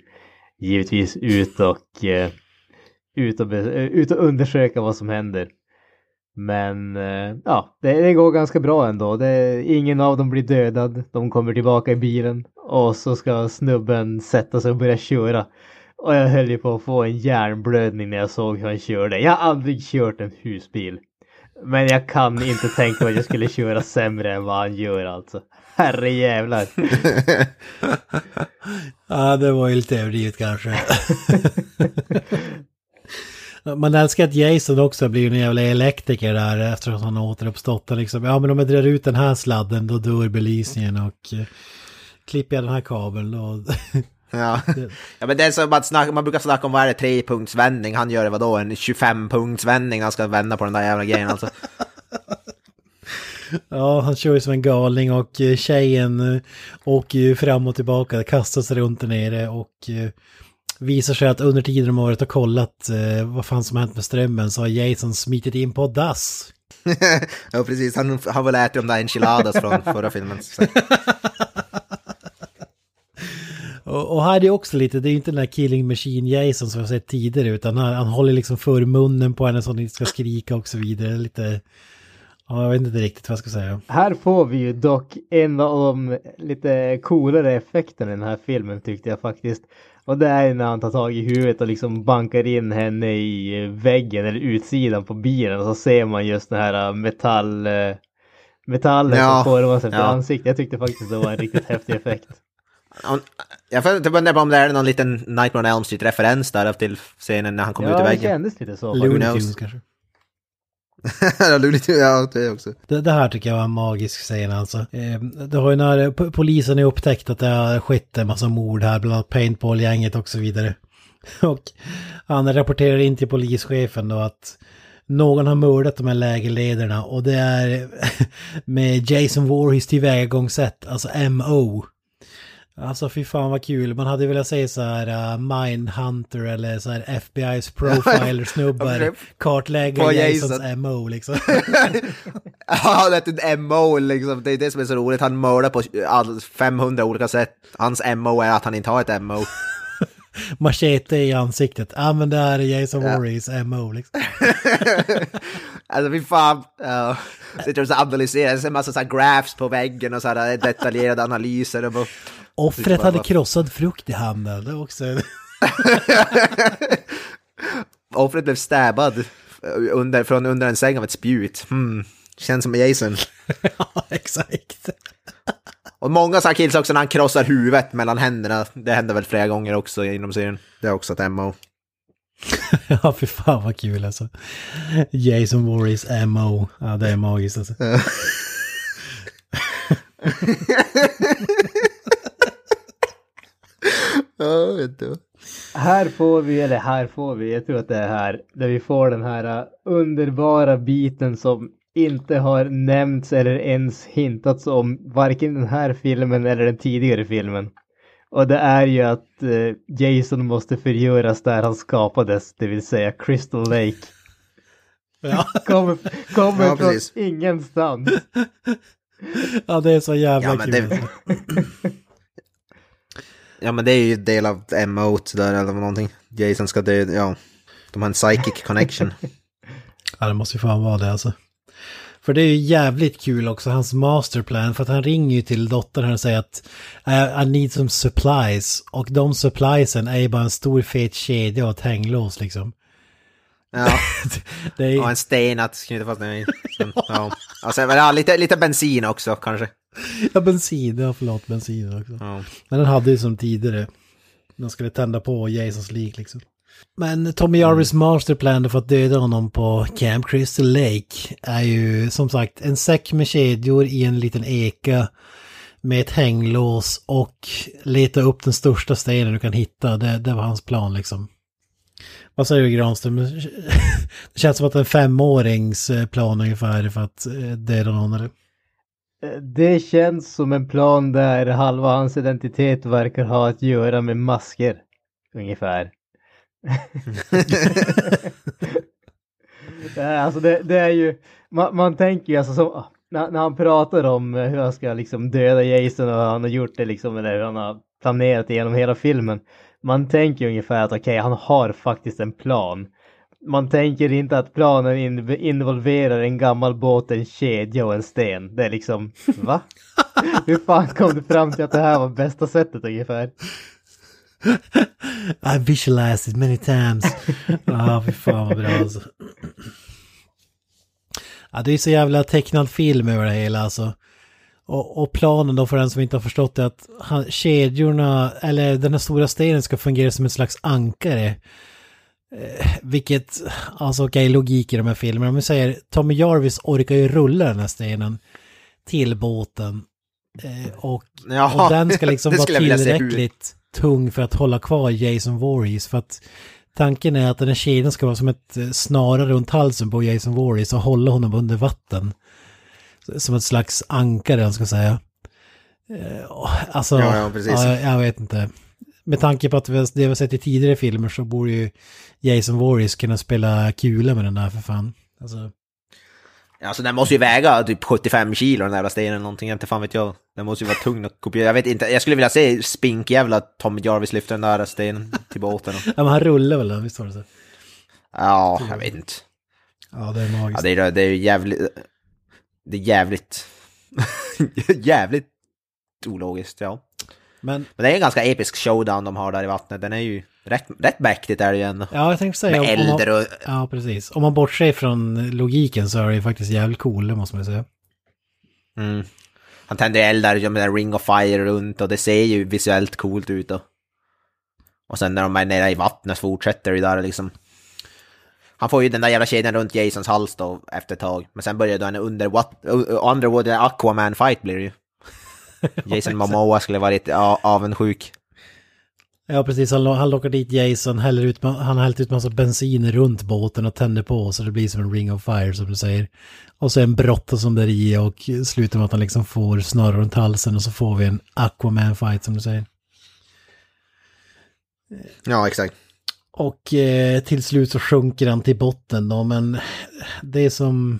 givetvis ut och eh, ut och, ut och undersöka vad som händer. Men eh, ja, det, det går ganska bra ändå. Det, ingen av dem blir dödad. De kommer tillbaka i bilen och så ska snubben sätta sig och börja köra. Och jag höll ju på att få en hjärnblödning när jag såg hur han körde. Jag har aldrig kört en husbil. Men jag kan inte tänka mig att jag skulle köra sämre än vad han gör alltså. Herre jävlar. Ja, det var ju lite överdrivet kanske. Man älskar att Jason också blir en jävla elektriker där efter att han har återuppstått. Och Liksom, ja, men om jag drar ut den här sladden då dör belysningen och eh, klipper jag den här kabeln då... Ja. ja, men det är som att snacka, man brukar snacka om vad är det, trepunktsvändning, han gör det vadå, en 25-punktsvändning när han ska vända på den där jävla grejen alltså. Ja, han kör ju som en galning och eh, tjejen eh, åker ju fram och tillbaka, kastar sig runt där nere och visar sig att under tiden de har varit och kollat eh, vad fan som har hänt med strömmen så har Jason smitit in på dass. ja, precis, han har väl ätit de där enchiladas från förra filmen. Så. Och, och här är det också lite, det är ju inte den där Killing Machine Jason som har sett tidigare utan han, han håller liksom för munnen på henne så hon inte ska skrika och så vidare. Lite, ja jag vet inte riktigt vad jag ska säga. Här får vi ju dock en av de lite coolare effekterna i den här filmen tyckte jag faktiskt. Och det är när han tar tag i huvudet och liksom bankar in henne i väggen eller utsidan på bilen och så ser man just den här metall... eh, Metallen Ja, som formas efter ja. ansiktet. Jag tyckte faktiskt det var en riktigt häftig effekt. Jag funderar på om det är någon liten Nightmare on Elm Street-referens där till scenen när han kommer ut ur Ja, det väggen. kändes lite så. Looney? Tunes kanske ja, ja, det också. Det, det här tycker jag var en magisk scen alltså. Eh, det har ju när eh, polisen är upptäckt att det har skett en massa mord här, bland annat paintball-gänget och så vidare. Och han rapporterar in till polischefen då att någon har mördat de här lägerledarna och det är med Jason Voorhees tillvägagångssätt, alltså MO. Alltså fy fan vad kul, man hade velat säga så här uh, Mindhunter eller så här FBI's profiler-snubbar kartlägger Jasons Jason. MO liksom. Ja, det är ett MO liksom. Det är det som är så roligt. Han mördar på all, 500 olika sätt. Hans MO är att han inte har ett MO. Machete i ansiktet, ja men det här är Jason Voorhees MO liksom. Alltså fy fan. Uh, sitter och analyserar, det är en massa så här graphs på väggen och så här detaljerade analyser. Och bara, Offret hade krossad frukt i handen, det också... offret blev stabbad under, från under en säng av ett spjut. Hmm. Känns som Jason. ja, exakt. Och många så här kills också när han krossar huvudet mellan händerna. Det händer väl flera gånger också inom serien. Det är också ett MO. ja, för fan vad kul alltså. Jason Voorhees MO. Ja, det är magiskt alltså. Ja, vet du. Här får vi, eller här får vi, jag tror att det är här, där vi får den här uh, underbara biten som inte har nämnts eller ens hintats om varken den här filmen eller den tidigare filmen. Och det är ju att eh, Jason måste förgöras där han skapades, det vill säga Crystal Lake. Ja. Kommer, kommer Ja, från ingenstans. ja, det är så jävla Ja, men kul. det- Ja men det är ju del av MO där eller någonting. Jason ska dö, ja. De har en psychic connection. Ja, det måste ju fan vara det alltså. För det är ju jävligt kul också, hans masterplan, för att han ringer ju till dottern här och säger att "I- I need some supplies. Och de suppliesen är ju bara en stor fet kedja och ett hänglås liksom. Ja, Det är, och en sten att knyta fast den i. Ja. Alltså, ja, lite, lite bensin också kanske. ja, bensin, ja förlåt, bensin också. Ja. Men den hade ju som tidigare, de skulle tända på Jasons lik liksom. Men Tommy Jarvis masterplan för att döda honom på Camp Crystal Lake är ju som sagt en säck med kedjor i en liten eka med ett hänglås och leta upp den största stenen du kan hitta. Det, det var hans plan liksom. Vad säger du Granström? Det känns som att en femårings eh, plan ungefär för att eh, döda någon eller? Eh, Det känns som en plan där halva hans identitet verkar ha att göra med masker. Ungefär. Eh, alltså det, det är ju, man, man tänker ju alltså som, när, när han pratar om hur han ska liksom döda Jason och hur han har gjort det liksom, eller hur han har planerat genom hela filmen. Man tänker ungefär att okej, han har faktiskt en plan. Man tänker inte att planen in, involverar en gammal båt, en kedja och en sten. Det är liksom, va? Hur fan kom du fram till att det här var bästa sättet ungefär? I visualized it many times. Ja, fy fan vad bra alltså. Ja, det är så jävla tecknad film över det hela alltså. Och, och planen då för den som inte har förstått det att han, kedjorna, eller den här stora stenen ska fungera som ett slags ankare. Eh, vilket, alltså okej, logik i de här filmerna. Om vi säger Tommy Jarvis orkar ju rulla den här stenen till båten. Eh, och, Ja, och den ska liksom vara tillräckligt tung för att hålla kvar Jason Voorhees. För att tanken är att den här kedjan ska vara som ett eh, snara runt halsen på Jason Voorhees och hålla honom under vatten. Som ett slags ankare, jag ska säga. Eh, Alltså, Ja, ja, precis. ja, jag vet inte. Med tanke på att vi det vi har sett i tidigare filmer så borde ju Jason Voorhees kunna spela kula med den där för fan. Alltså, Alltså den måste ju väga typ 75 kilo den där jävla stenen någonting, inte fan vet jag. Den måste ju vara tung att kopiera. Jag vet inte, jag skulle vilja se spinkjävla Tommy Jarvis lyfta den där stenen till båten. Ja men han rullar väl då, visst var det så? Ja, jag vet inte. Ja, det är Ja, magiskt. det är, det är ju jävligt... Det är jävligt... jävligt ologiskt, ja. Men Men det är en ganska episk showdown de har där i vattnet. Den är ju rätt, rätt mäktigt är det ju ändå. ja, jag tänkte säga... Med eld och... Ja, precis. Om man bortser från logiken så är det ju faktiskt jävligt cool, det måste man säga. Mm. Han tänder eld där med en ring of fire runt och det ser ju visuellt coolt ut då. Och sen när de är nere i vattnet fortsätter det där liksom. Han får ju den där jävla kedjan runt Jasons hals då efter ett tag. Men sen börjar då en under what, underwater Aquaman fight blir det ju. Jason Momoa skulle varit avundsjuk. Ja, precis. Han, han lockar dit Jason, häller ut, han har hällt ut massa bensin runt båten och tänder på så det blir som en ring of fire som du säger. Och så en brotta som där i och slutar med att han liksom får snarare runt halsen och så får vi en Aquaman-fight som du säger. Ja, exakt. Och eh, till slut så sjunker han till botten då, men det är som...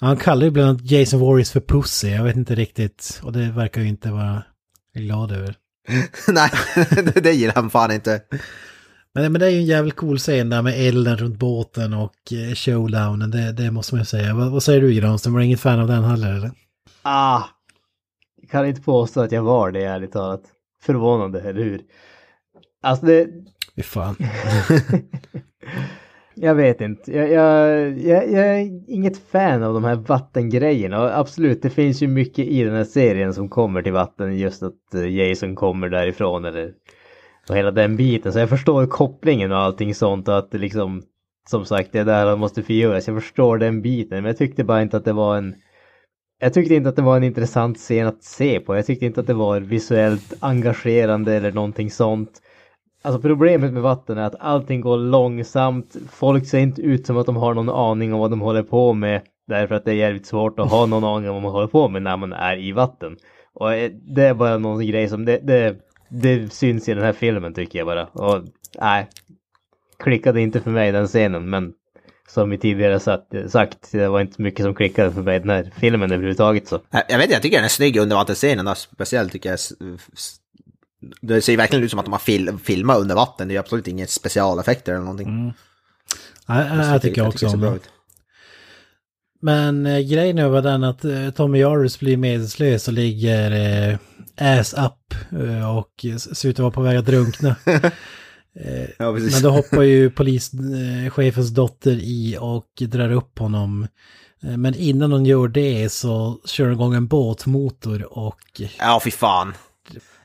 Han kallar ju bland annat Jason Warriors för Pussy, jag vet inte riktigt. Och det verkar ju inte vara glad över. Nej, det, det gillar han fan inte. Men, men det är ju en jävligt cool scen där med elden runt båten och eh, showdownen, det, det måste man ju säga. Vad, vad säger du Granström, var du inget fan av den heller eller? Ah! Jag kan inte påstå att jag var det ärligt talat. Förvånande, eller hur? Alltså det... Fy fan. jag vet inte. Jag, jag, jag, jag är inget fan av de här vattengrejerna. Och absolut, det finns ju mycket i den här serien som kommer till vatten. Just att eh, Jason kommer därifrån eller och hela den biten. Så jag förstår kopplingen och allting sånt och att det liksom som sagt det är där han måste förgöras. Jag förstår den biten men jag tyckte bara inte att det var en jag tyckte inte att det var en intressant scen att se på. Jag tyckte inte att det var visuellt engagerande eller någonting sånt. Alltså problemet med vatten är att allting går långsamt. Folk ser inte ut som att de har någon aning om vad de håller på med. Därför att det är jävligt svårt att ha någon aning om vad man håller på med när man är i vatten. Och eh, det är bara någon grej som det, det, det syns i den här filmen tycker jag bara. Och nej, klickade inte för mig den scenen men som vi tidigare sagt, sagt, det var inte mycket som klickade för mig i den här filmen överhuvudtaget så. Jag vet inte, jag tycker den är snygg under vattenscenen speciellt tycker jag. Det ser verkligen ut som att de har fil filmat under vatten, det är absolut inga specialeffekter eller någonting. Ja, ja, jag tycker jag också det om det. Men eh, grejen är var den att eh, Tommy Jarvis blir medvetslös och ligger eh, ass up eh, och ser ut att vara på väg att drunkna. Eh, Ja, precis. Men då hoppar ju polischefens dotter i och drar upp honom. Eh, Men innan hon gör det så kör hon igång en båtmotor och... Ja, fy fan.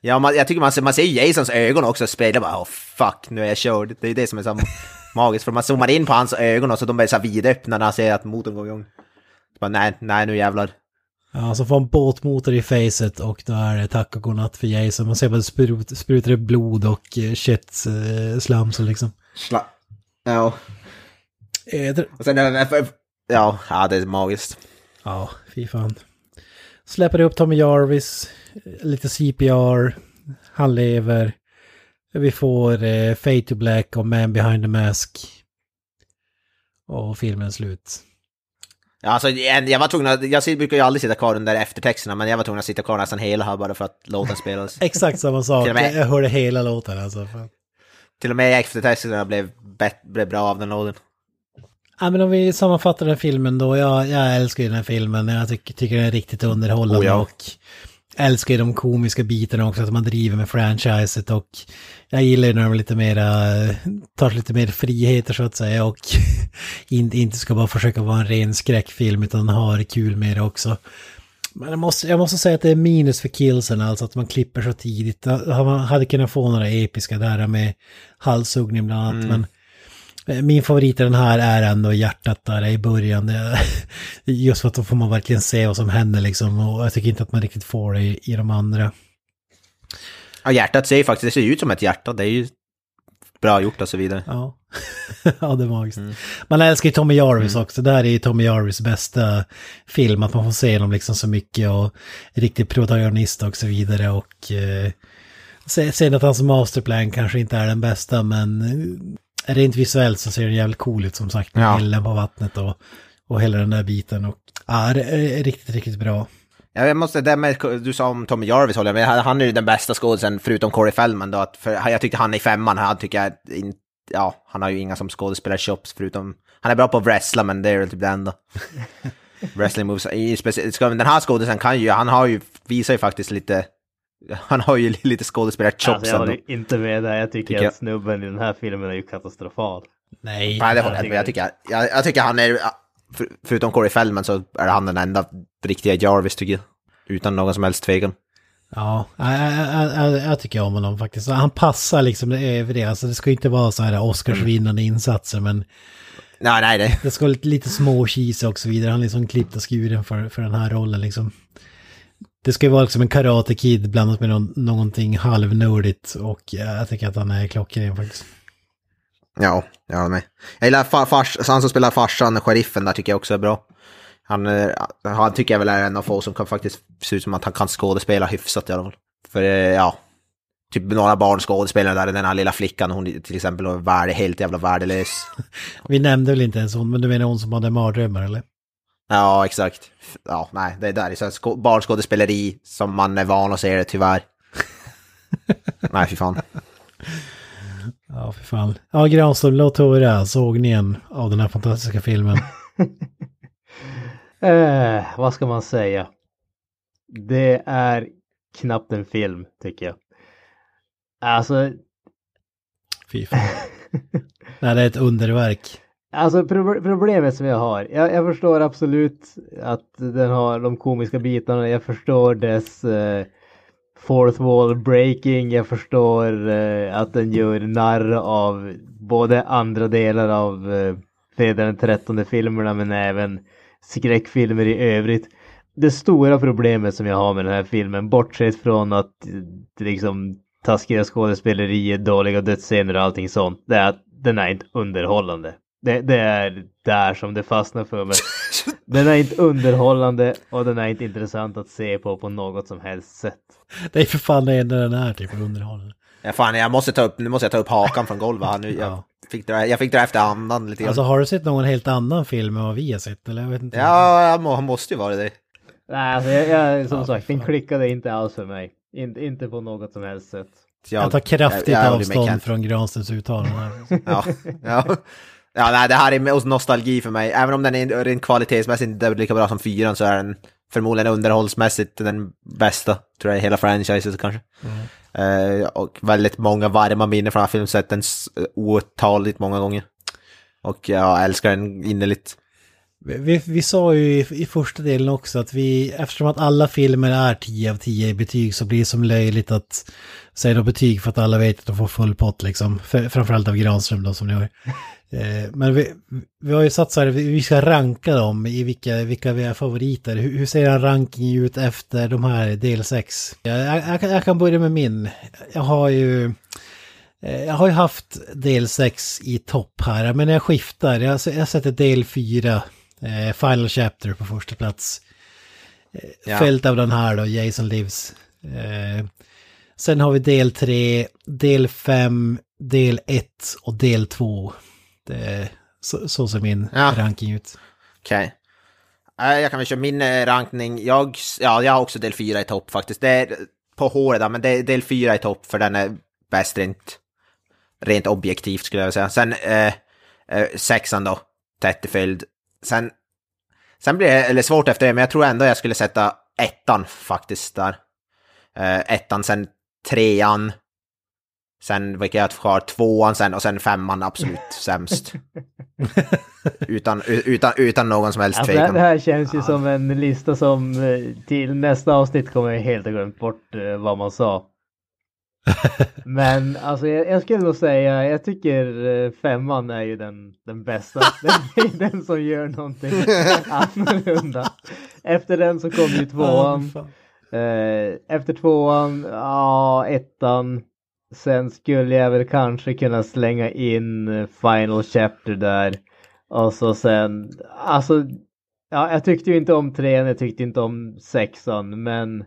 Ja, man, jag tycker man ser, man ser Jasons ögon också spegla bara, oh fuck, nu är jag körd. Det är det som är så magiskt, för man zoomar in på hans ögon och så de är så vidöppna när han ser att motorn går igång. Så bara, nej, nej, nu jävlar. Ja, så får en båtmotor i facet och då är det tack och godnatt för Jason. Man ser bara sprut, sprutar det blod och eh, köttslam så liksom. Sla ja. Eh, det- Och sen, eh, ja, ja, det är magiskt. Ja, fy fan. Släpper upp Tommy Jarvis, eh, lite CPR, han lever. Vi får eh, Fade to Black och Man behind the mask. Och filmen slut. Ja, alltså, jag var tvungen att, jag brukar ju aldrig sitta kvar under eftertexterna, men jag var tvungen att sitta kvar nästan hela här bara för att låten spelades. Exakt samma sak, med- jag hörde hela låten alltså. Fan. Till och med eftertexterna blev, bet, blev bra av den låten. Ja, men om vi sammanfattar den filmen då. Jag, jag älskar ju den här filmen. Jag tycker, tycker den är riktigt underhållande Oh, ja. och älskar ju de komiska bitarna också, att man driver med franchiset och jag gillar ju när de lite mera, tar lite mer friheter så att säga och inte, inte ska bara försöka vara en ren skräckfilm utan har kul med det också. Men jag måste, jag måste säga att det är minus för killsen, alltså att man klipper så tidigt. Man hade kunnat få några episka där med halshuggning bland annat, men Eh, Min favorit i den här är ändå hjärtat där i början. Just för att då får man verkligen se vad som händer liksom. Och jag tycker inte att man riktigt får det i, i de andra. Ja, hjärtat ser ju faktiskt, det ser ut som ett hjärta, det är ju bra gjort och så vidare. Ja, ja det är magiskt. Man älskar ju Tommy Jarvis också. Det här är ju Tommy Jarvis bästa film. Att man får se honom liksom så mycket och riktig protagonist och så vidare. Och eh, se- sen att hans masterplan kanske inte är den bästa men eh, rent visuellt så ser den jävligt cool ut som sagt. Ja. elden på vattnet och, och hela den där biten. Och, ja, det är riktigt, riktigt bra. Ja, jag måste, det med, du sa om Tommy Jarvis håller jag med, han är ju den bästa skådisen förutom Corey Feldman då, att för, jag tyckte han i femman, han tycker jag, in, ja, han har ju inga som skådespelar chops förutom, han är bra på att wrestla men det är väl typ det enda. Wrestling moves, i, den här skådisen kan ju, han har ju, visar ju faktiskt lite, han har ju lite skådespelar chops Alltså jag håller inte med där. Jag tycker, Tycker jag. att snubben i den här filmen är ju katastrofal. Nej, Nej, det håller jag inte med. Jag tycker, jag, jag tycker han är, för, förutom Corey Feldman så är han den enda riktiga Jarvis tycker jag. Utan någon som helst tvekan. Ja, jag, jag, jag, jag tycker om honom faktiskt. Han passar liksom över det. Alltså det ska ju inte vara så här Oscarsvinnande insatser men Nej, nej, det. det ska vara lite, lite små och så vidare. Han är liksom klippt och skuren för, för den här rollen liksom. Det ska ju vara liksom en Karate Kid blandat med någon, någonting halvnördigt och eh, jag tycker att han är klockren faktiskt. Ja, jag håller med. Jag gillar far, fars, han som spelar farsan, sheriffen där tycker jag också är bra. Han, eh, han tycker jag väl är en av få som kan faktiskt se ut som att han kan skådespela hyfsat i alla fall. För eh, ja, typ några barnskådespelare där, den här lilla flickan, hon till exempel värde, helt jävla värdelös. Vi nämnde väl inte ens hon, men du menar hon som hade mardrömmar eller? Ja, exakt. Ja, nej, det där är så barnskådespeleri som man är van att se det tyvärr. nej, fy fan. Ja, för fan. Ja, Granström, låt höra sågningen av den här fantastiska filmen. Eh, vad ska man säga? Det är knappt en film, tycker jag. Alltså, Fy fan. Nej, det är ett underverk. Alltså problemet som jag har, jag, jag förstår absolut att den har de komiska bitarna, jag förstår dess eh, fourth wall breaking, jag förstår eh, att den gör narr av både andra delar av eh, fredag den 13 filmerna men även skräckfilmer i övrigt. Det stora problemet som jag har med den här filmen, bortsett från att det liksom taskiga skådespeleriet, dåliga dödsscener och allting sånt, det är att den är inte underhållande. Det, det är där som det fastnar för mig. Den är inte underhållande och den är inte intressant att se på på något som helst sätt. Det är för fan det enda den är, typ underhållande. Ja, fan, jag måste ta upp, nu måste jag ta upp hakan från golvet här nu. Jag, Ja. fick, dra, jag fick dra efter andan lite grann. Alltså har du sett någon helt annan film än vad vi har sett? Eller jag vet inte. Ja, jag må, han måste ju vara det. Nej, alltså jag, jag, som Ja, sagt, den klickade inte alls för mig. In, inte på något som helst sätt. Jag tar kraftigt jag- jag avstånd från Granströms uttalanden här. Ja, ja. Ja, nej, det här är nostalgi för mig. Även om den är rent kvalitetsmässigt inte lika bra som fyran så är den förmodligen underhållsmässigt den bästa, tror jag, i hela franchiset kanske. Eh, och väldigt många varma minnen från den här filmen, sett den otaligt många gånger. Och jag älskar den innerligt. Vi, vi, vi sa ju i, i första delen också att vi, eftersom att alla filmer är 10 av 10 i betyg så blir det som löjligt att säga något betyg för att alla vet att de får full pott liksom. För, framförallt av Granström då som ni har. Eh, men vi, vi har ju satt så här, vi ska ranka dem i vilka, vilka vi är favoriter. Hur, hur ser en ranking ut efter de här del 6? Jag, jag, kan- jag kan börja med min. Jag har ju... eh, Jag har ju haft del 6 i topp här, men jag skiftar. Jag, jag sätter del 4, eh, Final Chapter på första plats. Eh, Ja. Följt av den här då, Jason Lives. Eh, sen har vi del 3, del 5, del 1 och del 2. Det, så, så ser min Ja. ranking ut. Okej. Eh, Jag kan väl köra min eh, rankning. Jag, ja, jag har också del 4 i topp faktiskt. Det är på håret men det är del 4 i topp för den är bäst rent, rent objektivt skulle jag säga. Sen eh, eh, sexan då, tätt i följd. Sen, sen blir det eller svårt efter det, men jag tror ändå jag skulle sätta ettan faktiskt där. Eh, ettan, sen trean. Sen vilka jag har kvar, tvåan sen och sen femman absolut sämst. utan, utan, utan någon som helst Alltså det, här- tvekan. det här känns ju som en lista som eh, till nästa avsnitt kommer jag helt ha glömt bort eh, vad man sa. Men alltså jag, jag skulle nog säga, jag tycker eh, femman är ju den, den bästa. Den den som gör någonting annorlunda. Efter den så kommer ju tvåan. Eh, efter tvåan, ja, ettan. Sen skulle jag väl kanske kunna slänga in eh, Final Chapter där. Och så sen, alltså, ja, jag tyckte ju inte om trean, jag tyckte inte om sexan, men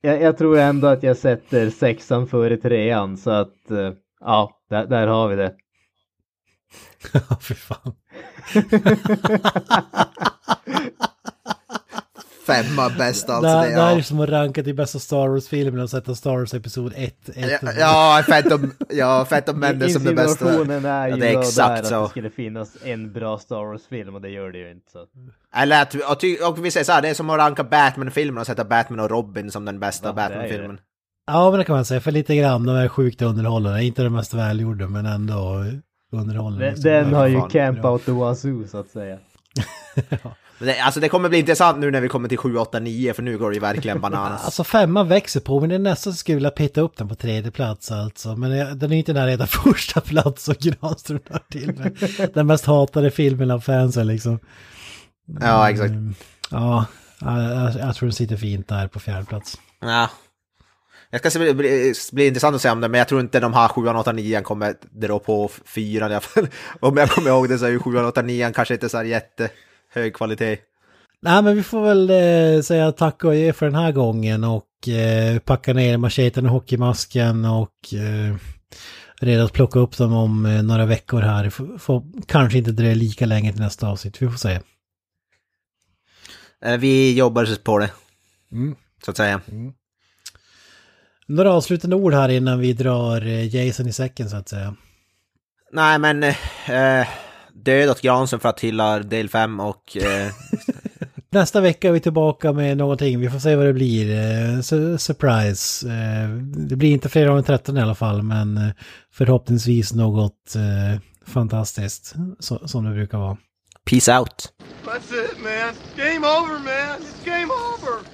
jag, jag tror ändå att jag sätter sexan före trean, så att, eh, ja, där, där har vi det. Ja, fy fan. Femma bäst alltså. det, det, det här är ja. som att ranka till bästa Star Wars-filmen och sätta Star Wars Episod 1. Ja, ja, Phantom, ja, Phantom Menace som det bästa. Är ju Ja, det är exakt där att så. det skulle finnas en bra Star Wars-film och det gör det ju inte. Så. Eller att, och, ty, och vi säger så här, det är som att ranka Batman-filmen och sätta Batman och Robin som den bästa Ja, Batman-filmen. Ja, men det kan man säga. För lite grann, de är sjukt underhållande. Inte de mest välgjorda, men ändå underhållande. Den, den ja, har ju camp out the wazoo så att säga. Men Det, alltså det kommer bli intressant nu när vi kommer till 7, 8, 9 för nu går det ju verkligen bananas. Alltså femman växer på, men det är nästan så skulle jag vilja peta upp den på tredje plats alltså. Men den är inte nära redan första plats och Granström hör till med den mest hatade filmen av fansen liksom. ja, exakt. Mm, Ja, Ja, jag, jag tror den sitter fint där på fjärde plats. Ja. Jag ska se, bli, bli, bli intressant att se om det, men jag tror inte de här 7, 8, 9 kommer dra på fyran i alla fall. Om jag kommer ihåg det så är ju 7, 8, 9 kanske inte så här jättehög kvalitet. Nej, men vi får väl eh, säga tack och ge för den här gången och eh, packa ner macheten och hockeymasken och eh, redo att plocka upp dem om eh, några veckor här. Får, får kanske inte dröja lika länge till nästa avsnitt, vi får se. Eh, Vi jobbar på det, Mm. så att säga. Några avslutande ord här innan vi drar eh, Jason i säcken så att säga. Nej, men eh, död åt Granström för att hylla del 5 och eh, Nästa vecka är vi tillbaka med någonting, vi får se vad det blir. Eh, su- surprise. Eh, det blir inte fredag den 13 i alla fall, men eh, förhoppningsvis något fantastiskt, som det brukar vara. peace out. That's it, man. Game over, man. It's game over.